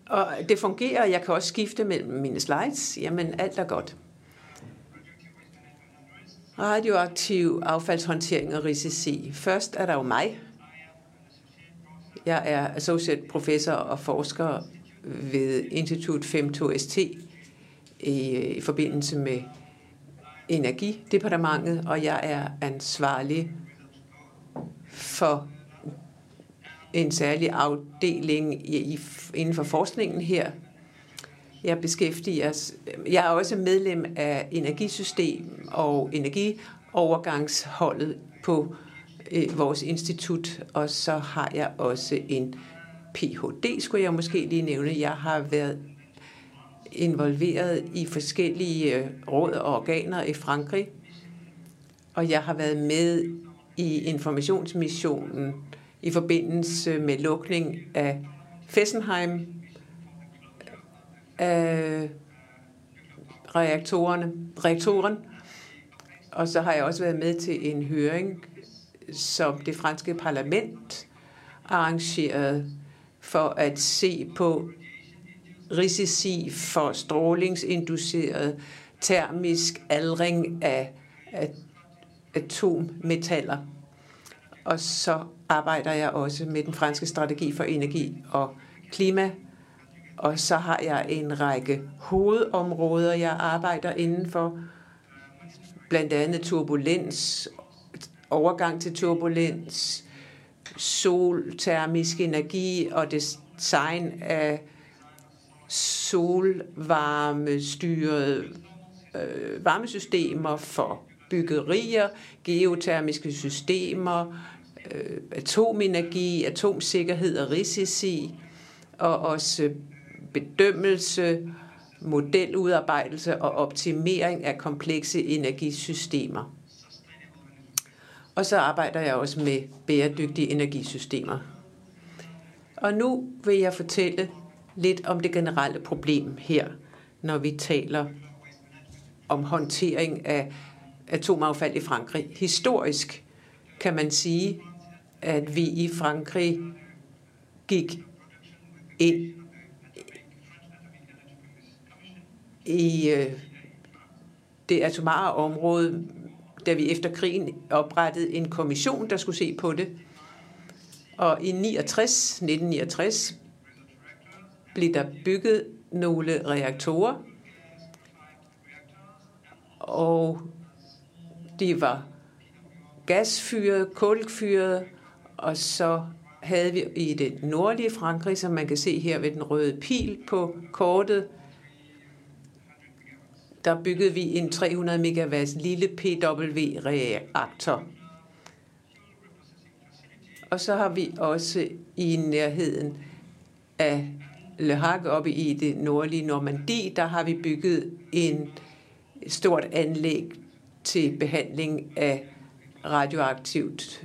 Og det fungerer, jeg kan også skifte mellem mine slides. Jamen, alt er godt. Radioaktiv affaldshåndtering og risici. Først er der jo mig. Jeg er associate professor og forsker ved Institut 52ST i, i forbindelse med Energidepartementet, og jeg er ansvarlig for en særlig afdeling i, i, inden for forskningen her. Jeg beskæftiger jeg er også medlem af energisystem og energiovergangsholdet på øh, vores institut, og så har jeg også en Ph.D., skulle jeg måske lige nævne. Jeg har været involveret i forskellige øh, råd og organer i Frankrig, og jeg har været med i informationsmissionen i forbindelse med lukning af Fessenheim, af reaktorerne, reaktoren. Og så har jeg også været med til en høring, som det franske parlament arrangerede for at se på risici for strålingsinduceret termisk aldring af atommetaller. Og så arbejder jeg også med den franske strategi for energi og klima. Og så har jeg en række hovedområder, jeg arbejder inden for. Blandt andet turbulens, overgang til turbulens, soltermisk energi og design af solvarmestyrede øh, varmesystemer for byggerier, geotermiske systemer, øh, atomenergi, atomsikkerhed og risici, og også bedømmelse, modeludarbejdelse og optimering af komplekse energisystemer. Og så arbejder jeg også med bæredygtige energisystemer. Og nu vil jeg fortælle lidt om det generelle problem her, når vi taler om håndtering af atomaffald i Frankrig. Historisk kan man sige, at vi i Frankrig gik ind i øh, det atomare område, da vi efter krigen oprettede en kommission, der skulle se på det. Og i 69, 1969 blev der bygget nogle reaktorer, og de var gasfyret, kulfyret, og så havde vi i det nordlige Frankrig, som man kan se her ved den røde pil på kortet, der byggede vi en 300 megawatts lille PW-reaktor. Og så har vi også i nærheden af Le Hague oppe i det nordlige Normandie, der har vi bygget en stort anlæg til behandling af radioaktivt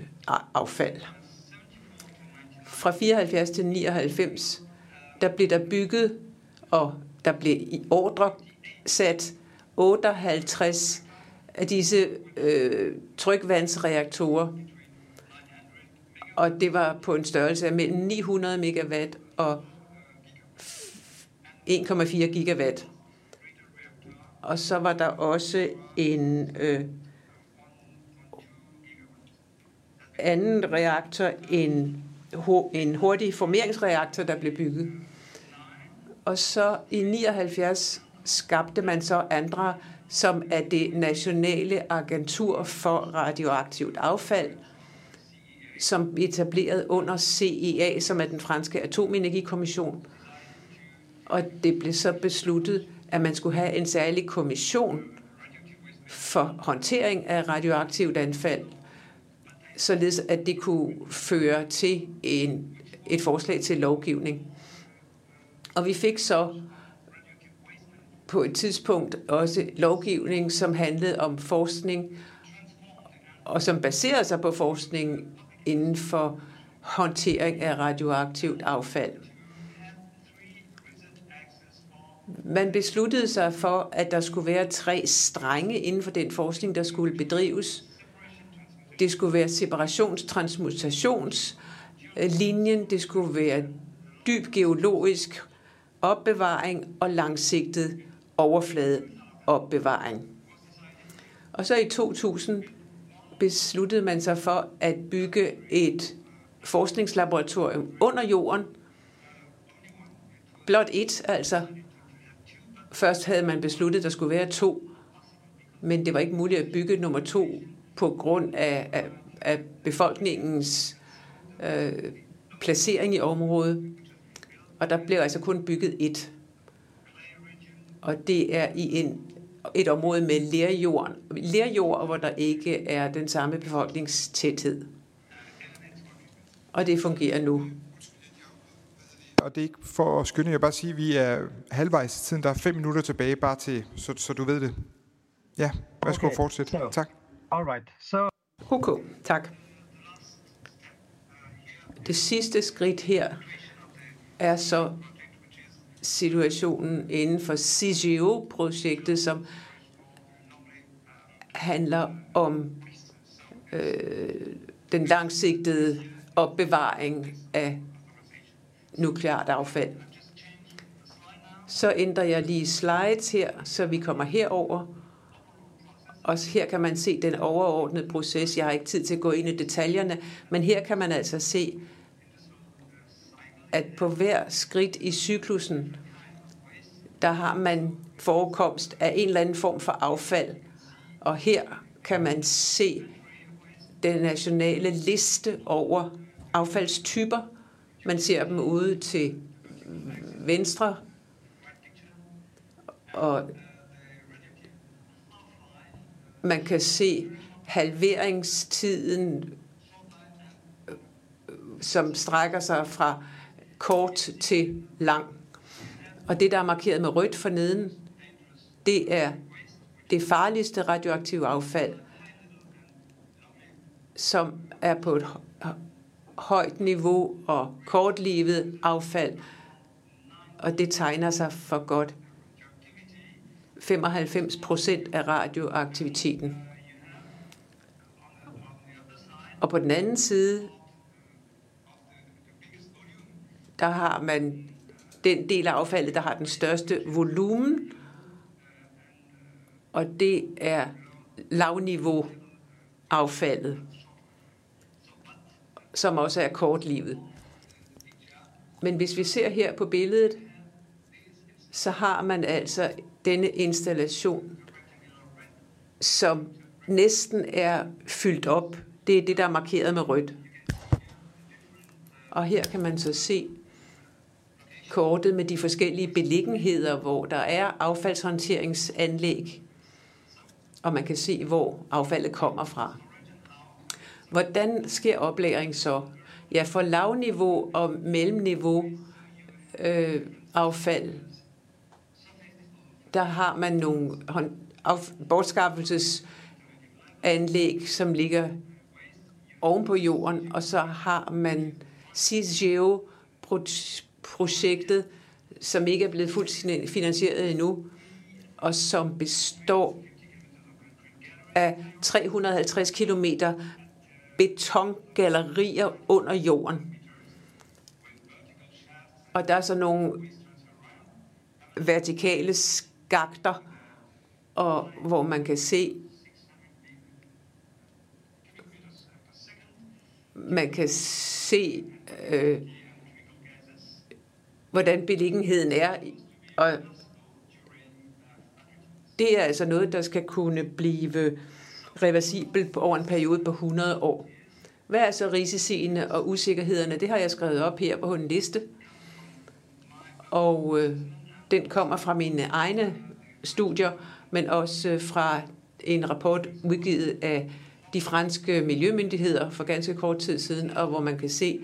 affald. Fra 74 til 99, der blev der bygget, og der blev i ordre sat 58 af disse øh, trykvandsreaktorer. Og det var på en størrelse af mellem 900 megawatt og 1,4 gigawatt. Og så var der også en øh, anden reaktor, en, en hurtig formeringsreaktor, der blev bygget. Og så i 79 skabte man så andre, som er det nationale agentur for radioaktivt affald, som etableret under CEA, som er den franske atomenergikommission. Og det blev så besluttet, at man skulle have en særlig kommission for håndtering af radioaktivt anfald, således at det kunne føre til en, et forslag til lovgivning. Og vi fik så på et tidspunkt også lovgivning, som handlede om forskning, og som baserede sig på forskning inden for håndtering af radioaktivt affald. Man besluttede sig for, at der skulle være tre strenge inden for den forskning, der skulle bedrives. Det skulle være separationstransmutationslinjen, det skulle være dyb geologisk opbevaring og langsigtet overfladeopbevaring. Og så i 2000 besluttede man sig for at bygge et forskningslaboratorium under jorden. Blot et, altså. Først havde man besluttet, at der skulle være to, men det var ikke muligt at bygge nummer to på grund af, af, af befolkningens øh, placering i området. Og der blev altså kun bygget et. Og det er i en, et område med lerjord, lerjord, hvor der ikke er den samme befolkningstæthed. Og det fungerer nu. Og det er ikke for at skynde, jeg bare sige, at vi er halvvejs i tiden. Der er fem minutter tilbage, bare til, så, så du ved det. Ja, værsgo okay. fortsæt. So, tak. All right. So... Okay, tak. Det sidste skridt her er så situationen inden for CGO-projektet, som handler om øh, den langsigtede opbevaring af nukleart affald. Så ændrer jeg lige slides her, så vi kommer herover. Og her kan man se den overordnede proces. Jeg har ikke tid til at gå ind i detaljerne, men her kan man altså se, at på hver skridt i cyklusen, der har man forekomst af en eller anden form for affald. Og her kan man se den nationale liste over affaldstyper. Man ser dem ude til venstre, og man kan se halveringstiden, øh, som strækker sig fra kort til lang. Og det, der er markeret med rødt for neden, det er det farligste radioaktive affald, som er på et højt niveau og kortlivet affald, og det tegner sig for godt 95 procent af radioaktiviteten. Og på den anden side der har man den del af affaldet, der har den største volumen, og det er lavniveau affaldet, som også er kortlivet. Men hvis vi ser her på billedet, så har man altså denne installation, som næsten er fyldt op. Det er det, der er markeret med rødt. Og her kan man så se, kortet med de forskellige beliggenheder, hvor der er affaldshåndteringsanlæg, og man kan se, hvor affaldet kommer fra. Hvordan sker oplæring så? Ja, for lavniveau og mellemniveau øh, affald, der har man nogle bortskaffelsesanlæg, som ligger oven på jorden, og så har man CGO projektet, som ikke er blevet fuldt finansieret endnu, og som består af 350 km betongallerier under jorden. Og der er så nogle vertikale skakter, og hvor man kan se, man kan se øh, hvordan beliggenheden er. Og det er altså noget, der skal kunne blive reversibelt over en periode på 100 år. Hvad er så risiciene og usikkerhederne? Det har jeg skrevet op her på en liste. Og øh, den kommer fra mine egne studier, men også øh, fra en rapport udgivet af de franske miljømyndigheder for ganske kort tid siden, og hvor man kan se,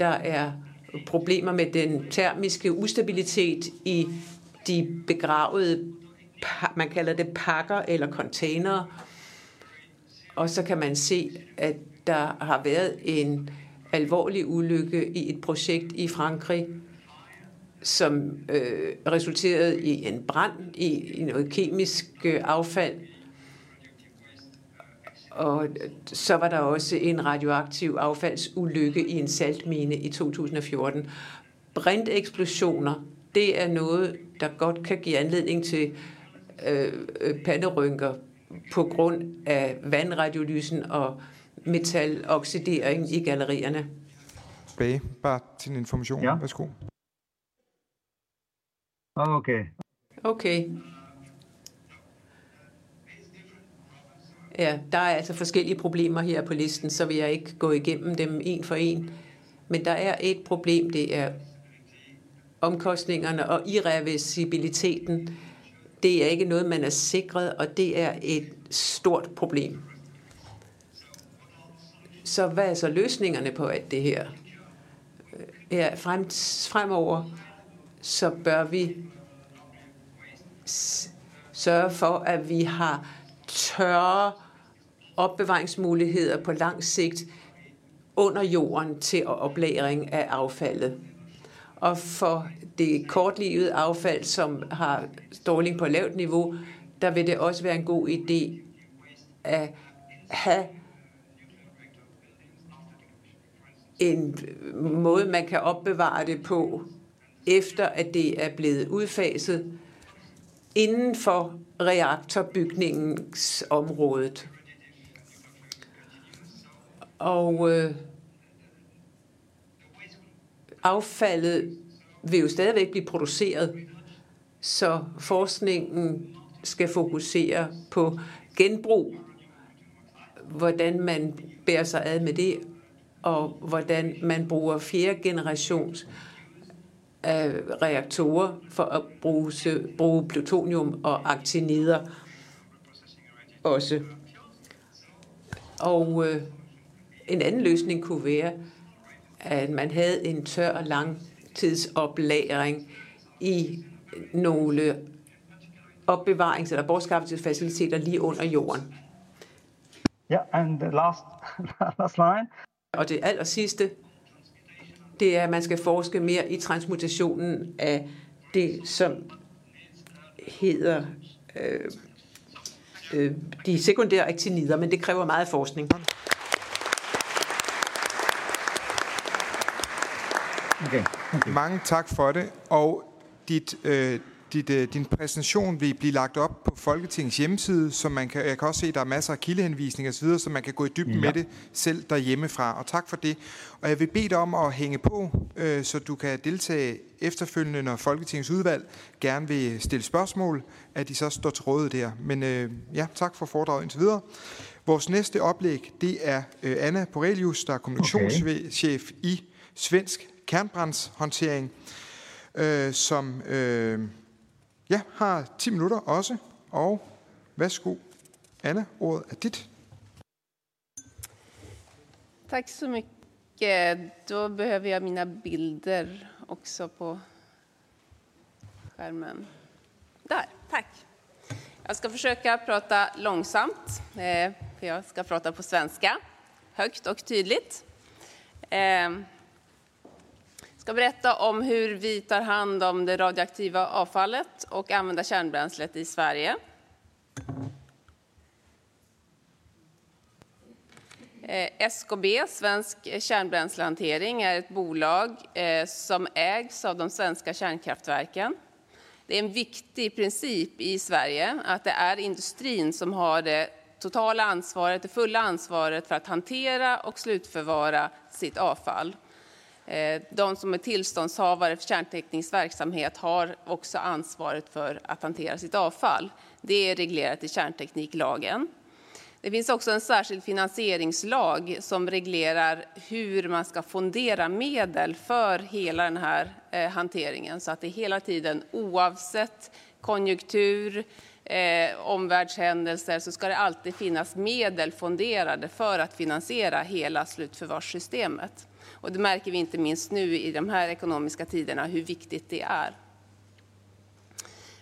der er problemer med den termiske ustabilitet i de begravede, man kalder det pakker eller containere. Og så kan man se, at der har været en alvorlig ulykke i et projekt i Frankrig, som øh, resulterede i en brand i, i noget kemisk øh, affald. Og så var der også en radioaktiv affaldsulykke i en saltmine i 2014. Brinteksplosioner, det er noget, der godt kan give anledning til øh, øh panderynker på grund af vandradiolysen og metaloxidering i gallerierne. Bage, bare til en information. Ja. Værsgo. Okay. Okay. Ja, der er altså forskellige problemer her på listen, så vil jeg ikke gå igennem dem en for en. Men der er et problem, det er omkostningerne og irreversibiliteten. Det er ikke noget, man er sikret, og det er et stort problem. Så hvad er så løsningerne på alt det her? Øh, ja, frem, fremover så bør vi sørge for, at vi har tørre opbevaringsmuligheder på lang sigt under jorden til oplagring af affaldet. Og for det kortlivede affald, som har stråling på lavt niveau, der vil det også være en god idé at have en måde, man kan opbevare det på, efter at det er blevet udfaset inden for reaktorbygningsområdet. Og øh, affaldet vil jo stadigvæk blive produceret, så forskningen skal fokusere på genbrug, hvordan man bærer sig ad med det, og hvordan man bruger fjerde generations af reaktorer for at bruge, bruge plutonium og aktinider også. Og øh, en anden løsning kunne være, at man havde en tør langtidsoplagring i nogle opbevarings- eller bortskaffelsesfaciliteter lige under jorden. Ja, yeah, and the last, last line. Og det aller sidste, det er, at man skal forske mere i transmutationen af det, som hedder øh, øh, de sekundære aktinider, men det kræver meget forskning. Okay. okay. Mange tak for det, og dit, øh, dit, øh, din præsentation vil blive lagt op på Folketingets hjemmeside, så man kan, jeg kan også se, at der er masser af kildehenvisninger osv., så man kan gå i dybden ja. med det selv derhjemmefra. Og tak for det. Og jeg vil bede dig om at hænge på, øh, så du kan deltage efterfølgende, når Folketingets udvalg gerne vil stille spørgsmål, at de så står til råde der. Men øh, ja, tak for foredraget indtil videre. Vores næste oplæg, det er øh, Anna Borelius, der er kommunikationschef okay. i Svensk Kernbrændshåndtering, øh, som... Øh, jeg har 10 minutter også. Og værsgo, Anna, ordet er dit. Tack så mycket. Då behöver jag mina bilder också på skärmen. Där, tack. Jag ska försöka prata långsamt, eh, för jag ska prata på svenska, högt och tydligt. Eh, Ska berätta om hur vi tar hand om det radioaktiva avfallet och använder kärnbränslet i Sverige. Eh, SKB, Svensk kärnbränslehantering, är ett bolag eh, som ägs av de svenska kärnkraftverken. Det är en viktig princip i Sverige att det är industrin som har det totala ansvaret, det fulla ansvaret för att hantera och slutförvara sitt avfall. Eh, de som är tillståndshavare för kärnteknisk verksamhet har också ansvaret för att hantera sitt avfall. Det är reglerat i kärntekniklagen. Det finns också en särskild finansieringslag som reglerar hur man ska fondera medel för hela den här eh, hanteringen så att det hela tiden oavsett konjunktur, eh, omvärldshändelser så ska det alltid finnas medel fonderade för att finansiera hela slutförvarssystemet. Och det märker vi inte minst nu i de här ekonomiska tiderna hur viktigt det är.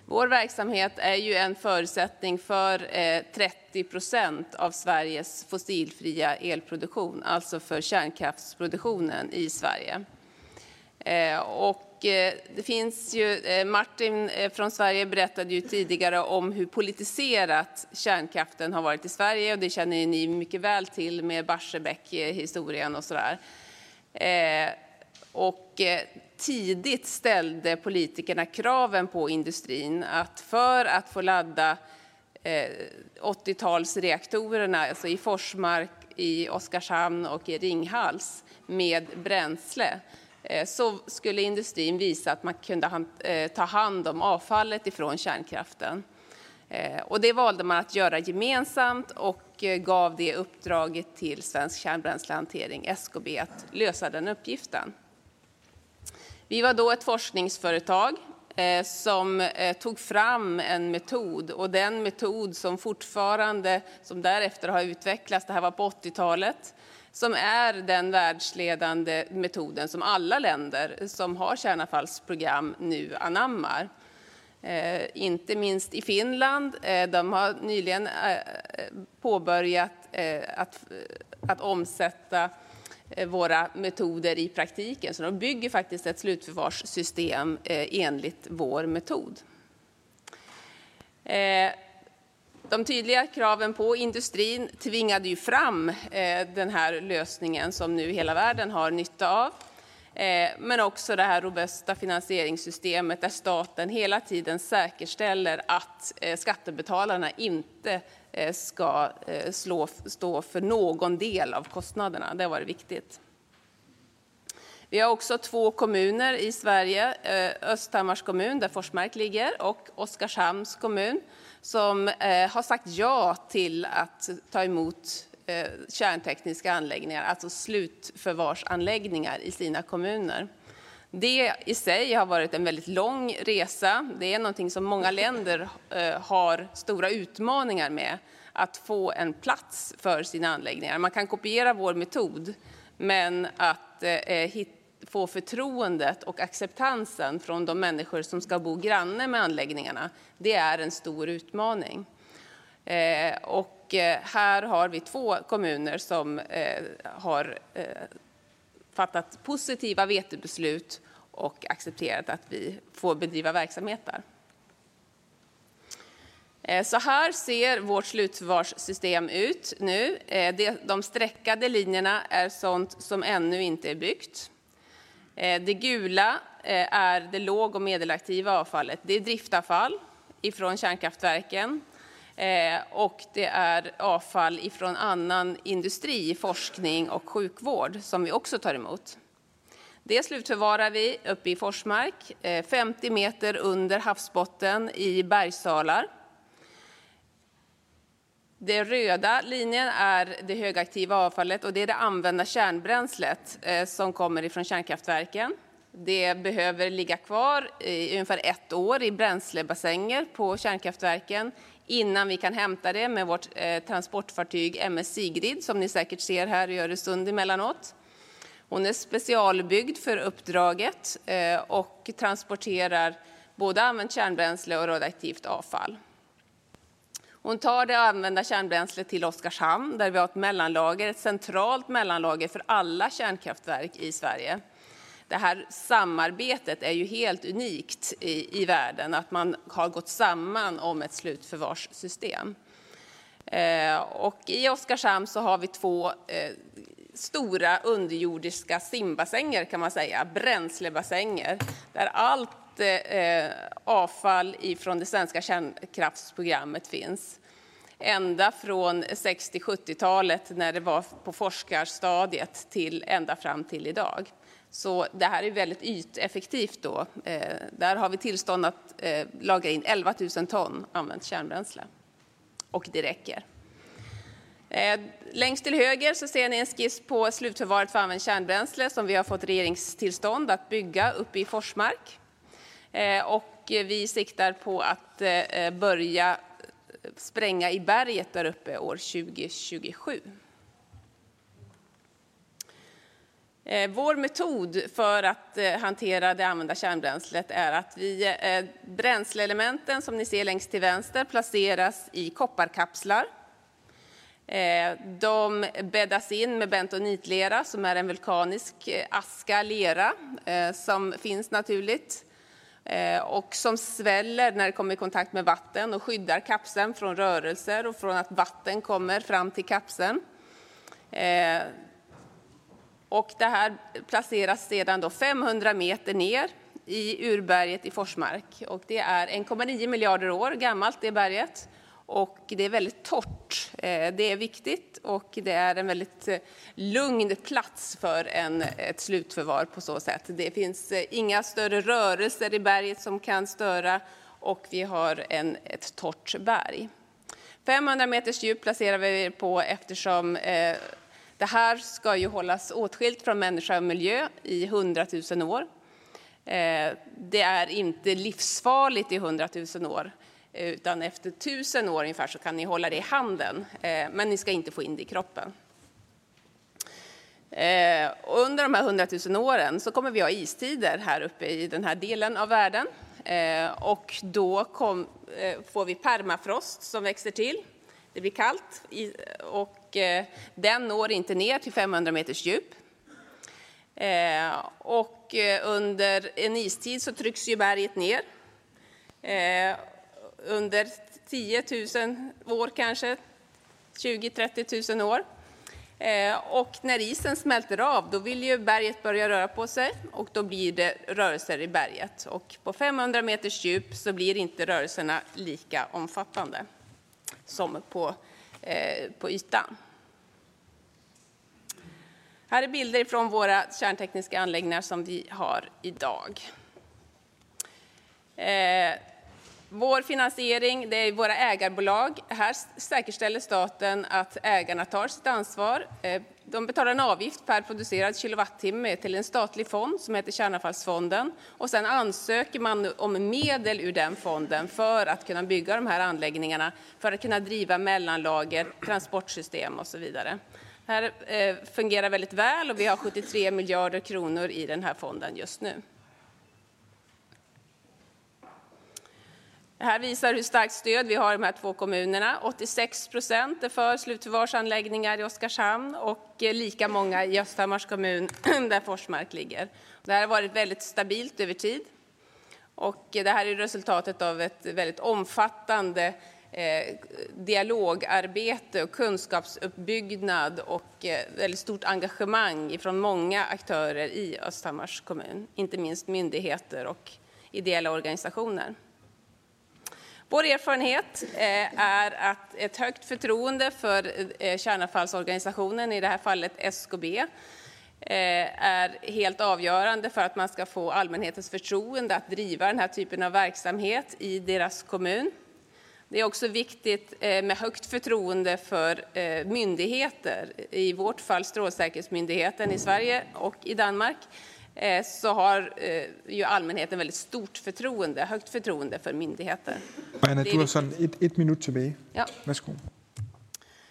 Vår verksamhet är ju en förutsättning för eh, 30 procent av Sveriges fossilfria elproduktion, alltså för kärnkraftsproduktionen i Sverige. Eh, och eh, det finns ju, eh, Martin från Sverige berättade ju tidigare om hur politiserat kärnkraften har varit i Sverige och det känner ni mycket väl till med Barsebäck-historien och sådär. Eh, och eh, tidigt ställde politikerna kraven på industrin att för att få ladda eh, 80-talsreaktorerna, alltså i Forsmark, i Oskarshamn och i Ringhals, med bränsle eh, så skulle industrin visa att man kunde ta hand om avfallet ifrån kärnkraften. Och det valde man att göra gemensamt och Eh, gav det uppdraget till Svensk kärnbränslehantering, SKB, att lösa den uppgiften. Vi var då ett forskningsföretag eh, som eh, tog fram en metod och den metod som fortfarande, som därefter har utvecklats, det här var på 80-talet, som är den världsledande metoden som alla länder som har kärnavfallsprogram nu anammar. Eh, inte minst i Finland. Eh, de har nyligen eh, eh påbörjat eh, att, eh, att omsätta Eh, våra metoder i praktiken. Så de bygger faktiskt ett slutförvarssystem eh, enligt vår metod. Eh, de tydliga kraven på industrin tvingade ju fram eh, den här lösningen som nu hela världen har nytta av. Eh, men också det här robusta finansieringssystemet där staten hela tiden säkerställer att eh, skattebetalarna inte eh, ska slå, stå för någon del av kostnaderna. Det har varit viktigt. Vi har också två kommuner i Sverige, eh, Östhammars kommun där Forsmark ligger och Oskarshamns kommun som har sagt ja till att ta emot Eh, kärntekniska anläggningar, alltså slutförvarsanläggningar i sina kommuner. Det i sig har varit en väldigt lång resa. Det är någonting som många länder eh, har stora utmaningar med, att få en plats för sina anläggningar. Man kan kopiera vår metod, men att eh, eh få förtroendet och acceptansen från de människor som ska bo granne med anläggningarna, det är en stor utmaning. Eh, och Eh, här har vi två kommuner som eh, har eh, fattat positiva vetebeslut och accepterat att vi får bedriva verksamhet där. Eh, så här ser vårt slutförvarssystem ut nu. Eh, de streckade linjerna är sånt som ännu inte är byggt. Eh, det gula är det låg och medelaktiva avfallet. Det är driftavfall ifrån kärnkraftverken. Eh, och det är avfall ifrån annan industri, forskning och sjukvård som vi också tar emot. Det slutförvarar vi uppe i Forsmark, eh, 50 meter under havsbotten i bergsalar. Den röda linjen är det högaktiva avfallet och det är det använda kärnbränslet eh, som kommer ifrån kärnkraftverken. Det behöver ligga kvar i ungefär ett år i bränslebassänger på kärnkraftverken innan vi kan hämta det med vårt eh, transportfartyg MS Sigrid som ni säkert ser här i Öresund emellanåt. Hon är specialbyggd för uppdraget eh, och transporterar både använt kärnbränsle och radioaktivt avfall. Hon tar det använda kärnbränslet till Oskarshamn där vi har ett mellanlager, ett centralt mellanlager för alla kärnkraftverk i Sverige det här samarbetet är ju helt unikt i, i världen, att man har gått samman om ett slutförvarssystem. Eh, och I Oskarshamn så har vi två eh, stora underjordiska simbassänger, kan man säga, bränslebassänger, där allt eh, avfall från det svenska kärnkraftsprogrammet finns ända från 60-70-talet när det var på forskarstadiet till ända fram till idag. Så det här är väldigt yteffektivt. Då. Eh, där har vi tillstånd att eh, lagra in 11 000 ton använt kärnbränsle. Och det räcker. Eh, längst till höger så ser ni en skiss på slutförvaret för använt kärnbränsle som vi har fått regeringstillstånd att bygga uppe i Forsmark. Eh, och vi siktar på att eh, börja eh, spränga i berget där uppe år 2027. Eh, Eh, vår metod för att eh, hantera det använda kärnbränslet är att vi, eh, bränsleelementen som ni ser längst till vänster placeras i kopparkapslar. Eh, de bäddas in med bentonitlera som är en vulkanisk aska, lera, som finns naturligt och som sväller när det kommer i kontakt med vatten och skyddar kapseln från rörelser och från att vatten kommer fram till kapseln. Och det här placeras sedan då 500 meter ner i urberget i Forsmark. Och det är 1,9 miljarder år gammalt, det berget. Och det är väldigt torrt. Eh, det är viktigt och det är en väldigt eh, lugn plats för en, ett slutförvar på så sätt. Det finns eh, inga större rörelser i berget som kan störa och vi har en, ett torrt berg. 500 meters djup placerar vi på eftersom eh, det här ska ju hållas åtskilt från människa och miljö i hundratusen år. Eh, det är inte livsfarligt i hundratusen år, utan efter tusen år ungefär så kan ni hålla det i handen, eh, men ni ska inte få in det i kroppen. Eh, under de här hundratusen åren så kommer vi ha istider här uppe i den här delen av världen. Eh, och då kom, eh, får vi permafrost som växer till. Det blir kallt och och eh, den når inte ner till 500 meters djup. Eh, och eh, under en istid så trycks ju berget ner. Eh, under 10 000 år kanske, 20-30 000 år. Och när isen smälter av, då vill ju berget börja röra på sig och då blir det rörelser i berget. Och på 500 meters djup så blir inte rörelserna lika omfattande som på, Eh, på ytan. Här är bilder från våra kärntekniska anläggningar som vi har idag. Eh, Vår finansiering det är våra ägarbolag. Här säkerställer staten att ägarna tar sitt ansvar. Eh, de betalar en avgift per producerad kilowattimme till en statlig fond som heter Kärnavfallsfonden. Och sen ansöker man om medel ur den fonden för att kunna bygga de här anläggningarna, för att kunna driva mellanlager, transportsystem och så vidare. Det här eh, fungerar väldigt väl och vi har 73 miljarder kronor i den här fonden just nu. Det här visar hur starkt stöd vi har i de här två kommunerna. 86 procent är för slutförvarsanläggningar i Oskarshamn och eh, lika många i Östhammars kommun där Forsmark ligger. Det här har varit väldigt stabilt över tid. Och eh, det här är resultatet av ett väldigt omfattande eh, dialogarbete och kunskapsuppbyggnad och eh, väldigt stort engagemang från många aktörer i Östhammars kommun, inte minst myndigheter och ideella organisationer. Vår erfarenhet eh, är att ett högt förtroende för eh, kärnavfallsorganisationen, i det här fallet SKB, eh, är helt avgörande för att man ska få allmänhetens förtroende att driva den här typen av verksamhet i deras kommun. Det är också viktigt eh, med högt förtroende för eh, myndigheter, i vårt fall Strålsäkerhetsmyndigheten i Sverige och i Danmark, så har eh, ju allmänheten väldigt stort förtroende, högt förtroende för myndigheter. Anna, du har sådan ett, ett minut tilbage. Ja. Værsgo.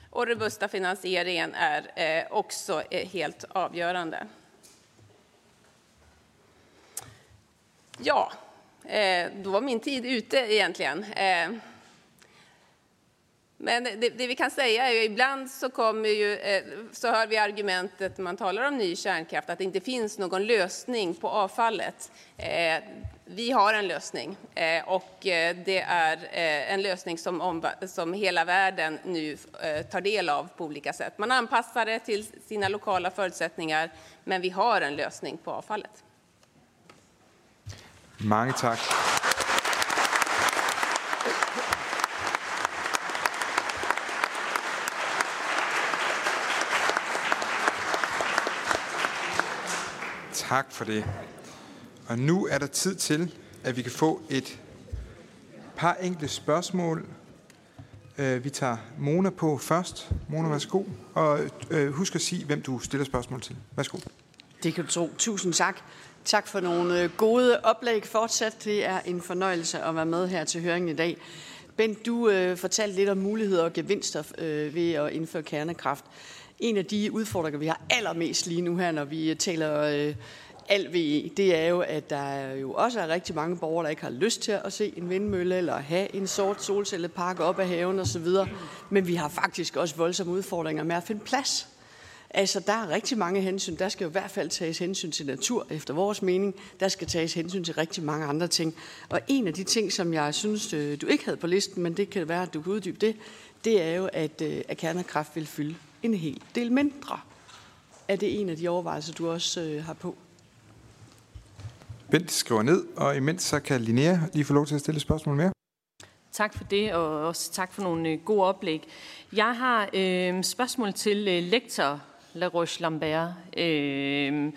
Och robusta finansieringen är eh, också helt avgörande. Ja, då var min tid ute egentligen. Men det, det, vi kan säga är ju ibland så, kommer ju, eh, så hör vi argumentet när man talar om ny kärnkraft att det inte finns någon lösning på avfallet. Eh, vi har en lösning eh, och eh, det är eh, en lösning som, om, som hela världen nu tar del av på olika sätt. Man anpassar det till sina lokala förutsättningar, men vi har en lösning på avfallet. Mange tack. Tak for det. Og nu er der tid til, at vi kan få et par enkelte spørgsmål øh, vi tager Mona på først. Mona, værsgo. Og øh, husk at sige, hvem du stiller spørgsmål til. Værsgo. Det kan du tro. Tusind tak. Tak for nogle øh, gode oplæg fortsat. Det er en fornøjelse at være med her til høringen i dag. Bent, du øh, fortalte lidt om muligheder og gevinster øh, ved at indføre kernekraft. En af de udfordringer, vi har allermest lige nu her, når vi øh, taler øh, al VE, det er jo, at der jo også er rigtig mange borgere, der ikke har lyst til at se en vindmølle eller have en sort solcellepark op ad haven osv. Men vi har faktisk også voldsomme udfordringer med at finde plads. Altså, der er rigtig mange hensyn. Der skal jo i hvert fald tages hensyn til natur, efter vores mening. Der skal tages hensyn til rigtig mange andre ting. Og en af de ting, som jeg synes, øh, du ikke havde på listen, men det kan være, at du kan uddybe det, det er jo, at, øh, at kernekraft vil fylde en hel del mindre. Er det en af de overvejelser, du også øh, har på? Bent skriver ned, og imens så kan Linnea lige få lov til at stille et spørgsmål mere. Tak for det, og også tak for nogle øh, gode oplæg. Jeg har øh, spørgsmål til øh, lektor Laroche Lambert. Øh,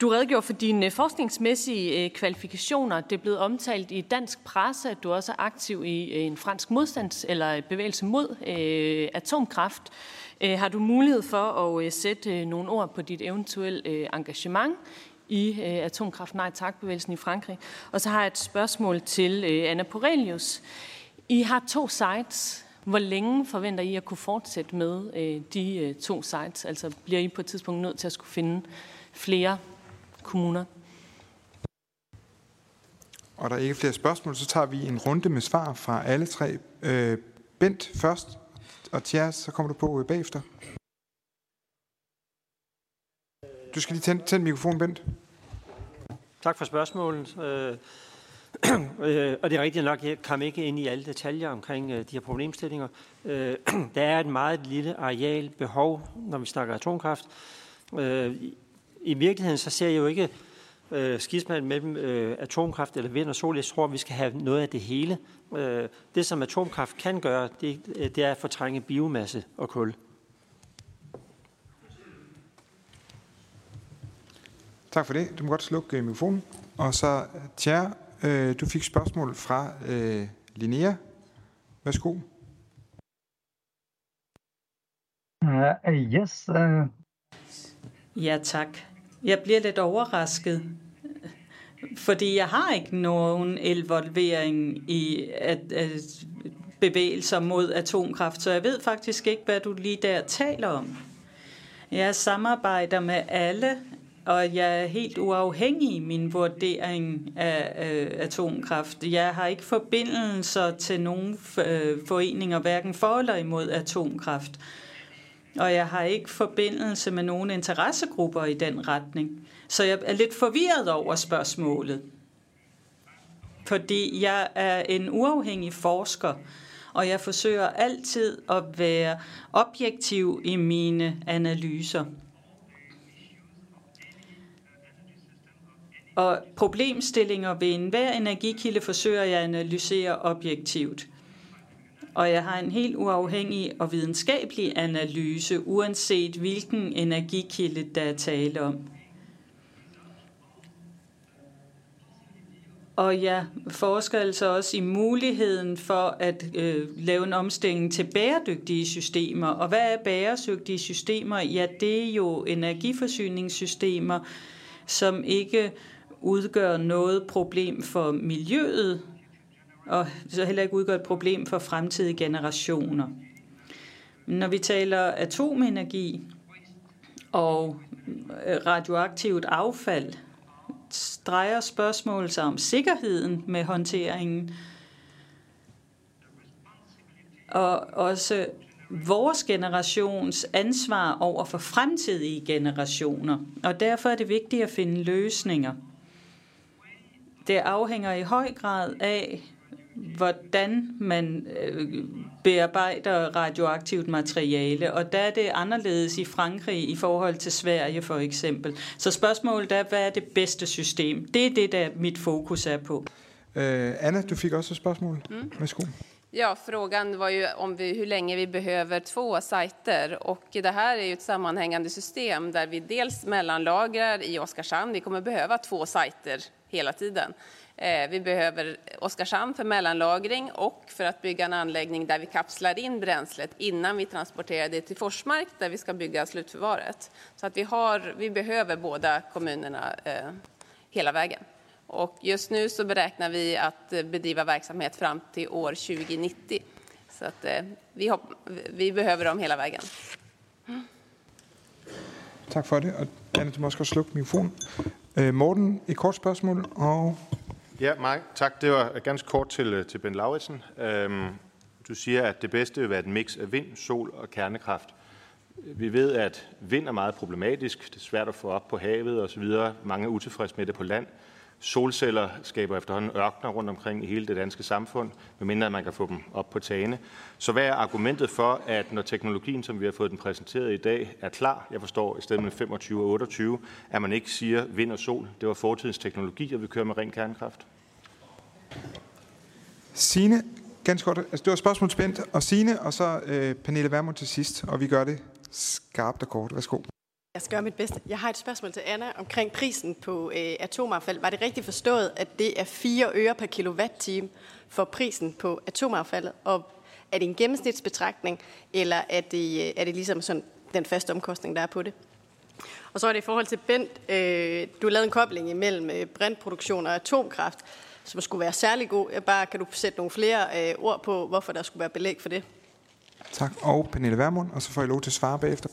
du redegjorde for dine forskningsmæssige øh, kvalifikationer. Det er blevet omtalt i dansk presse, at du også er aktiv i en fransk modstands- eller bevægelse mod øh, atomkraft. Øh, har du mulighed for at øh, sætte øh, nogle ord på dit eventuelle engagement i Atomkraft Nej Tak-bevægelsen i Frankrig. Og så har jeg et spørgsmål til Anna Porelius. I har to sites. Hvor længe forventer I at kunne fortsætte med de to sites? Altså bliver I på et tidspunkt nødt til at skulle finde flere kommuner? Og der er ikke flere spørgsmål, så tager vi en runde med svar fra alle tre. Øh, Bent først, og Thierry, så kommer du på øh, bagefter. Du skal lige tænde, tænde mikrofonen, Bent. Tak for spørgsmålet. Øh, øh, og det er rigtigt nok, jeg kom ikke ind i alle detaljer omkring øh, de her problemstillinger. Øh, der er et meget lille areal behov, når vi snakker atomkraft. Øh, I virkeligheden så ser jeg jo ikke øh, skismand mellem øh, atomkraft eller vind og sol. Jeg tror, vi skal have noget af det hele. Øh, det, som atomkraft kan gøre, det, det er at fortrænge biomasse og kul. Tak for det. Du må godt slukke øh, mikrofonen. Og så, Thierry, øh, du fik spørgsmål fra øh, Linnea. Værsgo. Uh, yes. Uh... Ja, tak. Jeg bliver lidt overrasket, fordi jeg har ikke nogen involvering i at, at bevægelser mod atomkraft, så jeg ved faktisk ikke, hvad du lige der taler om. Jeg samarbejder med alle og jeg er helt uafhængig i min vurdering af øh, atomkraft. Jeg har ikke forbindelser til nogen øh, foreninger, hverken for eller imod atomkraft. Og jeg har ikke forbindelse med nogen interessegrupper i den retning. Så jeg er lidt forvirret over spørgsmålet. Fordi jeg er en uafhængig forsker, og jeg forsøger altid at være objektiv i mine analyser. Og problemstillinger ved enhver energikilde forsøger jeg at analysere objektivt. Og jeg har en helt uafhængig og videnskabelig analyse, uanset hvilken energikilde der er tale om. Og jeg forsker altså også i muligheden for at øh, lave en omstilling til bæredygtige systemer. Og hvad er bæredygtige systemer? Ja, det er jo energiforsyningssystemer, som ikke udgør noget problem for miljøet, og så heller ikke udgør et problem for fremtidige generationer. Når vi taler atomenergi og øh, radioaktivt affald, drejer spørgsmålet sig om sikkerheden med håndteringen, og også vores generations ansvar over for fremtidige generationer. Og derfor er det vigtigt at finde løsninger – det afhænger i høj grad af, hvordan man øh, bearbejder radioaktivt materiale, og der er det anderledes i Frankrig i forhold til Sverige for eksempel. Så spørgsmålet er, hvad er det bedste system? Det er det, der mit fokus er på. Uh, Anna, du fik også et spørgsmål. Mm. Værsgo. Ja, frågan var ju om vi, hur länge vi behöver två sajter. Och det här är ju ett sammanhängande system där vi dels mellanlagrar i Oskarshamn. Vi kommer behöva två sajter hela tiden. Eh, vi behöver Oskarshamn för mellanlagring och för att bygga en anläggning där vi kapslar in bränslet innan vi transporterar det till Forsmark där vi ska bygga slutförvaret. Så att vi, har, vi behöver båda kommunerna eh, hela vägen. Och just nu så beräknar vi att eh, bedriva verksamhet fram till år 2090. Så att eh, vi, hopp, vi behöver dem hela vägen. Mm. Tak for det, og Anna, du må også slukke mikrofonen. Øh, Morten, et kort spørgsmål, og... Ja, mig. Tak. Det var ganske kort til, øh, til Ben Lauritsen. Øhm, du siger, at det bedste vil være et mix af vind, sol og kernekraft. Vi ved, at vind er meget problematisk. Det er svært at få op på havet osv. Mange er utilfredse med det på land. Solceller skaber efterhånden ørkner rundt omkring i hele det danske samfund, medmindre man kan få dem op på tagene. Så hvad er argumentet for, at når teknologien, som vi har fået den præsenteret i dag, er klar, jeg forstår i stedet med 25 og 28, at man ikke siger vind og sol, det var fortidens teknologi, og vi kører med ren kernekraft? Sine, ganske kort, altså det var spørgsmål spændt, og Sine, og så øh, Pernille Vermund til sidst, og vi gør det skarpt og kort. Værsgo. Jeg skal gøre mit bedste. Jeg har et spørgsmål til Anna omkring prisen på øh, atomaffald. Var det rigtigt forstået, at det er 4 øre per kilowatt-time for prisen på atomaffaldet? Og er det en gennemsnitsbetragtning, eller er det, øh, er det ligesom sådan den faste omkostning, der er på det? Og så er det i forhold til Bent, øh, du lavede en kobling imellem øh, brintproduktion og atomkraft, som skulle være særlig god. Jeg bare, kan du sætte nogle flere øh, ord på, hvorfor der skulle være belæg for det? Tak. Og Pernille Vermund, og så får I lov til at svare bagefter.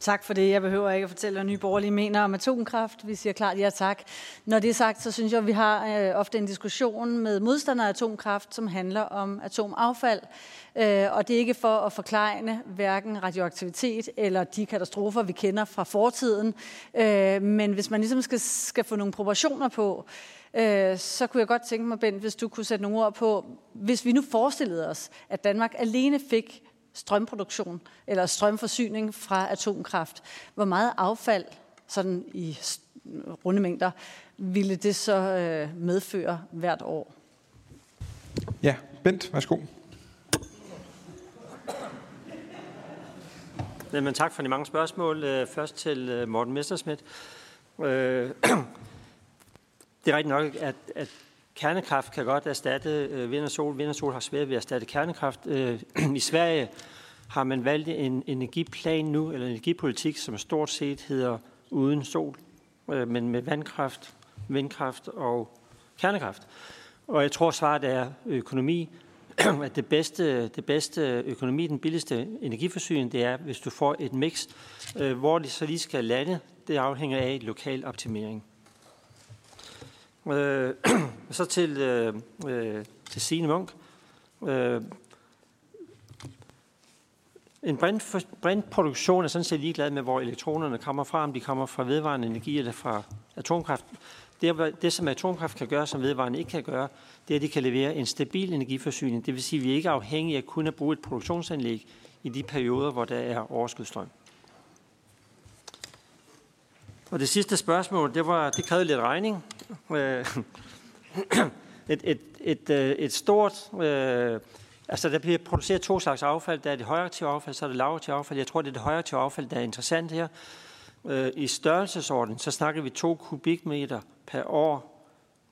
Tak for det. Jeg behøver ikke at fortælle, hvad Nye Borgerlige mener om atomkraft. Vi siger klart ja tak. Når det er sagt, så synes jeg, at vi har øh, ofte en diskussion med modstandere af atomkraft, som handler om atomaffald. Øh, og det er ikke for at forklejne hverken radioaktivitet eller de katastrofer, vi kender fra fortiden. Øh, men hvis man ligesom skal, skal få nogle proportioner på, øh, så kunne jeg godt tænke mig, Bent, hvis du kunne sætte nogle ord på, hvis vi nu forestillede os, at Danmark alene fik strømproduktion eller strømforsyning fra atomkraft. Hvor meget affald, sådan i runde mængder, ville det så øh, medføre hvert år? Ja, Bent, værsgo. Jamen, tak for de mange spørgsmål. Øh, først til øh, Morten Messerschmidt. Det er rigtigt nok, at, at kernekraft kan godt erstatte øh, vind og sol. Vind og sol har svært ved at erstatte kernekraft. Øh, I Sverige har man valgt en energiplan nu, eller en energipolitik, som stort set hedder uden sol, øh, men med vandkraft, vindkraft og kernekraft. Og jeg tror, svaret er økonomi. at det bedste, det bedste økonomi, den billigste energiforsyning, det er, hvis du får et mix, øh, hvor det så lige skal lande. Det afhænger af lokal optimering. Øh, så til, øh, øh, til Signe Munk. Øh, en brintproduktion er sådan set ligeglad med, hvor elektronerne kommer fra, om de kommer fra vedvarende energi eller fra atomkraft. Det, det, som atomkraft kan gøre, som vedvarende ikke kan gøre, det er, at de kan levere en stabil energiforsyning. Det vil sige, at vi ikke er afhængige af kun at bruge et produktionsanlæg i de perioder, hvor der er overskudsstrøm. Og det sidste spørgsmål, det, var, det krævede lidt regning. Øh, et, et, et, øh, et stort... Øh, altså, der bliver produceret to slags affald. Der er det højaktive affald, så er det lavaktive affald. Jeg tror, det er det højaktive affald, der er interessant her. Øh, I størrelsesorden, så snakker vi 2 kubikmeter per år.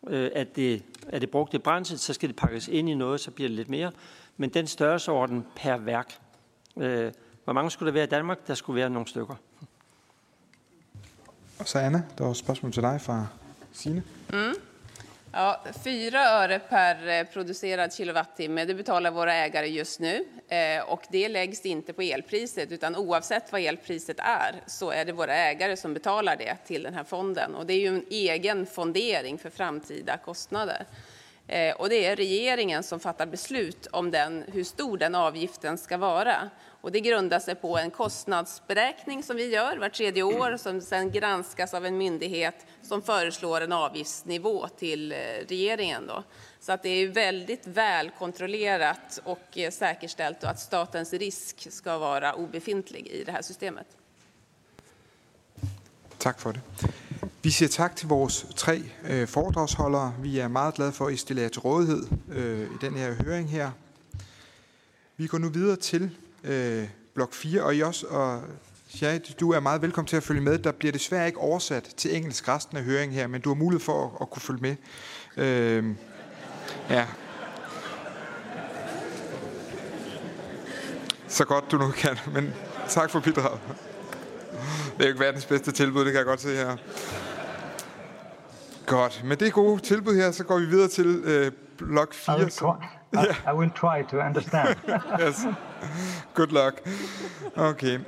Øh, er det, er det brugt i brændsel, så skal det pakkes ind i noget, så bliver det lidt mere. Men den størrelsesorden per værk. Hvor mange skulle der være i Danmark? Der skulle være nogle stykker. Og så Anna, der var et spørgsmål til dig fra Signe. Mm. Ja, 4 öre per eh, producerad kilowattimme, det betalar våra ägare just nu. Eh, och det läggs inte på elpriset, utan oavsett vad elpriset är så är det våra ägare som betalar det till den här fonden. Och det är ju en egen fondering för framtida kostnader. Eh, och det är regeringen som fattar beslut om den, hur stor den avgiften ska vara. Och det grundar sig på en kostnadsberäkning som vi gör var tredje år som sedan granskas av en myndighet som föreslår en avgiftsnivå till eh, regeringen. Då. Så att det är väldigt väl kontrollerat och eh, säkerställt och att statens risk ska vara obefintlig i det här systemet. Tak for det. Vi siger tak til vores tre øh, foredragsholdere. Vi er meget glade for, at I stiller jer til rådighed øh, i den her høring her. Vi går nu videre til øh, blok 4, og også, og Ja, du er meget velkommen til at følge med. Der bliver desværre ikke oversat til engelsk resten af høringen her, men du har mulighed for at, at kunne følge med. Øh, ja. Så godt du nu kan, men tak for bidraget. Det er jo ikke verdens bedste tilbud, det kan jeg godt se her. Godt. Med det gode tilbud her, så går vi videre til øh, blok 4. I will, try, I, I will try to understand. yes. Good luck. Okay.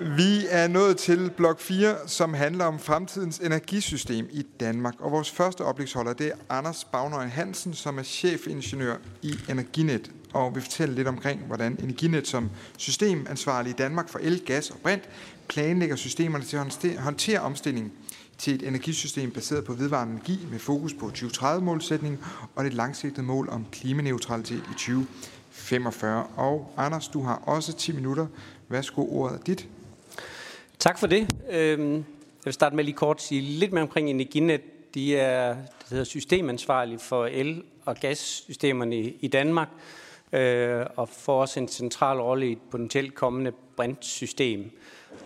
Vi er nået til blok 4, som handler om fremtidens energisystem i Danmark. Og vores første oplægsholder, det er Anders Bagnøj Hansen, som er chefingeniør i Energinet. Og vi fortæller lidt omkring, hvordan Energinet som systemansvarlig i Danmark for el, gas og brint planlægger systemerne til at håndtere omstillingen til et energisystem baseret på vedvarende energi med fokus på 2030-målsætningen og det langsigtede mål om klimaneutralitet i 45. Og Anders, du har også 10 minutter. Værsgo, ordet er dit. Tak for det. Øhm, jeg vil starte med lige kort at sige lidt mere omkring Energinet. De er det hedder systemansvarlige for el- og gassystemerne i Danmark, øh, og får også en central rolle i et potentielt kommende brintsystem.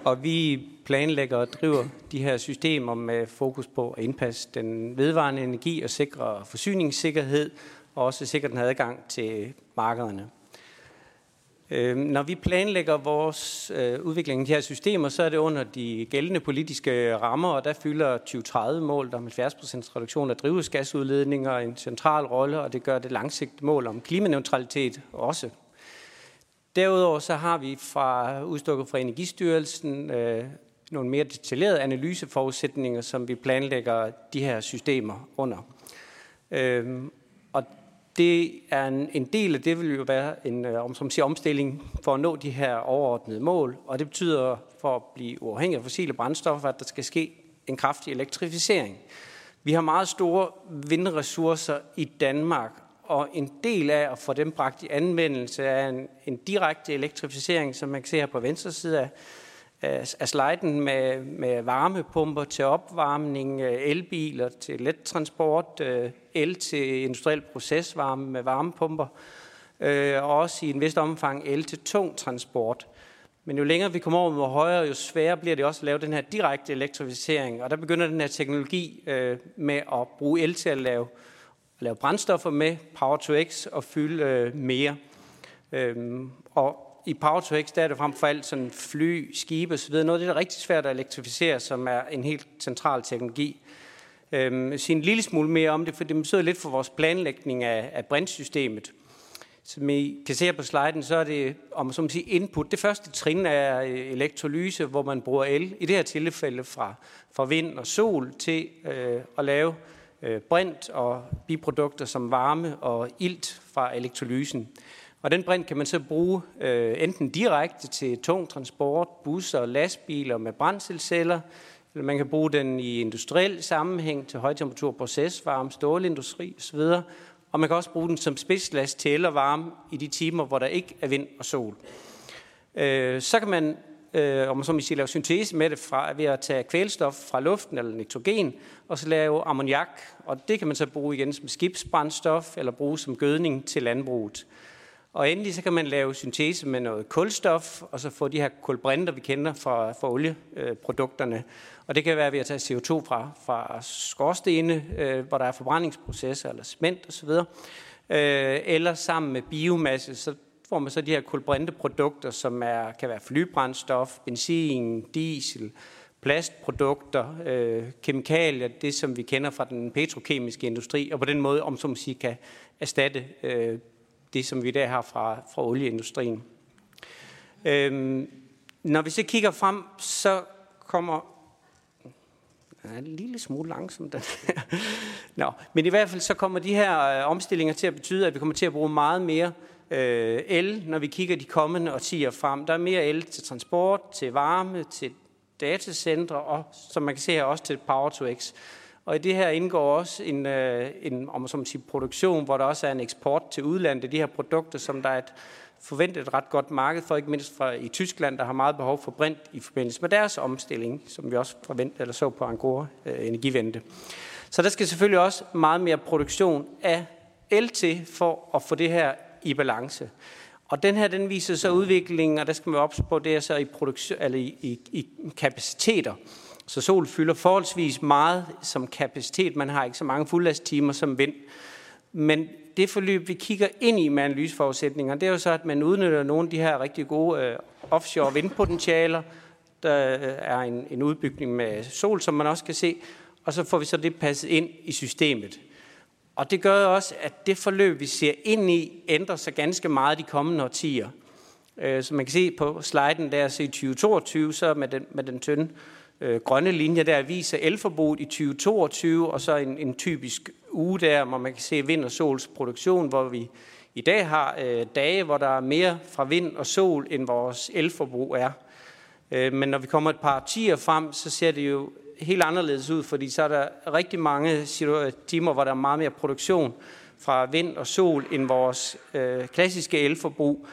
Og vi planlægger og driver de her systemer med fokus på at indpasse den vedvarende energi og sikre forsyningssikkerhed, og også sikkert den adgang til markederne. Øhm, når vi planlægger vores øh, udvikling af de her systemer, så er det under de gældende politiske rammer, og der fylder 2030-målet om 70% reduktion af drivhusgasudledninger en central rolle, og det gør det langsigtede mål om klimaneutralitet også. Derudover så har vi fra udstukket fra Energistyrelsen øh, nogle mere detaljerede analyseforudsætninger, som vi planlægger de her systemer under. Øhm, det er en, en del af det vil jo være en øh, om, som siger, omstilling for at nå de her overordnede mål, og det betyder for at blive uafhængig af fossile brændstoffer, at der skal ske en kraftig elektrificering. Vi har meget store vindressourcer i Danmark, og en del af at få dem bragt i anvendelse er en, en direkte elektrificering, som man kan se her på venstre side af, af sliden med, med varmepumper til opvarmning, øh, elbiler til let transport, øh, el til industriel procesvarme med varmepumper, øh, og også i en vist omfang el til tung transport. Men jo længere vi kommer over mod højere, jo sværere bliver det også at lave den her direkte elektrificering. Og der begynder den her teknologi øh, med at bruge el til at lave, at lave brændstoffer med Power to X og fylde øh, mere. Øhm, og i Power to X, der er det frem for alt sådan fly, skibe osv. Noget af det, der er rigtig svært at elektrificere, som er en helt central teknologi Øhm, sige en lille smule mere om det, for det betyder lidt for vores planlægning af, af brintsystemet. Som I kan se her på sliden, så er det om som sige, input. Det første trin er øh, elektrolyse, hvor man bruger el, i det her tilfælde fra, fra vind og sol, til øh, at lave øh, brint og biprodukter som varme og ilt fra elektrolysen. Og den brint kan man så bruge øh, enten direkte til tung transport, busser og lastbiler med brændselceller, eller man kan bruge den i industriel sammenhæng til højtemperatur procesvarme, stålindustri osv. Og man kan også bruge den som spidslast til el og varme i de timer, hvor der ikke er vind og sol. Øh, så kan man, øh, om man så må sige, lave syntese med det fra, ved at tage kvælstof fra luften eller nitrogen, og så lave ammoniak. Og det kan man så bruge igen som skibsbrændstof eller bruge som gødning til landbruget. Og endelig så kan man lave syntese med noget kulstof, og så få de her kulbrinter, vi kender fra, fra olieprodukterne. Og det kan være ved at tage CO2 fra, fra skorstene, øh, hvor der er forbrændingsprocesser eller cement osv. Øh, eller sammen med biomasse, så får man så de her kulbrinteprodukter, som er, kan være flybrændstof, benzin, diesel, plastprodukter, øh, kemikalier, det som vi kender fra den petrokemiske industri, og på den måde, om som sige, kan erstatte øh, det, som vi der har fra, fra olieindustrien. Øhm, når vi så kigger frem, så kommer er en lille smule langsomt. Den Nå, men i hvert fald så kommer de her øh, omstillinger til at betyde, at vi kommer til at bruge meget mere øh, el, når vi kigger de kommende årtier frem. Der er mere el til transport, til varme, til datacentre og, som man kan se her, også til Power to X. Og i det her indgår også en, øh, en om som sige, produktion, hvor der også er en eksport til udlandet. De her produkter, som der er et forventet et ret godt marked for, ikke mindst fra, i Tyskland, der har meget behov for brint i forbindelse med deres omstilling, som vi også forventede eller så på Angora øh, Energivente. Så der skal selvfølgelig også meget mere produktion af el til for at få det her i balance. Og den her, den viser så udviklingen, og der skal man op på, det er så i, produktion, eller i, i, i kapaciteter. Så sol fylder forholdsvis meget som kapacitet. Man har ikke så mange fuldlasttimer som vind. Men det forløb, vi kigger ind i med analyseforudsætninger, det er jo så, at man udnytter nogle af de her rigtig gode øh, offshore vindpotentialer. Der øh, er en, en udbygning med sol, som man også kan se, og så får vi så det passet ind i systemet. Og det gør også, at det forløb, vi ser ind i, ændrer sig ganske meget de kommende årtier. Øh, så man kan se på sliden der, så i 2022, så med den, med den tynde øh, grønne linje der, viser elforbruget i 2022, og så en, en typisk uge der, hvor man kan se vind og sols produktion, hvor vi i dag har øh, dage, hvor der er mere fra vind og sol, end vores elforbrug er. Øh, men når vi kommer et par tiger frem, så ser det jo helt anderledes ud, fordi så er der rigtig mange timer, hvor der er meget mere produktion fra vind og sol end vores øh, klassiske elforbrug,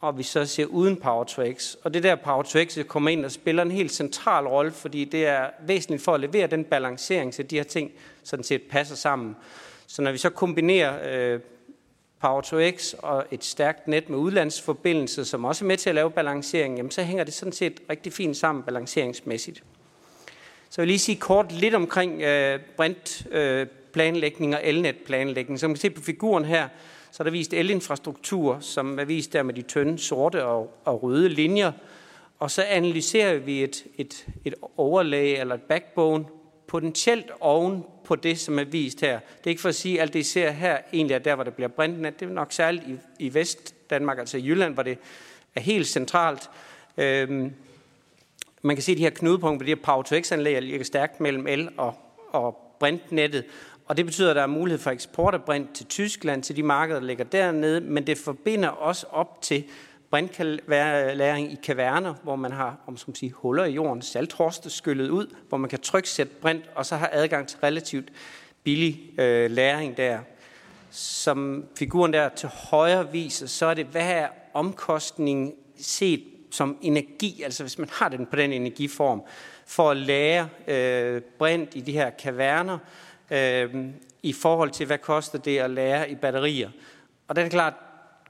og vi så ser uden Power to X. Og det der Power to X kommer ind og spiller en helt central rolle, fordi det er væsentligt for at levere den balancering, så de her ting sådan set passer sammen. Så når vi så kombinerer øh, Power to X og et stærkt net med udlandsforbindelse, som også er med til at lave balancering, jamen så hænger det sådan set rigtig fint sammen balanceringsmæssigt. Så jeg vil lige sige kort lidt omkring øh, brintplanlægning øh, og elnetplanlægning. Som man kan se på figuren her, så er der vist elinfrastruktur, som er vist der med de tynde sorte og, og røde linjer. Og så analyserer vi et, et, et overlag eller et backbone potentielt oven på det, som er vist her. Det er ikke for at sige, at alt det, I ser her, egentlig er der, hvor der bliver brintnet. Det er nok særligt i, i Vest-Danmark, altså i Jylland, hvor det er helt centralt. Øhm, man kan se de her knudepunkter, de her Power to X-anlæg ligger stærkt mellem el og, og brintnettet. Og det betyder, at der er mulighed for eksport af brint til Tyskland, til de markeder, der ligger dernede, men det forbinder også op til brintlæring i kaverner, hvor man har om skal man sige, huller i jorden, salthorste skyllet ud, hvor man kan tryksætte brint, og så har adgang til relativt billig øh, læring der. Som figuren der til højre viser, så er det, hvad er omkostningen set som energi, altså hvis man har den på den energiform, for at lære øh, brint i de her kaverner, øh, i forhold til, hvad koster det at lære i batterier. Og det er klart,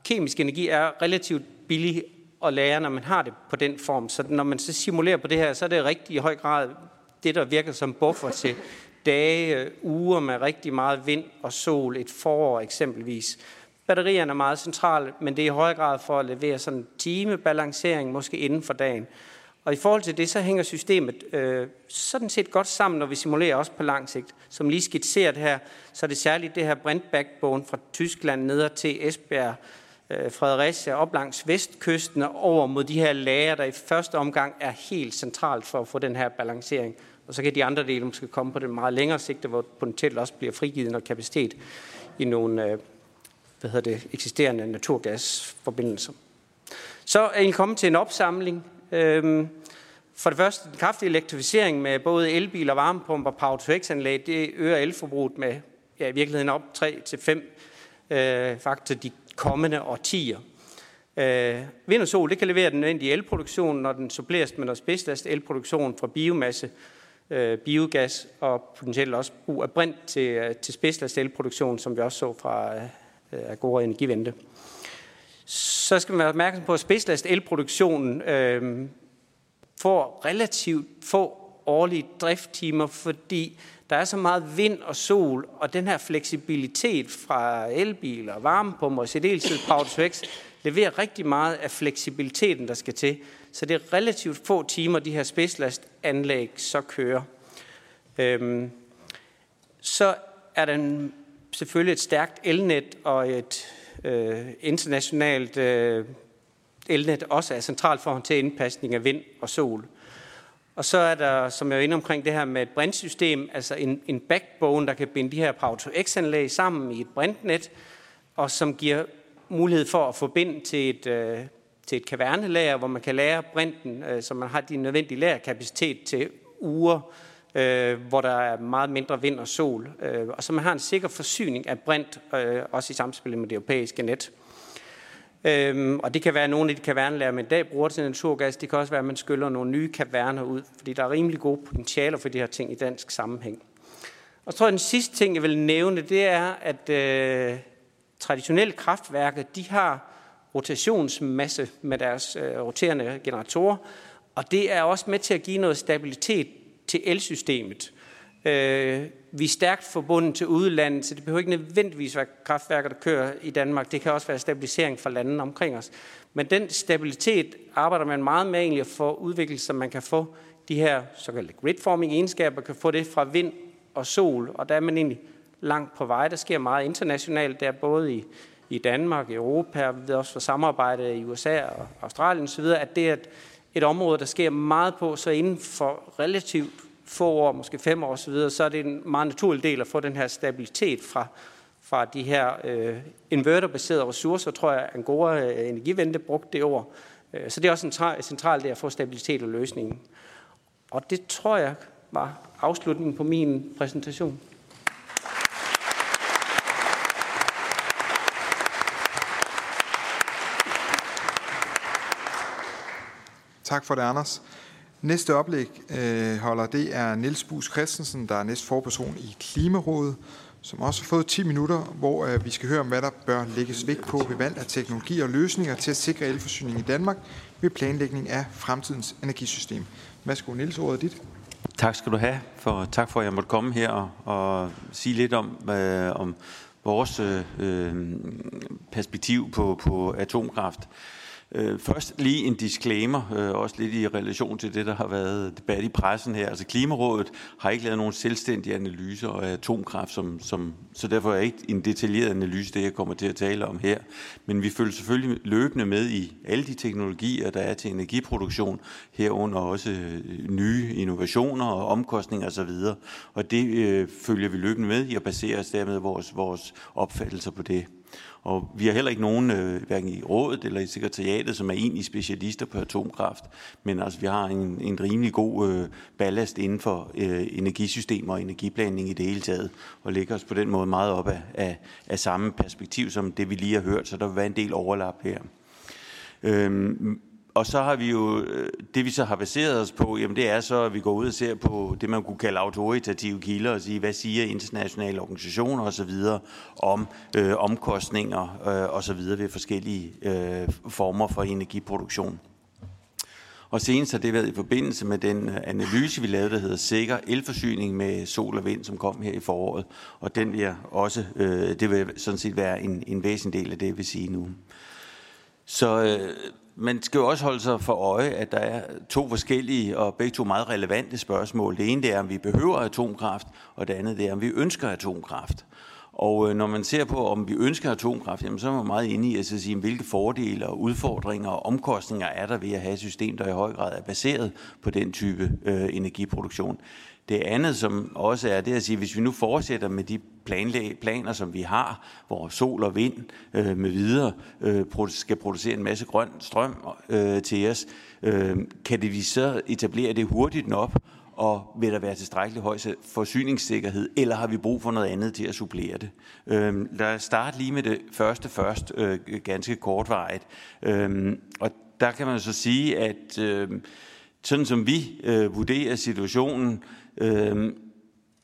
kemisk energi er relativt billig at lære, når man har det på den form. Så når man så simulerer på det her, så er det rigtig i høj grad det, der virker som buffer til dage, øh, uger med rigtig meget vind og sol, et forår eksempelvis. Batterierne er meget centrale, men det er i høj grad for at levere sådan en timebalancering, måske inden for dagen. Og i forhold til det, så hænger systemet øh, sådan set godt sammen, når vi simulerer også på lang sigt. Som lige skitseret her, så er det særligt det her Brent backbone fra Tyskland ned til Esbjerg, øh, Fredericia, op langs vestkysten og over mod de her lager, der i første omgang er helt centralt for at få den her balancering. Og så kan de andre dele måske komme på den meget længere sigt, hvor potentielt også bliver frigivet noget kapacitet i nogle øh, hvad hedder det, eksisterende naturgasforbindelser. Så er I kommet til en opsamling. Øhm, for det første, den kraftige elektrificering med både elbiler, varmepumper og power to anlæg det øger elforbruget med ja, i virkeligheden op 3-5 øh, faktisk de kommende årtier. Øh, vind og sol det kan levere den nødvendige elproduktion, når den suppleres med noget spidslast elproduktion fra biomasse, øh, biogas og potentielt også brug af brint til, øh, til spidslast elproduktion, som vi også så fra øh, Agora Energivente. Så skal man være opmærksom på, at spidslast elproduktionen øh, får relativt få årlige drifttimer, fordi der er så meget vind og sol, og den her fleksibilitet fra elbiler, varmepumper og særdeleshed Power to X leverer rigtig meget af fleksibiliteten, der skal til. Så det er relativt få timer, de her spidslastanlæg så kører. Øhm, så er der selvfølgelig et stærkt elnet og et øh, internationalt øh, elnet også er centralt for at håndtere indpasning af vind og sol. Og så er der, som jeg er inde omkring, det her med et brintsystem, altså en, en backbone, der kan binde de her Power to X-anlæg sammen i et brintnet, og som giver mulighed for at forbinde til et, øh, til et kavernelager, hvor man kan lære brinten, øh, så man har de nødvendige lagerkapacitet til uger, øh, hvor der er meget mindre vind og sol, øh, og så man har en sikker forsyning af brint, øh, også i samspil med det europæiske net. Øhm, og det kan være, at nogle af de kavernelager, man i dag bruger til naturgas, det kan også være, at man skyller nogle nye kaverner ud, fordi der er rimelig gode potentialer for de her ting i dansk sammenhæng. Og så tror jeg, den sidste ting, jeg vil nævne, det er, at øh, traditionelle kraftværker, de har rotationsmasse med deres øh, roterende generatorer, og det er også med til at give noget stabilitet til elsystemet. Øh, vi er stærkt forbundet til udlandet, så det behøver ikke nødvendigvis være kraftværker, der kører i Danmark. Det kan også være stabilisering for landene omkring os. Men den stabilitet arbejder man meget med egentlig at få udviklet, så man kan få de her såkaldte gridforming egenskaber, kan få det fra vind og sol, og der er man egentlig langt på vej. Der sker meget internationalt, der både i, i Danmark, Europa, og vi ved også for samarbejde i USA og Australien osv., at det at et, område, der sker meget på, så inden for relativt få år, måske fem år osv., så er det en meget naturlig del at få den her stabilitet fra, fra de her øh, inverterbaserede ressourcer, tror jeg, Angora øh, Energivente brugte det ord. Øh, så det er også centralt central det at få stabilitet og løsningen. Og det tror jeg var afslutningen på min præsentation. Tak for det, Anders. Næste oplæg øh, holder, det er Niels Bus Christensen, der er næstforperson i Klimarådet, som også har fået 10 minutter, hvor øh, vi skal høre om, hvad der bør lægges vægt på ved valg af teknologi og løsninger til at sikre elforsyning i Danmark ved planlægning af fremtidens energisystem. Værsgo, Niels, ordet dit. Tak skal du have, for tak for, at jeg måtte komme her og, og sige lidt om, øh, om vores øh, øh perspektiv på, på atomkraft. Øh, først lige en disclaimer, øh, også lidt i relation til det, der har været debat i pressen her. Altså Klimarådet har ikke lavet nogen selvstændige analyser af atomkraft, som, som, så derfor er ikke en detaljeret analyse, det jeg kommer til at tale om her. Men vi følger selvfølgelig løbende med i alle de teknologier, der er til energiproduktion, herunder også øh, nye innovationer og omkostninger osv. Og det øh, følger vi løbende med i og baserer os dermed vores, vores opfattelser på det. Og vi har heller ikke nogen, øh, hverken i rådet eller i sekretariatet, som er egentlig specialister på atomkraft. Men altså, vi har en, en rimelig god øh, ballast inden for øh, energisystemer og energiplanning i det hele taget, og lægger os på den måde meget op af, af, af samme perspektiv som det, vi lige har hørt, så der vil være en del overlap her. Øhm, og så har vi jo, øh, det vi så har baseret os på, jamen det er så, at vi går ud og ser på det, man kunne kalde autoritative kilder, og sige, hvad siger internationale organisationer osv. om øh, omkostninger øh, osv. ved forskellige øh, former for energiproduktion. Og senest har det været i forbindelse med den øh, analyse, vi lavede, der hedder Sikker Elforsyning med sol og vind, som kom her i foråret. Og den vil også, øh, det vil sådan set være en, en væsentlig del af det, jeg vil sige nu. Så øh, man skal jo også holde sig for øje, at der er to forskellige og begge to meget relevante spørgsmål. Det ene det er, om vi behøver atomkraft, og det andet det er, om vi ønsker atomkraft. Og øh, når man ser på, om vi ønsker atomkraft, jamen, så er man meget inde i at sige, hvilke fordele og udfordringer og omkostninger er der ved at have et system, der i høj grad er baseret på den type øh, energiproduktion. Det andet, som også er det at sige, hvis vi nu fortsætter med de planlæg, planer, som vi har, hvor sol og vind øh, med videre øh, skal producere en masse grøn strøm øh, til os, øh, kan det vi så etablere det hurtigt nok, og vil der være tilstrækkelig høj forsyningssikkerhed, eller har vi brug for noget andet til at supplere det? Øh, lad os starte lige med det første først, øh, ganske kortvarigt. Øh, og der kan man så sige, at øh, sådan som vi øh, vurderer situationen, øh,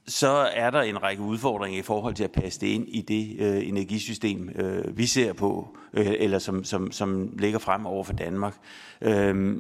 så er der en række udfordringer i forhold til at passe det ind i det øh, energisystem, øh, vi ser på, øh, eller som, som, som ligger frem over for Danmark. Øh,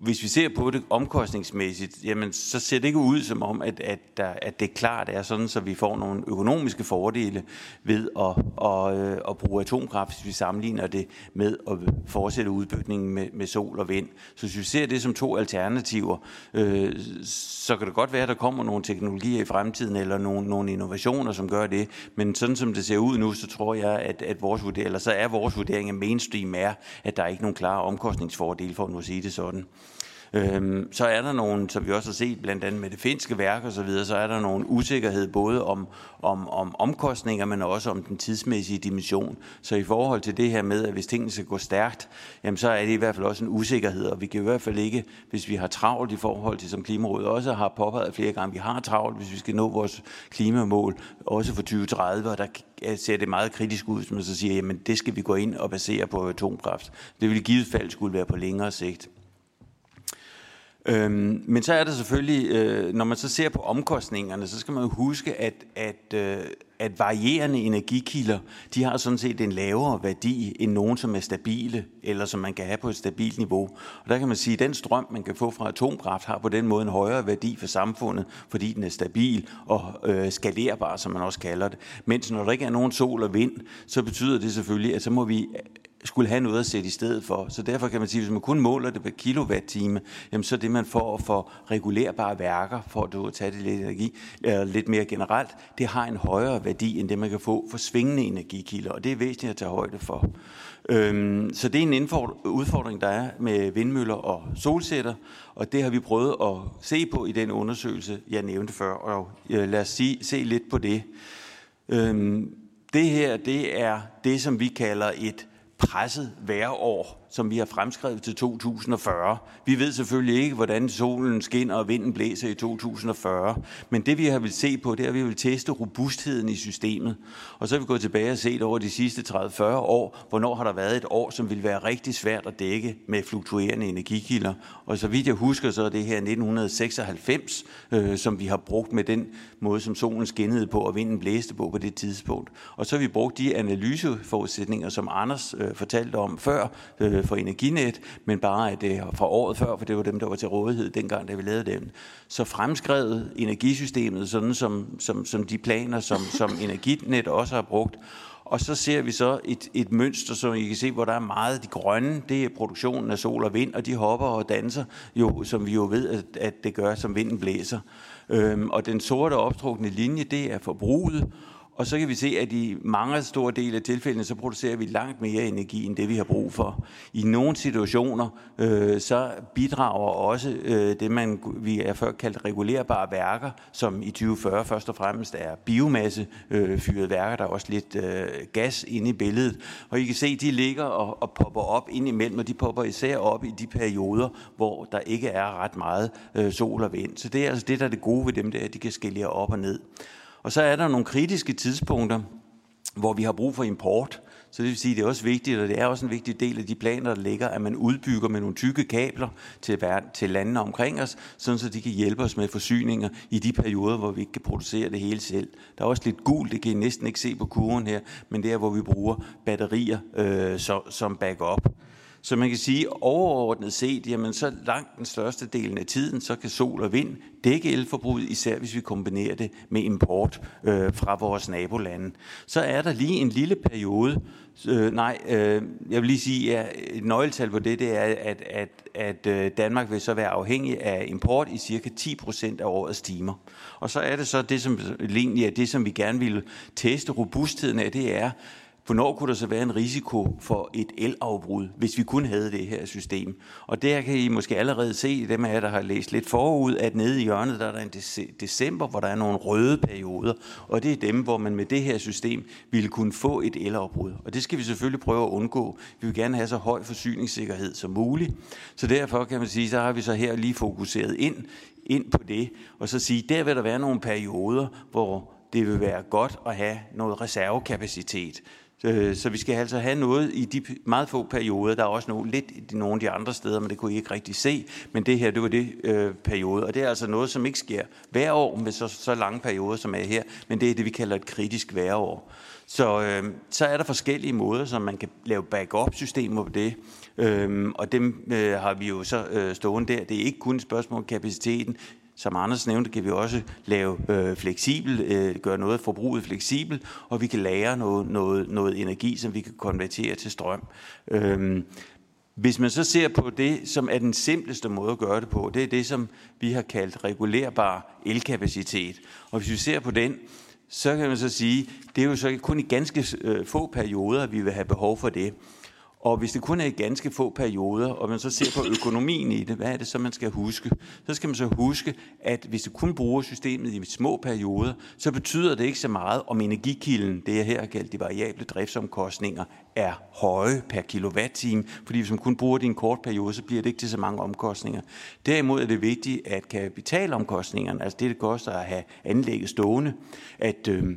hvis vi ser på det omkostningsmæssigt, jamen, så ser det ikke ud som om, at, at, der, at det klart er sådan, så vi får nogle økonomiske fordele ved at, at, øh, at bruge atomkraft, hvis vi sammenligner det med at fortsætte udbygningen med, med sol og vind. Så hvis vi ser det som to alternativer, øh, så kan det godt være, at der kommer nogle teknologier i fremtiden, fremtiden, eller nogle, nogle innovationer, som gør det. Men sådan som det ser ud nu, så tror jeg, at, at vores vurdering, eller så er vores vurdering af mainstream er, at der er ikke nogen klare omkostningsfordele, for at nu sige det sådan. Øhm, så er der nogle, som vi også har set blandt andet med det finske værk og så videre, så er der nogle usikkerhed både om, om, om omkostninger, men også om den tidsmæssige dimension. Så i forhold til det her med, at hvis tingene skal gå stærkt, jamen så er det i hvert fald også en usikkerhed, og vi kan i hvert fald ikke, hvis vi har travlt i forhold til, som Klimarådet også har påpeget flere gange, vi har travlt, hvis vi skal nå vores klimamål, også for 2030, og der ser det meget kritisk ud, som så siger, jamen det skal vi gå ind og basere på atomkraft. Det vil i givet fald skulle være på længere sigt. Øhm, men så er der selvfølgelig, øh, når man så ser på omkostningerne, så skal man jo huske, at, at, øh, at varierende energikilder, de har sådan set en lavere værdi end nogen, som er stabile, eller som man kan have på et stabilt niveau. Og der kan man sige, at den strøm, man kan få fra atomkraft, har på den måde en højere værdi for samfundet, fordi den er stabil og øh, skalerbar, som man også kalder det. Mens når der ikke er nogen sol og vind, så betyder det selvfølgelig, at så må vi skulle have noget at sætte i stedet for. Så derfor kan man sige, at hvis man kun måler det per kilowatt-time, jamen så det, man får for regulerbare værker, for at tage det lidt, energi, eller lidt mere generelt, det har en højere værdi, end det, man kan få for svingende energikilder, og det er væsentligt at tage højde for. Øhm, så det er en udfordring, der er med vindmøller og solsætter, og det har vi prøvet at se på i den undersøgelse, jeg nævnte før, og øh, lad os sige, se lidt på det. Øhm, det her, det er det, som vi kalder et presset vejrår som vi har fremskrevet til 2040. Vi ved selvfølgelig ikke, hvordan solen skinner og vinden blæser i 2040, men det vi har vil se på, det er, at vi vil teste robustheden i systemet. Og så vil vi gået tilbage og set over de sidste 30-40 år, hvornår har der været et år, som vil være rigtig svært at dække med fluktuerende energikilder. Og så vidt jeg husker, så er det her 1996, øh, som vi har brugt med den måde, som solen skinnede på og vinden blæste på på det tidspunkt. Og så har vi brugt de analyseforudsætninger, som Anders øh, fortalte om før, øh, for Energinet, men bare at det fra året før, for det var dem, der var til rådighed dengang, da vi lavede dem. Så fremskrevet energisystemet, sådan som, som, som de planer, som, som Energinet også har brugt, og så ser vi så et, et mønster, som I kan se, hvor der er meget de grønne. Det er produktionen af sol og vind, og de hopper og danser, jo, som vi jo ved, at, at det gør, som vinden blæser. Øhm, og den sorte opstrukne linje, det er forbruget, og så kan vi se, at i mange store dele af tilfældene, så producerer vi langt mere energi, end det vi har brug for. I nogle situationer, øh, så bidrager også øh, det, man vi er før kaldt regulerbare værker, som i 2040 først og fremmest er biomassefyrede øh, værker. Der er også lidt øh, gas inde i billedet. Og I kan se, de ligger og, og popper op ind imellem, og de popper især op i de perioder, hvor der ikke er ret meget øh, sol og vind. Så det er altså det, der er det gode ved dem, der, at de kan skælde op og ned. Og så er der nogle kritiske tidspunkter, hvor vi har brug for import. Så det vil sige, at det er også vigtigt, og det er også en vigtig del af de planer, der ligger, at man udbygger med nogle tykke kabler til, til landene omkring os, sådan så de kan hjælpe os med forsyninger i de perioder, hvor vi ikke kan producere det hele selv. Der er også lidt gult, det kan I næsten ikke se på kurven her, men det er, hvor vi bruger batterier øh, så, som backup. Så man kan sige, overordnet set, jamen så langt den største del af tiden, så kan sol og vind dække elforbruget, især hvis vi kombinerer det med import øh, fra vores nabolande. Så er der lige en lille periode, øh, nej, øh, jeg vil lige sige, at et nøgletal på det, det er, at, at, at øh, Danmark vil så være afhængig af import i cirka 10 procent af årets timer. Og så er det så det, som egentlig er det, som vi gerne vil teste robustheden af, det er, Hvornår kunne der så være en risiko for et elafbrud, hvis vi kun havde det her system? Og der kan I måske allerede se, dem af jer, der har læst lidt forud, at nede i hjørnet, der er der en december, hvor der er nogle røde perioder, og det er dem, hvor man med det her system ville kunne få et elafbrud. Og det skal vi selvfølgelig prøve at undgå. Vi vil gerne have så høj forsyningssikkerhed som muligt. Så derfor kan man sige, så har vi så her lige fokuseret ind, ind på det, og så sige, der vil der være nogle perioder, hvor det vil være godt at have noget reservekapacitet. Øh, så vi skal altså have noget i de meget få perioder. Der er også noget, lidt i nogle af de andre steder, men det kunne I ikke rigtig se. Men det her, det var det øh, periode. Og det er altså noget, som ikke sker hver år med så, så lange perioder, som er her. Men det er det, vi kalder et kritisk værår. Så, øh, så er der forskellige måder, som man kan lave backup-systemer på det. Øh, og dem øh, har vi jo så øh, stående der. Det er ikke kun et spørgsmål om kapaciteten. Som Anders nævnte, kan vi også lave øh, fleksibel, øh, gøre noget forbruget fleksibel, og vi kan lære noget, noget, noget energi, som vi kan konvertere til strøm. Øhm, hvis man så ser på det, som er den simpleste måde at gøre det på, det er det, som vi har kaldt regulerbar elkapacitet. Og hvis vi ser på den, så kan man så sige, det er jo så kun i ganske øh, få perioder, at vi vil have behov for det. Og hvis det kun er i ganske få perioder, og man så ser på økonomien i det, hvad er det så, man skal huske? Så skal man så huske, at hvis du kun bruger systemet i små perioder, så betyder det ikke så meget, om energikilden, det jeg her har kaldt de variable driftsomkostninger, er høje per kilowatt-time, fordi hvis man kun bruger det i en kort periode, så bliver det ikke til så mange omkostninger. Derimod er det vigtigt, at kapitalomkostningerne, altså det, det koster at have anlægget stående, at, øh,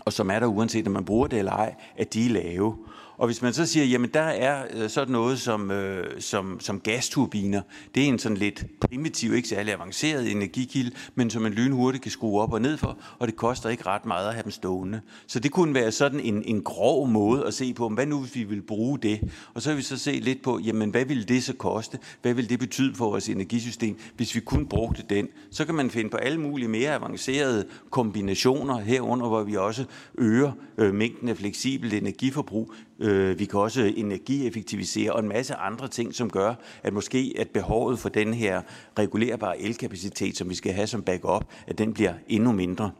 og som er der uanset om man bruger det eller ej, at de er lave. Og hvis man så siger, jamen der er øh, sådan noget som, øh, som, som gasturbiner, det er en sådan lidt primitiv, ikke særlig avanceret energikilde, men som man lynhurtigt kan skrue op og ned for, og det koster ikke ret meget at have dem stående. Så det kunne være sådan en, en grov måde at se på, hvad nu hvis vi vil bruge det? Og så vil vi så se lidt på, jamen hvad vil det så koste? Hvad vil det betyde for vores energisystem, hvis vi kun brugte den? Så kan man finde på alle mulige mere avancerede kombinationer herunder, hvor vi også øger øh, mængden af fleksibelt energiforbrug, Øh, vi kan også energieffektivisere og en masse andre ting, som gør, at måske at behovet for den her regulerbare elkapacitet, som vi skal have som backup, at den bliver endnu mindre.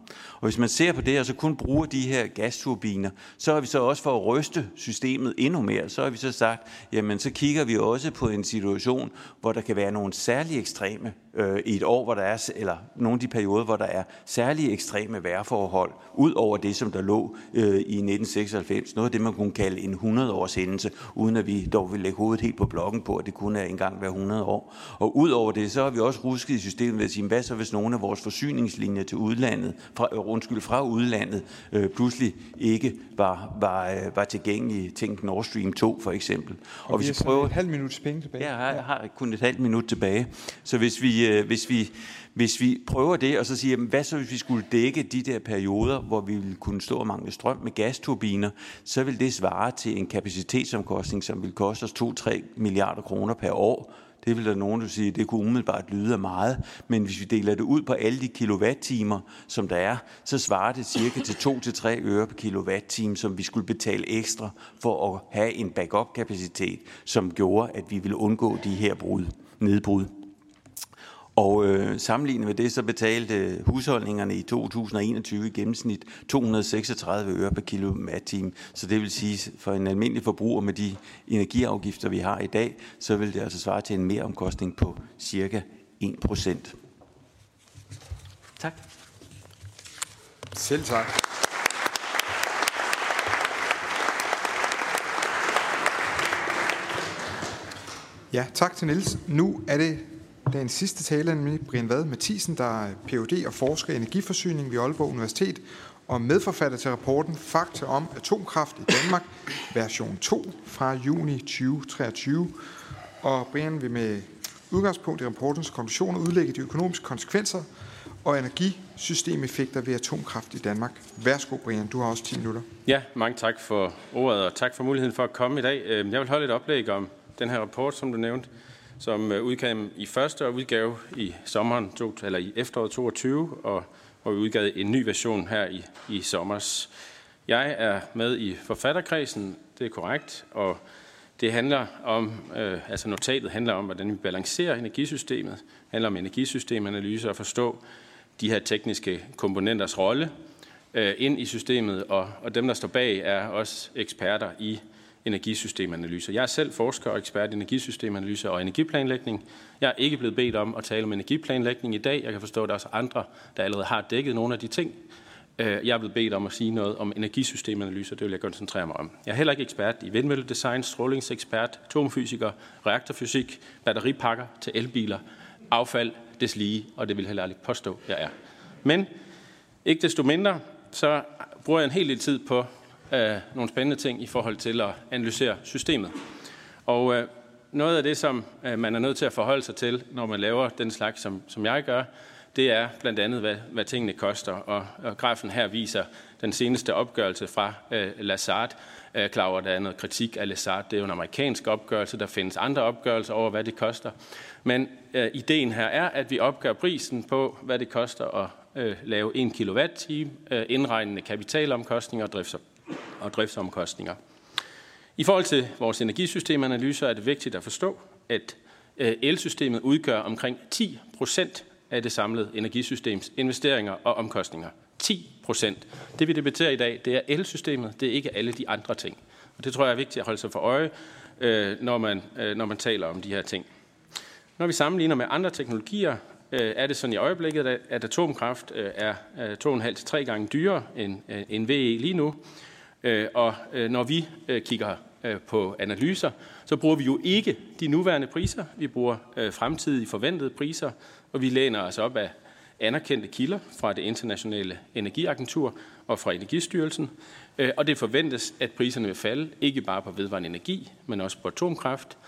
Og hvis man ser på det, og så kun bruger de her gasturbiner, så har vi så også for at ryste systemet endnu mere, så har vi så sagt, jamen så kigger vi også på en situation, hvor der kan være nogle særlige ekstreme øh, i et år, hvor der er, eller nogle af de perioder, hvor der er særlige ekstreme vejrforhold, ud over det, som der lå øh, i 1996. Noget af det, man kunne kalde en 100-års hændelse, uden at vi dog vil lægge hovedet helt på blokken på, at det kunne engang være 100 år. Og ud over det, så har vi også rusket i systemet ved at sige, hvad så hvis nogle af vores forsyningslinjer til udlandet, fra, undskyld, fra udlandet, øh, pludselig ikke var, var, øh, var tilgængelige. Tænk Nord Stream 2 for eksempel. Og, og hvis vi prøver... et halvt minut penge tilbage. Ja, jeg har, har kun et halvt minut tilbage. Så hvis vi, øh, hvis vi, hvis vi prøver det, og så siger, hvad så hvis vi skulle dække de der perioder, hvor vi ville kunne stå og mangle strøm med gasturbiner, så vil det svare til en kapacitetsomkostning, som vil koste os 2-3 milliarder kroner per år. Det vil der nogen, der sige, det kunne umiddelbart lyde af meget, men hvis vi deler det ud på alle de kilowatt-timer, som der er, så svarer det cirka til 2-3 øre per kilowatt-time, som vi skulle betale ekstra for at have en backup-kapacitet, som gjorde, at vi ville undgå de her brud, nedbrud. Og øh, sammenlignet med det, så betalte husholdningerne i 2021 i gennemsnit 236 øre per kilowatt-time. Så det vil sige, for en almindelig forbruger med de energiafgifter, vi har i dag, så vil det altså svare til en mere omkostning på cirka 1 procent. Tak. Selv tak. Ja, tak til Niels. Nu er det Dagens sidste taler er Brian Vad Mathisen, der er Ph.D. og forsker i energiforsyning ved Aalborg Universitet og medforfatter til rapporten Fakta om atomkraft i Danmark, version 2 fra juni 2023. Og Brian vil med udgangspunkt i rapportens konklusioner udlægge de økonomiske konsekvenser og energisystemeffekter ved atomkraft i Danmark. Værsgo, Brian. Du har også 10 minutter. Ja, mange tak for ordet, og tak for muligheden for at komme i dag. Øh, jeg vil holde et oplæg om den her rapport, som du nævnte, som øh, udkom i første udgave i sommeren, eller i efteråret 22, og hvor vi udgav en ny version her i, i sommers. Jeg er med i forfatterkredsen, det er korrekt, og det handler om, øh, altså notatet handler om, hvordan vi balancerer energisystemet, handler om energisystemanalyse og forstå de her tekniske komponenters rolle øh, ind i systemet, og, og dem, der står bag, er også eksperter i energisystemanalyser. Jeg er selv forsker og ekspert i energisystemanalyse og energiplanlægning. Jeg er ikke blevet bedt om at tale om energiplanlægning i dag. Jeg kan forstå, at der er også andre, der allerede har dækket nogle af de ting. Øh, jeg er blevet bedt om at sige noget om energisystemanalyser. Det vil jeg koncentrere mig om. Jeg er heller ikke ekspert i vindmølledesign, strålingsekspert, atomfysiker, reaktorfysik, batteripakker til elbiler, affald, deslige, og det vil heller aldrig påstå, jeg er. Men ikke desto mindre, så bruger jeg en hel del tid på øh, nogle spændende ting i forhold til at analysere systemet. Og øh, noget af det, som øh, man er nødt til at forholde sig til, når man laver den slags, som, som jeg gør, det er blandt andet, hvad, hvad tingene koster. Og, og grafen her viser den seneste opgørelse fra øh, Lazard. Øh, klar over, der er noget kritik af Lazard. Det er jo en amerikansk opgørelse. Der findes andre opgørelser over, hvad det koster. Men øh, ideen her er, at vi opgør prisen på, hvad det koster at øh, lave 1 kWh, øh, indregnende kapitalomkostninger og drifts- og driftsomkostninger. I forhold til vores energisystemanalyser er det vigtigt at forstå, at øh, elsystemet udgør omkring 10 procent af det samlede energisystems investeringer og omkostninger. 10 procent. Det vi debatterer i dag, det er elsystemet, det er ikke alle de andre ting. Og det tror jeg er vigtigt at holde sig for øje, øh, når man, øh, når man taler om de her ting. Når vi sammenligner med andre teknologier, er det sådan i øjeblikket, at atomkraft er 2,5-3 gange dyrere end VE lige nu. Øh, og øh, når vi øh, kigger øh, på analyser, så bruger vi jo ikke de nuværende priser. Vi bruger fremtidige forventede priser, og vi læner os op af anerkendte kilder fra det internationale energiagentur, og fra Energistyrelsen, og det forventes, at priserne vil falde, ikke bare på vedvarende energi, men også på atomkraft.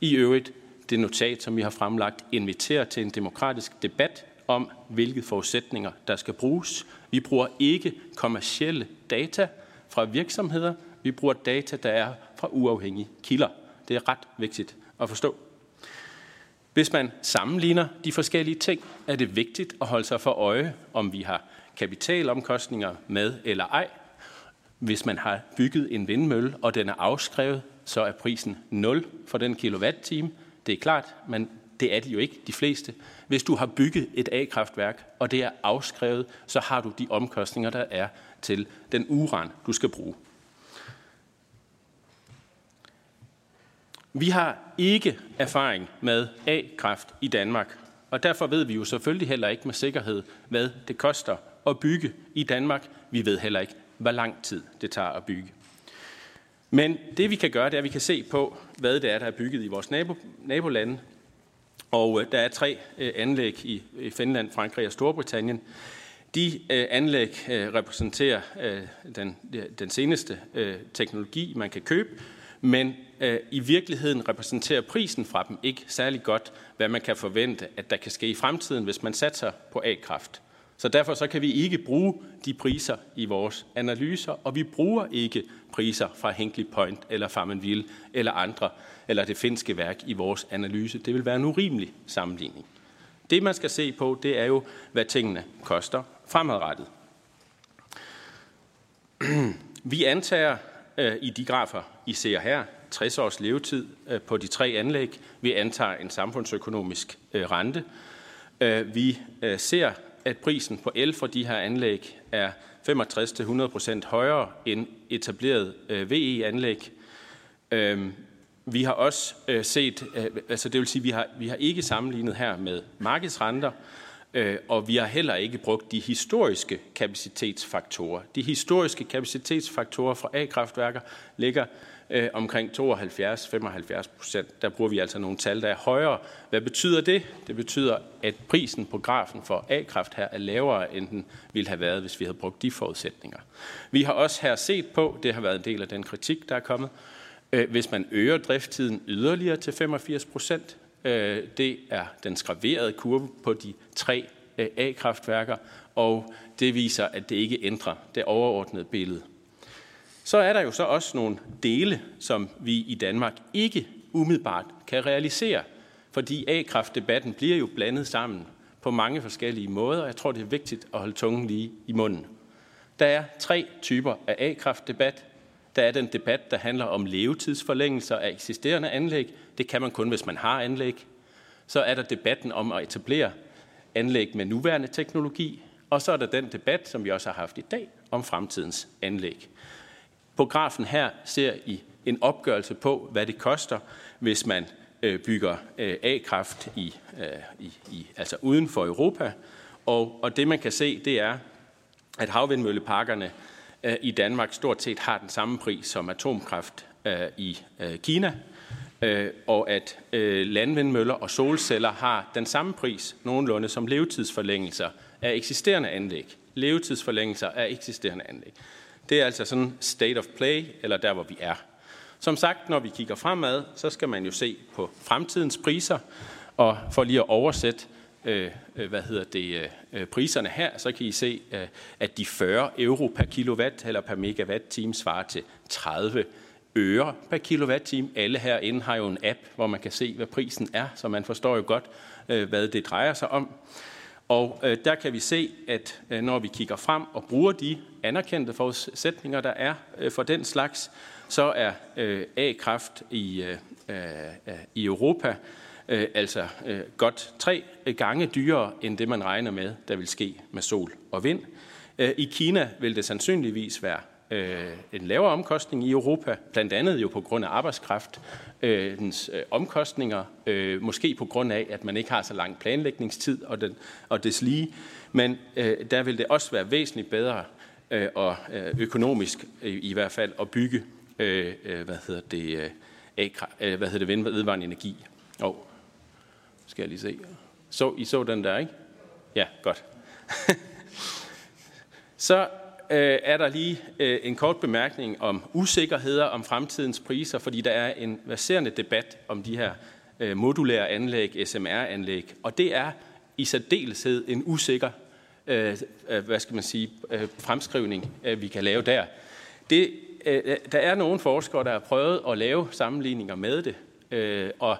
I øvrigt, det notat, som vi har fremlagt, inviterer til en demokratisk debat om, hvilke forudsætninger, der skal bruges. Vi bruger ikke kommercielle data fra virksomheder. Vi bruger data, der er fra uafhængige kilder. Det er ret vigtigt at forstå. Hvis man sammenligner de forskellige ting, er det vigtigt at holde sig for øje, om vi har kapitalomkostninger med eller ej. Hvis man har bygget en vindmølle, og den er afskrevet, så er prisen 0 for den kilowatt-time. Det er klart, men det er de jo ikke, de fleste. Hvis du har bygget et A-kraftværk, og det er afskrevet, så har du de omkostninger, der er til den uran, du skal bruge. Vi har ikke erfaring med A-kraft i Danmark, og derfor ved vi jo selvfølgelig heller ikke med sikkerhed, hvad det koster at bygge i Danmark. Vi ved heller ikke, hvor lang tid det tager at bygge. Men det vi kan gøre, det er, at vi kan se på, hvad det er, der er bygget i vores nabo, nabolande. Og øh, der er tre øh, anlæg i Finland, Frankrig og Storbritannien. De øh, anlæg øh, repræsenterer øh, den, den seneste øh, teknologi, man kan købe, men øh, i virkeligheden repræsenterer prisen fra dem ikke særlig godt, hvad man kan forvente, at der kan ske i fremtiden, hvis man satser på A-kraft. Så derfor så kan vi ikke bruge de priser i vores analyser, og vi bruger ikke priser fra Hinkley Point eller Farmanville eller andre, eller det finske værk i vores analyse. Det vil være en urimelig sammenligning. Det, man skal se på, det er jo, hvad tingene koster fremadrettet. Vi antager øh, i de grafer, I ser her, 60 års levetid øh, på de tre anlæg. Vi antager en samfundsøkonomisk øh, rente. Øh, vi øh, ser, at prisen på el for de her anlæg er 65-100% højere end etableret øh, VE-anlæg. Øh, vi har også øh, set, øh, altså det vil sige, vi har, vi har ikke sammenlignet her med markedsrenter, Øh, og vi har heller ikke brugt de historiske kapacitetsfaktorer. De historiske kapacitetsfaktorer fra A-kraftværker ligger øh, omkring 72-75 procent. Der bruger vi altså nogle tal, der er højere. Hvad betyder det? Det betyder, at prisen på grafen for A-kraft her er lavere, end den ville have været, hvis vi havde brugt de forudsætninger. Vi har også her set på, det har været en del af den kritik, der er kommet, øh, hvis man øger drifttiden yderligere til 85 procent, øh, det er den skraverede kurve på de tre øh, A-kraftværker, og det viser, at det ikke ændrer det overordnede billede. Så er der jo så også nogle dele, som vi i Danmark ikke umiddelbart kan realisere, fordi A-kraftdebatten bliver jo blandet sammen på mange forskellige måder. og Jeg tror, det er vigtigt at holde tungen lige i munden. Der er tre typer af A-kraftdebat. Der er den debat, der handler om levetidsforlængelser af eksisterende anlæg. Det kan man kun, hvis man har anlæg. Så er der debatten om at etablere anlæg med nuværende teknologi. Og så er der den debat, som vi også har haft i dag, om fremtidens anlæg. På grafen her ser I en opgørelse på, hvad det koster, hvis man øh, bygger øh, A-kraft i, øh, i, i, altså uden for Europa. Og, og det man kan se, det er, at havvindmølleparkerne i Danmark stort set har den samme pris som atomkraft i Kina, Øh, og at øh, landvindmøller og solceller har den samme pris nogenlunde som levetidsforlængelser af eksisterende anlæg. Levetidsforlængelser af eksisterende anlæg. Det er altså sådan state of play, eller der, hvor vi er. Som sagt, når vi kigger fremad, så skal man jo se på fremtidens priser, og for lige at oversætte, øh, øh hvad hedder det, øh, priserne her, så kan I se, øh, at de 40 euro per kilowatt eller per megawatt-time svarer til 30 øre per kilowatt-time. Alle herinde har jo en app, hvor man kan se, hvad prisen er, så man forstår jo godt, øh, hvad det drejer sig om. Og øh, der kan vi se, at øh, når vi kigger frem og bruger de anerkendte forudsætninger, der er for den slags, så er A-kraft i, i Europa altså godt tre gange dyrere end det, man regner med, der vil ske med sol og vind. I Kina vil det sandsynligvis være øh, en lavere omkostning i Europa, blandt andet jo på grund af arbejdskraft, øh, dens øh, omkostninger, øh, måske på grund af, at man ikke har så lang planlægningstid og, den, og des lige, men øh, der vil det også være væsentligt bedre øh, og øh, økonomisk øh, i hvert fald at bygge øh, øh hvad hedder det, øh, øh, hvad hedder det vedvarende energi. Og skal jeg lige se. Så I så den der, ikke? Ja, godt. så øh, er der lige øh, en kort bemærkning om usikkerheder om fremtidens priser, fordi der er en verserende debat om de her øh, modulære anlæg, SMR-anlæg, og det er i særdeleshed en usikker øh, øh, hvad skal man sige, øh, fremskrivning, øh, vi kan lave der. Det, øh, øh, der er nogle forskere, der har prøvet at lave sammenligninger med det, øh, og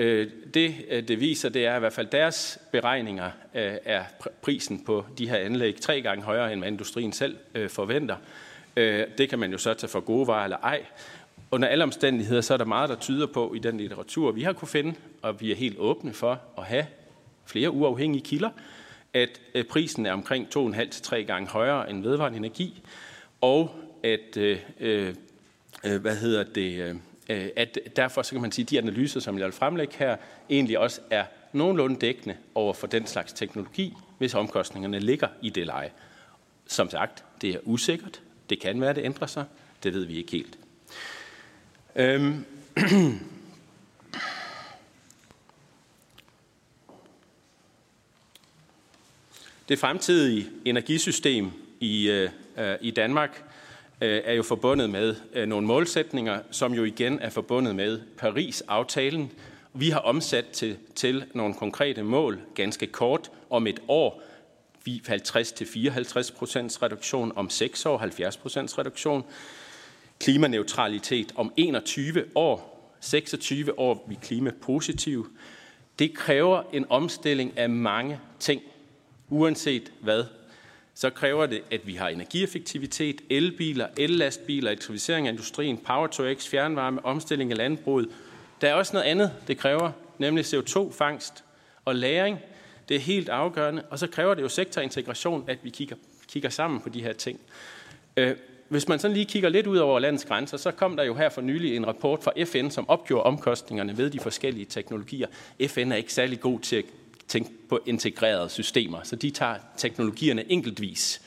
Øh, det, øh, det viser, det er i hvert fald deres beregninger øh, er prisen på de her anlæg tre gange højere, end hvad industrien selv øh, forventer. Øh, det kan man jo så tage for gode varer eller ej. Under alle omstændigheder, så er der meget, der tyder på i den litteratur, vi har kunne finde, og vi er helt åbne for at have flere uafhængige kilder, at prisen er omkring 2,5 til 3 gange højere end vedvarende energi, og at, øh, øh, øh, hvad hedder det, øh, Øh, at derfor så kan man sige, at de analyser, som jeg vil fremlægge her, egentlig også er nogenlunde dækkende over for den slags teknologi, hvis omkostningerne ligger i det leje. Som sagt, det er usikkert. Det kan være, det ændrer sig. Det ved vi ikke helt. Øhm. Det fremtidige energisystem i, øh, øh i Danmark Øh, er jo forbundet med øh, nogle målsætninger, som jo igen er forbundet med Paris-aftalen. Vi har omsat til, til nogle konkrete mål ganske kort om et år. 50-54 procents reduktion om 6 år, 70 procents reduktion. Klimaneutralitet om 21 år, 26 år vi klimapositive. Det kræver en omstilling af mange ting uanset hvad, så kræver det, at vi har energieffektivitet, elbiler, ellastbiler, elektrificering af industrien, power to x, fjernvarme, omstilling af landbruget. Der er også noget andet, det kræver, nemlig CO2-fangst og læring. Det er helt afgørende, og så kræver det jo sektorintegration, at vi kigger, kigger sammen på de her ting. Øh, hvis man sådan lige kigger lidt ud over landets grænser, så kom der jo her for nylig en rapport fra FN, som opgjorde omkostningerne ved de forskellige teknologier. FN er ikke særlig god til at tænke på integrerede systemer, så de tager teknologierne enkeltvis.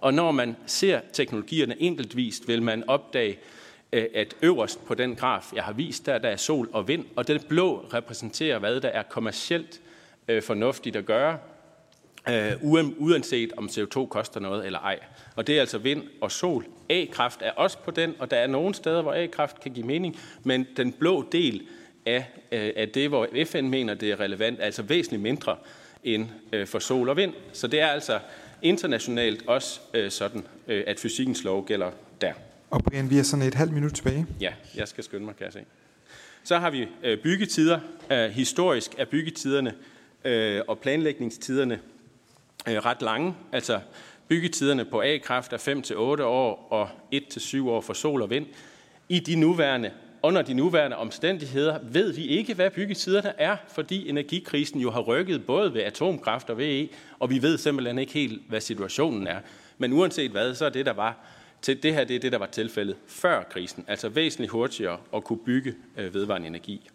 Og når man ser teknologierne enkeltvis, vil man opdage, øh, at øverst på den graf, jeg har vist, der, der er sol og vind, og den blå repræsenterer, hvad der er kommercielt øh, fornuftigt at gøre, øh, uanset om CO2 koster noget eller ej. Og det er altså vind og sol. A-kraft er også på den, og der er nogle steder, hvor A-kraft kan give mening, men den blå del af, øh, af det, hvor FN mener, det er relevant, altså væsentligt mindre end øh, for sol og vind. Så det er altså internationalt også øh, sådan, at fysikkens lov gælder der. Og Brian, vi er sådan et halvt minut tilbage. Ja, jeg skal skynde mig, kan jeg se. Så har vi byggetider. Historisk er byggetiderne og planlægningstiderne ret lange. Altså byggetiderne på A-kraft er 5-8 år og 1-7 år for sol og vind. I de nuværende under de nuværende omstændigheder ved vi ikke, hvad byggetiderne er, fordi energikrisen jo har rykket både ved atomkraft og VE, og vi ved simpelthen ikke helt, hvad situationen er. Men uanset hvad, så er det, der var til det her, det er det, der var tilfældet før krisen, altså væsentligt hurtigere at kunne bygge øh, vedvarende energi.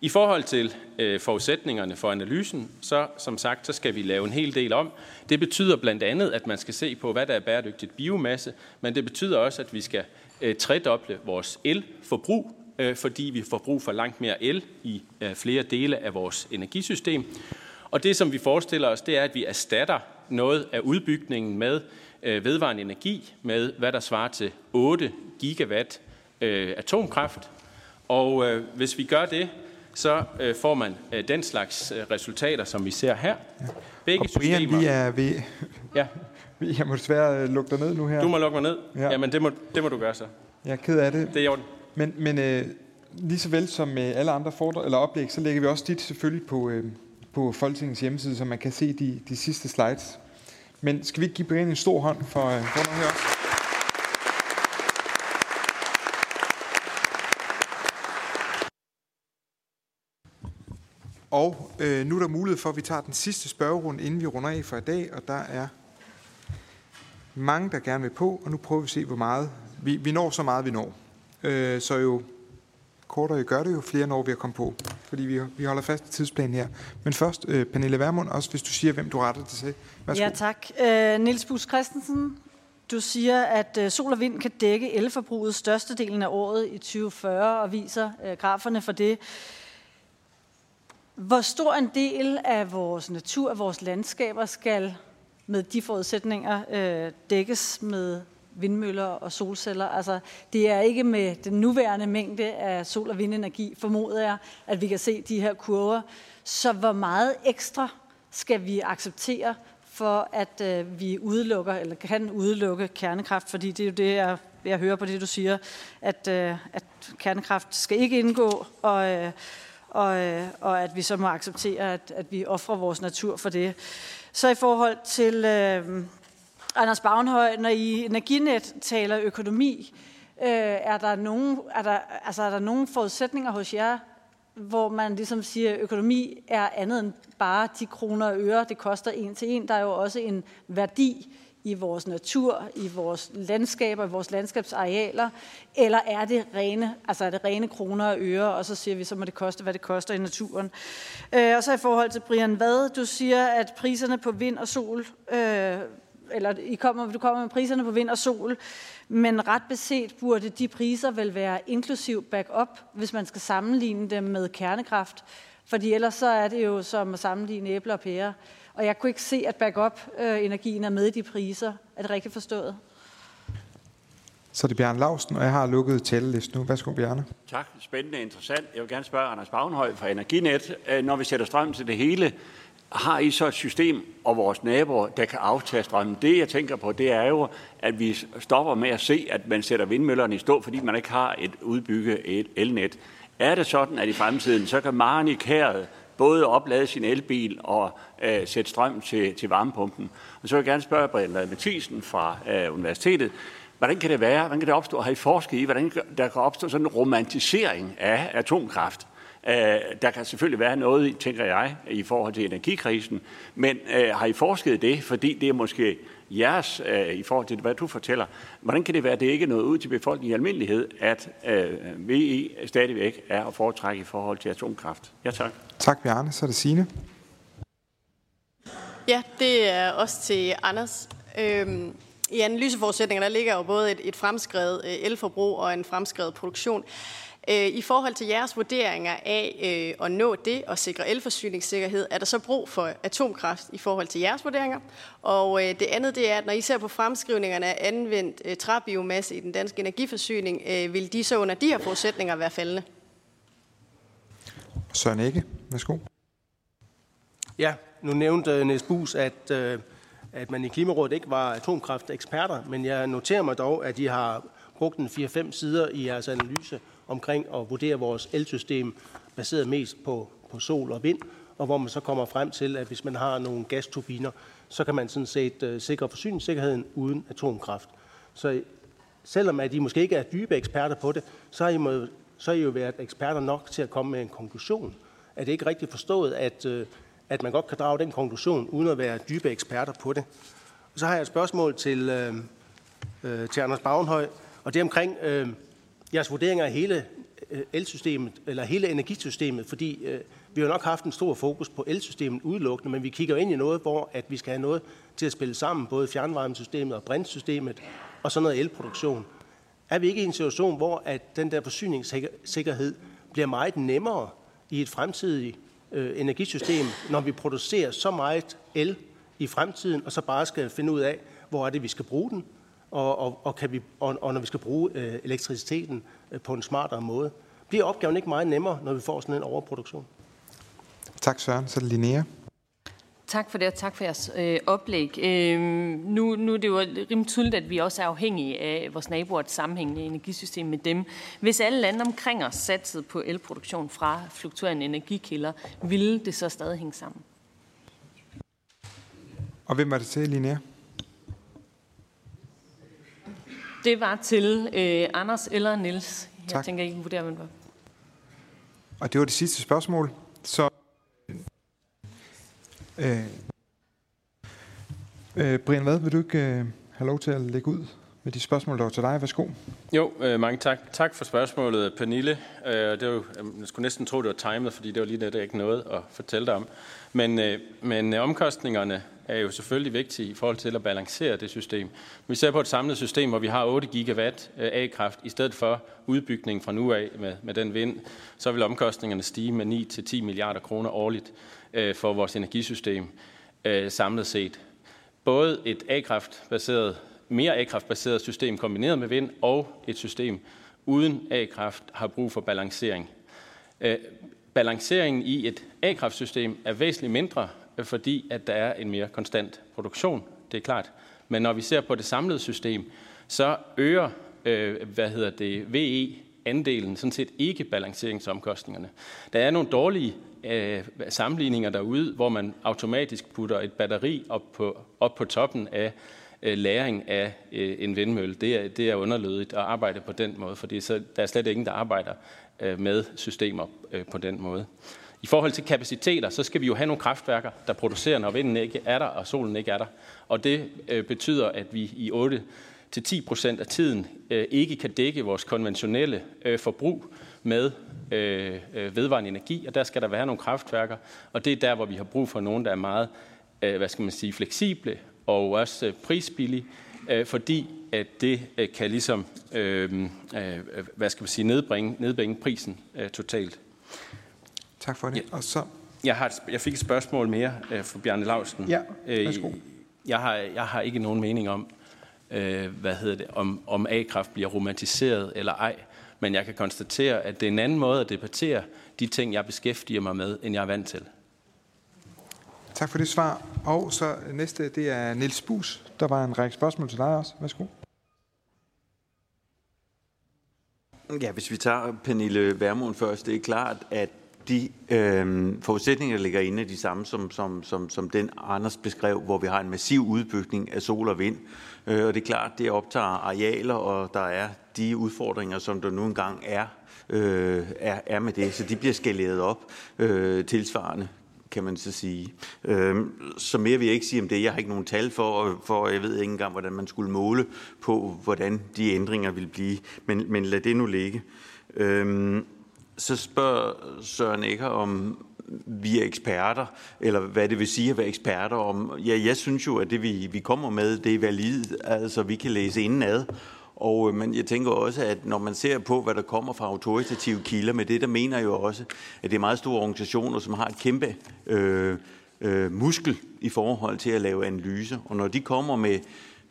I forhold til øh, forudsætningerne for analysen, så som sagt, så skal vi lave en hel del om. Det betyder blandt andet, at man skal se på, hvad der er bæredygtigt biomasse, men det betyder også, at vi skal øh, tredoble vores elforbrug, øh, fordi vi får brug for langt mere el i øh, flere dele af vores energisystem. Og det, som vi forestiller os, det er, at vi erstatter noget af udbygningen med øh, vedvarende energi, med hvad der svarer til 8 gigawatt øh, atomkraft. Og øh, hvis vi gør det, så øh, får man øh, den slags øh, resultater, som vi ser her. Begge og Brian, systemer... vi er ved... Ja. Jeg må desværre øh, lukke dig ned nu her. Du må lukke mig ned? Ja. Jamen, det må, det må du gøre så. Jeg er ked af det. Det er i orden. Men, men øh, lige så vel som med alle andre foredrag, eller oplæg, så lægger vi også dit selvfølgelig på, øh, på Folketingets hjemmeside, så man kan se de, de sidste slides. Men skal vi ikke give Brian en stor hånd for, øh, for noget her også? Og øh, nu er der mulighed for, at vi tager den sidste spørgerunde, inden vi runder af for i dag, og der er mange, der gerne vil på, og nu prøver vi at se, hvor meget vi, vi når så meget, vi når. Øh, så jo kortere I gør det, jo flere når vi at komme på, fordi vi, vi holder fast i tidsplanen her. Men først, øh, Pernille Vermund, også hvis du siger, hvem du retter det til. Værsgo. Ja, tak. Øh, Niels Bus Christensen, du siger, at øh, sol og vind kan dække elforbruget størstedelen af året i 2040, og viser øh, graferne for det. Hvor stor en del af vores natur, af vores landskaber, skal med de forudsætninger øh, dækkes med vindmøller og solceller. Altså, det er ikke med den nuværende mængde af sol- og vindenergi, formoder jeg, at vi kan se de her kurver. Så hvor meget ekstra skal vi acceptere for, at øh, vi udelukker, eller kan udelukke kernekraft? Fordi det er jo det, jeg, jeg hører på det, du siger, at, øh, at kernekraft skal ikke indgå, og, øh, og, øh, og at vi så må acceptere, at, at vi offrer vores natur for det. Så i forhold til øh, Anders Bagnhøj, når I Energinet taler økonomi, øh, er, der nogen, er, der, altså, er der nogen forudsætninger hos jer, hvor man ligesom siger, at økonomi er andet end bare de kroner og øre, det koster en til en. Der er jo også en værdi i vores natur, i vores landskaber, i vores landskabsarealer, eller er det rene, altså er det rene kroner og øre, og så siger vi, så må det koste, hvad det koster i naturen. Øh, og så i forhold til Brian Vad, du siger, at priserne på vind og sol, øh, eller I kommer, du kommer med priserne på vind og sol, men ret beset burde de priser vel være inklusiv backup, hvis man skal sammenligne dem med kernekraft. Fordi ellers så er det jo som at sammenligne æbler og pærer. Og jeg kunne ikke se, at backup-energien er med i de priser. Er det rigtigt forstået? Så er det Bjørn Lausten, og jeg har lukket talelisten nu. Værsgo, Bjarne. Tak. Spændende og interessant. Jeg vil gerne spørge Anders Bagnhøj fra Energinet. Øh, når vi sætter strøm til det hele, har I så et system og vores naboer, der kan aftage strømmen? Det, jeg tænker på, det er jo, at vi stopper med at se, at man sætter vindmøllerne i stå, fordi man ikke har et udbygget elnet. Er det sådan, at i fremtiden, så kan Maren i kæret både oplade sin elbil og øh, sætte strøm til, til varmepumpen. Og så vil jeg gerne spørge Brian Mathisen fra øh, universitetet, hvordan kan det være, hvordan kan det opstå, har I forsket i, hvordan der kan opstå sådan en romantisering af atomkraft? Øh, der kan selvfølgelig være noget, tænker jeg, i forhold til energikrisen, men øh, har I forsket i det, fordi det er måske jeres, øh, i forhold til hvad du fortæller, hvordan kan det være, at det ikke er noget ud til befolkningen i almindelighed, at øh, VE stadigvæk er at foretrække i forhold til atomkraft? Ja, tak. Tak, Bjarne. Så er det Signe. Ja, det er også til Anders. Øhm, I analyseforudsætningerne der ligger jo både et, et fremskrevet øh, elforbrug og en fremskrevet produktion. Øh, I forhold til jeres vurderinger af øh, at nå det og sikre elforsyningssikkerhed, er der så brug for atomkraft i forhold til jeres vurderinger? Og øh, det andet det er, at når I ser på fremskrivningerne af anvendt træbiomasse i den danske energiforsyning, vil de så under de her forudsætninger være faldende? Søren Ikke, værsgo. Ja, nu nævnte Niels Bus, at, at man i Klimarådet ikke var atomkrafteksperter, men jeg noterer mig dog, at de har brugt en 4-5 sider i jeres analyse omkring at vurdere vores elsystem baseret mest på, på sol og vind, og hvor man så kommer frem til, at hvis man har nogle gasturbiner, så kan man sådan set øh, sikre forsyningssikkerheden uden atomkraft. Så øh, selvom at I måske ikke er dybe eksperter på det, så har I, må, så har I jo været eksperter nok til at komme med en konklusion. Er det ikke rigtigt forstået, at, øh, at man godt kan drage den konklusion, uden at være dybe eksperter på det? Så har jeg et spørgsmål til, øh, øh, til Anders Bagenhøj, og det er omkring øh, jeres vurdering af hele øh, elsystemet, eller hele energisystemet, fordi øh, vi har nok haft en stor fokus på elsystemet udelukkende, men vi kigger ind i noget, hvor at vi skal have noget til at spille sammen, både fjernvarmesystemet og brintsystemet, og så noget elproduktion. Er vi ikke i en situation, hvor at den der forsyningssikkerhed bliver meget nemmere i et fremtidigt øh, energisystem, når vi producerer så meget el i fremtiden, og så bare skal finde ud af, hvor er det, vi skal bruge den, og, og, og, kan vi, og, og når vi skal bruge øh, elektriciteten øh, på en smartere måde. Bliver opgaven ikke meget nemmere, når vi får sådan en overproduktion? Tak Søren. Så er det Linnea. Tak for det, og tak for jeres øh, oplæg. Øh, nu, nu er det jo rimelig tydeligt, at vi også er afhængige af vores naboer et sammenhængende energisystem med dem. Hvis alle lande omkring os satsede på elproduktion fra fluktuerende energikilder, ville det så stadig hænge sammen? Og hvem var det til, Linnea? Det var til øh, Anders eller Niels. Jeg tak. tænker ikke, vurderer man var. Og det var det sidste spørgsmål. Så øh, øh, Brian, hvad vil du ikke øh, have lov til at lægge ud med de spørgsmål, der var til dig? Værsgo. Jo, øh, mange tak. Tak for spørgsmålet, Pernille. Øh, det var, øh, jeg skulle næsten tro, det var timet, fordi det var lige det, ikke noget at fortælle dig om. Men, øh, men omkostningerne er jo selvfølgelig vigtige i forhold til at balancere det system. Vi ser på et samlet system, hvor vi har 8 gigawatt øh, A-kraft, i stedet for udbygning fra nu af med, med den vind, så vil omkostningerne stige med 9-10 milliarder kroner årligt øh, for vores energisystem øh, samlet set. både et A-kraftbaseret, mere A-kraftbaseret system kombineret med vind og et system uden A-kraft har brug for balancering. Øh, balanceringen i et A-kraftsystem er væsentligt mindre, øh, fordi at der er en mere konstant produktion. Det er klart. Men når vi ser på det samlede system, så øger øh, hvad hedder det, VE andelen sådan set ikke balanceringsomkostningerne. Der er nogle dårlige øh, sammenligninger derude, hvor man automatisk putter et batteri op på, op på toppen af øh, læring af øh, en vindmølle. Det er, det er underlødigt at arbejde på den måde, fordi så, der er slet ingen, der arbejder øh, med systemer øh, på den måde. I forhold til kapaciteter, så skal vi jo have nogle kraftværker, der producerer, når vinden ikke er der, og solen ikke er der. Og det øh, betyder, at vi i 8 til 10 procent af tiden øh, ikke kan dække vores konventionelle øh, forbrug med øh, øh, vedvarende energi, og der skal der være nogle kraftværker, og det er der, hvor vi har brug for nogen, der er meget, øh, hvad skal man sige, fleksible og også øh, prisbillige, øh, fordi at det øh, kan ligesom, øh, øh, hvad skal man sige, nedbringe, nedbringe prisen totalt. Tak for det. Ja. Og så... Jeg, har jeg fik et spørgsmål mere fra Bjarne Lausten. Ja, værsgo. Jeg, har, jeg har ikke nogen mening om, øh, hvad hedder det, om, om A-kraft bliver romantiseret eller ej. Men jeg kan konstatere, at det er en anden måde at debattere de ting, jeg beskæftiger mig med, end jeg er vant til. Tak for det svar. Og så næste, det er Niels Bus. Der var en række spørgsmål til dig også. Værsgo. Ja, hvis vi tager Pernille Værmund først, det er klart, at de øh, forudsætninger, der ligger inde, er de samme som, som, som, som den Anders beskrev, hvor vi har en massiv udbygning af sol og vind. Øh, og det er klart, det optager arealer, og der er de udfordringer, som der nu engang er, øh, er, er med det. Så de bliver skaleret op øh, tilsvarende kan man så sige. Øh, så mere vil jeg ikke sige om det. Jeg har ikke nogen tal for, for jeg ved ikke engang, hvordan man skulle måle på, hvordan de ændringer vil blive. Men, men lad det nu ligge. Øh, så spørger Søren ikke om vi er eksperter, eller hvad det vil sige at være eksperter om. Ja, jeg synes jo, at det vi, vi kommer med, det er valid, altså vi kan læse indenad. Og, øh, men jeg tænker også, at når man ser på, hvad der kommer fra autoritative kilder med det, der mener jo også, at det er meget store organisationer, som har et kæmpe øh, øh, muskel i forhold til at lave analyser. Og når de kommer med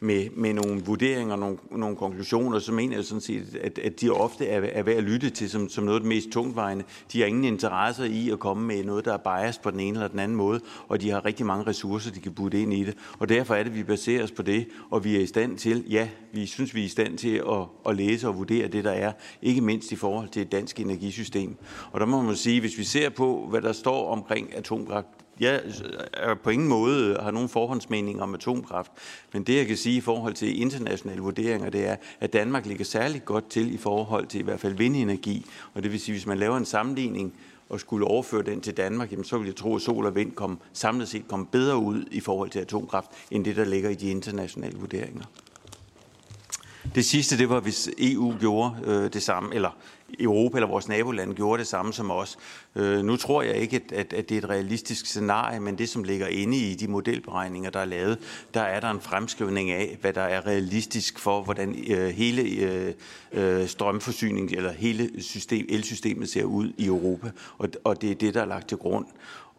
med, med nogle vurderinger og nogle, nogle konklusioner, så mener jeg sådan set, at, at de ofte er, er værd at lytte til som, som noget af det mest tungtvejende. De har ingen interesse i at komme med noget, der er biased på den ene eller den anden måde, og de har rigtig mange ressourcer, de kan putte ind i det. Og derfor er det, at vi baserer os på det, og vi er i stand til, ja, vi synes, vi er i stand til at, at læse og vurdere det, der er, ikke mindst i forhold til et dansk energisystem. Og der må man sige, hvis vi ser på, hvad der står omkring atomkraft, jeg øh, er på ingen måde øh, har nogen forhåndsmening om atomkraft, men det jeg kan sige i forhold til internationale vurderinger, det er, at Danmark ligger særligt godt til i forhold til i hvert fald vindenergi. Og det vil sige, hvis man laver en sammenligning og skulle overføre den til Danmark, jamen så vil jeg tro, at sol og vind kom, samlet set kom bedre ud i forhold til atomkraft, end det, der ligger i de internationale vurderinger. Det sidste, det var, hvis EU gjorde øh, det samme, eller Europa eller vores naboland gjorde det samme som os. Øh, nu tror jeg ikke, at, at det er et realistisk scenarie, men det, som ligger inde i de modelberegninger, der er lavet, der er der en fremskrivning af, hvad der er realistisk for, hvordan øh, hele øh, øh strømforsyningen eller hele system, elsystemet ser ud i Europa, og, og det er det, der er lagt til grund.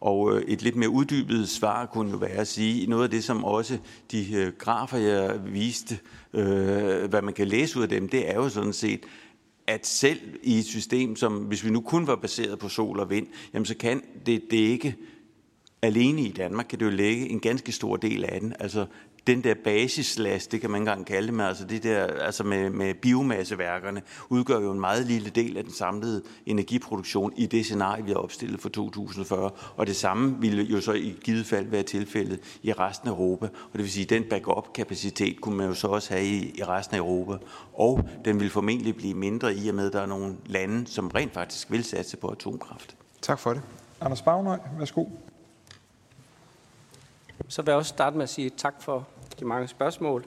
Og øh, et lidt mere uddybet svar kunne jo være at sige, noget af det, som også de øh, grafer, jeg viste, øh, hvad man kan læse ud af dem, det er jo sådan set, at selv i et system, som hvis vi nu kun var baseret på sol og vind, jamen så kan det, det ikke alene i Danmark, kan det jo lægge en ganske stor del af den. Altså den der basislast, det kan man ikke engang kalde det, men altså det der, altså med, med biomasseværkerne, udgør jo en meget lille del af den samlede energiproduktion i det scenarie, vi har opstillet for 2040. Og det samme ville jo så i givet fald være tilfældet i resten af Europa. Og det vil sige, at den backup-kapacitet kunne man jo så også have i, i resten af Europa. Og den vil formentlig blive mindre i og med, at der er nogle lande, som rent faktisk vil satse på atomkraft. Tak for det. Anders Bagnøj, værsgo. Så vil jeg også starte med at sige tak for de mange spørgsmål.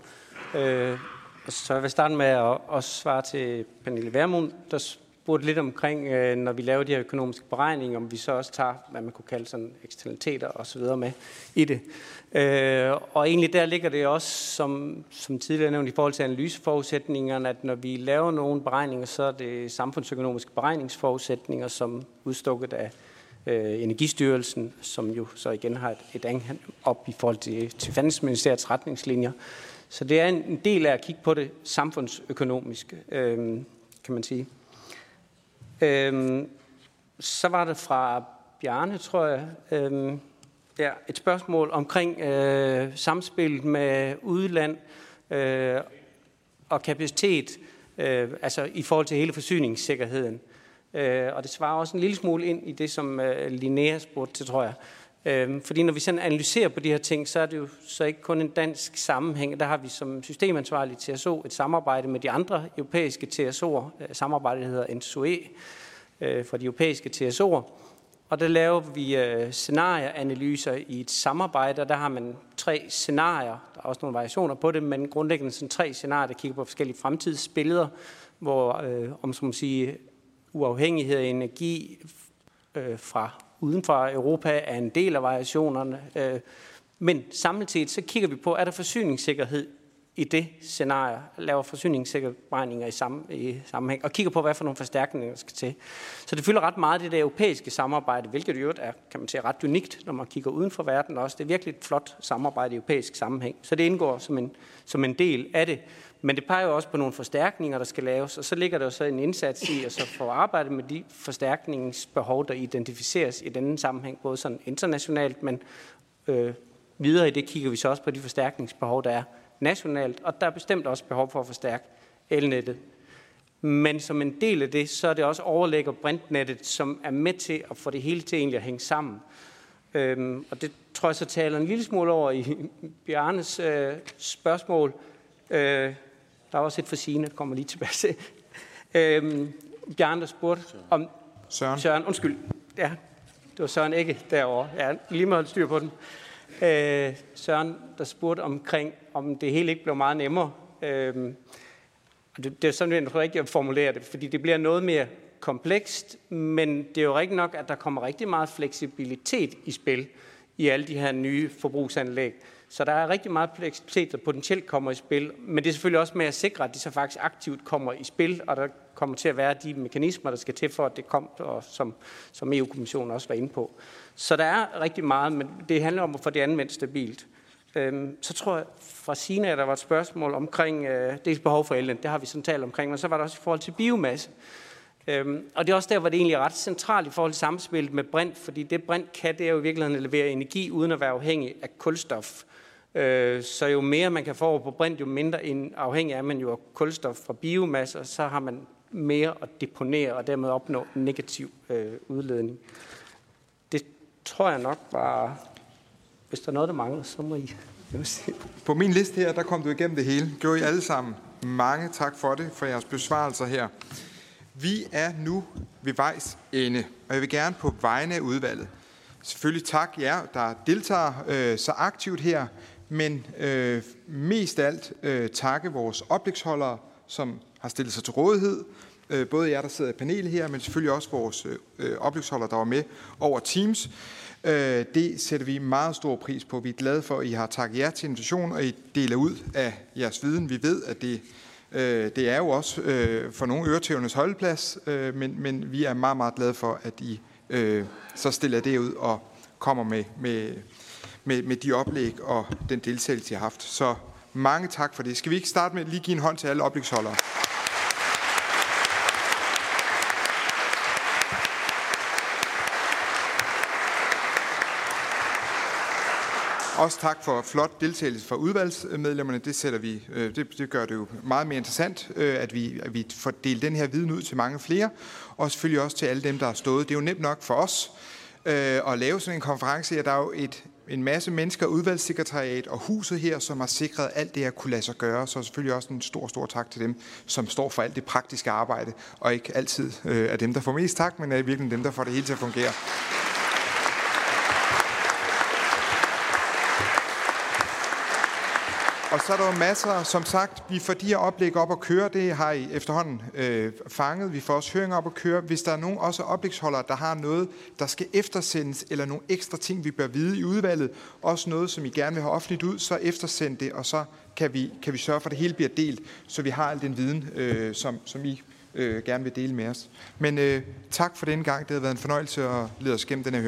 Øh, og så vil starte med at også svare til Pernille Værmund, der spurgte lidt omkring, øh, når vi laver de her økonomiske beregninger, om vi så også tager, hvad man kunne kalde sådan eksternaliteter og så videre med i det. Øh, og egentlig der ligger det også, som, som tidligere nævnt, i forhold til analyseforudsætningerne, at når vi laver nogle beregninger, så er det samfundsøkonomiske beregningsforudsætninger, som udstukket af øh, Energistyrelsen, som jo så igen har et, et anhæng op i forhold til, til Finansministeriets retningslinjer. Så det er en, en del af at kigge på det samfundsøkonomiske, øh, kan man sige. Øh, så var det fra Bjarne, tror jeg, øh, ja, et spørgsmål omkring øh, samspillet med udland øh, og kapacitet, øh, altså i forhold til hele forsyningssikkerheden. Øh, og det svarer også en lille smule ind i det, som øh, Linnea spurgte til, tror jeg. Øh, fordi når vi sådan analyserer på de her ting, så er det jo så ikke kun en dansk sammenhæng. Der har vi som systemansvarlig TSO et samarbejde med de andre europæiske TSO'er. Øh, samarbejdet hedder NSOE øh, for de europæiske TSO'er. Og der laver vi øh, scenarieanalyser i et samarbejde, og der har man tre scenarier. Der er også nogle variationer på det, men grundlæggende sådan tre scenarier, der kigger på forskellige fremtidsbilleder, hvor, øh, om som man sige, uafhængighed af energi øh, fra uden for Europa er en del af variationerne. Øh, men samlet set, så kigger vi på, er der forsyningssikkerhed i det scenarie, laver forsyningssikkerhedsberegninger i, samme, i sammenhæng, og kigger på, hvad for nogle forstærkninger der skal til. Så det fylder ret meget det der europæiske samarbejde, hvilket jo er, kan man sige, ret unikt, når man kigger uden for verden også. Det er virkelig et flot samarbejde i europæisk sammenhæng. Så det indgår som en, som en del af det. Men det peger jo også på nogle forstærkninger, der skal laves, og så ligger der jo så en indsats i at så få arbejdet med de forstærkningsbehov, der identificeres i denne sammenhæng, både sådan internationalt, men øh, videre i det kigger vi så også på de forstærkningsbehov, der er nationalt, og der er bestemt også behov for at forstærke elnettet. Men som en del af det, så er det også overlægger brintnettet, som er med til at få det hele til egentlig at hænge sammen. Øhm, og det tror jeg så taler en lille smule over i Bjarnes øh, spørgsmål. Øh, der er også et for sine, kommer lige tilbage til. Øhm, Bjarne, der spurgte om... Søren. Søren, undskyld. Ja, det var Søren ikke derovre. Ja, lige holde styr på den. Øh, Søren, der spurgte omkring, om det hele ikke blev meget nemmere. Øh, det, det er sådan, jeg tror ikke, jeg formulerer det, fordi det bliver noget mere komplekst, men det er jo rigtigt nok, at der kommer rigtig meget fleksibilitet i spil i alle de her nye forbrugsanlæg. Så der er rigtig meget fleksibilitet, der potentielt kommer i spil, men det er selvfølgelig også med at sikre, at de så faktisk aktivt kommer i spil, og der kommer til at være de mekanismer, der skal til for, at det kom, og som, som EU-kommissionen også var inde på. Så der er rigtig meget, men det handler om at få det anvendt stabilt. Øhm, så tror jeg fra Sina, der var et spørgsmål omkring øh, dels behov for elen, det har vi sådan talt omkring, men så var der også i forhold til biomasse. Øhm, og det er også der, hvor det egentlig er ret centralt i forhold til samspillet med brint, fordi det brint kan, det er jo i virkeligheden at levere energi uden at være afhængig af kulstof. Øh, Øh, så jo mere man kan få over på brint, jo mindre en afhængig er man jo af kulstof fra biomasse, og så har man mere at deponere og dermed opnå negativ øh, udledning. Det tror jeg nok var, hvis der er noget, der mangler, så må I På min liste her, der kom du igennem det hele. Gjorde I alle sammen. Mange tak for det, for jeres besvarelser her. Vi er nu ved vejs ende, og jeg vil gerne på vegne af udvalget selvfølgelig tak jer, der deltager øh, så aktivt her, men øh, mest alt øh, takke vores oplægsholdere, som har stillet sig til rådighed. Øh, både jer, der sidder i panelet her, men selvfølgelig også vores øh, oplægsholdere, der var med over Teams. Øh, det sætter vi meget stor pris på. Vi er glade for, at I har takket jer til invitationen, og I deler ud af jeres viden. Vi ved, at det, øh, det er jo også øh, for nogle øretævnes holdeplads, øh, men, men vi er meget, meget glade for, at I øh, så stiller det ud og kommer med, med, med, med de oplæg og den deltagelse, jeg har haft. Så mange tak for det. Skal vi ikke starte med at lige give en hånd til alle oplægsholdere? Også tak for flot deltagelse fra udvalgsmedlemmerne. Det, sætter vi, øh, det, det gør det jo meget mere interessant, øh, at vi, at vi får delt den her viden ud til mange flere. Og selvfølgelig også til alle dem, der har stået. Det er jo nemt nok for os øh, at lave sådan en konference her. Der er jo et, en masse mennesker, udvalgssekretariat og huset her, som har sikret alt det, at kunne lade sig gøre. Så selvfølgelig også en stor, stor tak til dem, som står for alt det praktiske arbejde, og ikke altid øh, er dem, der får mest tak, men er i virkeligheden dem, der får det hele til at fungere. Og så er der jo masser, som sagt, vi får de her oplæg op at køre, det har I efterhånden øh, fanget. Vi får også høringer op at køre. Hvis der er nogen også oplægsholdere, der har noget, der skal eftersendes, eller nogle ekstra ting, vi bør vide i udvalget, også noget, som I gerne vil have offentligt ud, så eftersend det, og så kan vi, kan vi sørge for, at det hele bliver delt, så vi har al den viden, øh, som, som I øh, gerne vil dele med os. Men øh, tak for den gang. Det har været en fornøjelse at lede os gennem den her høring.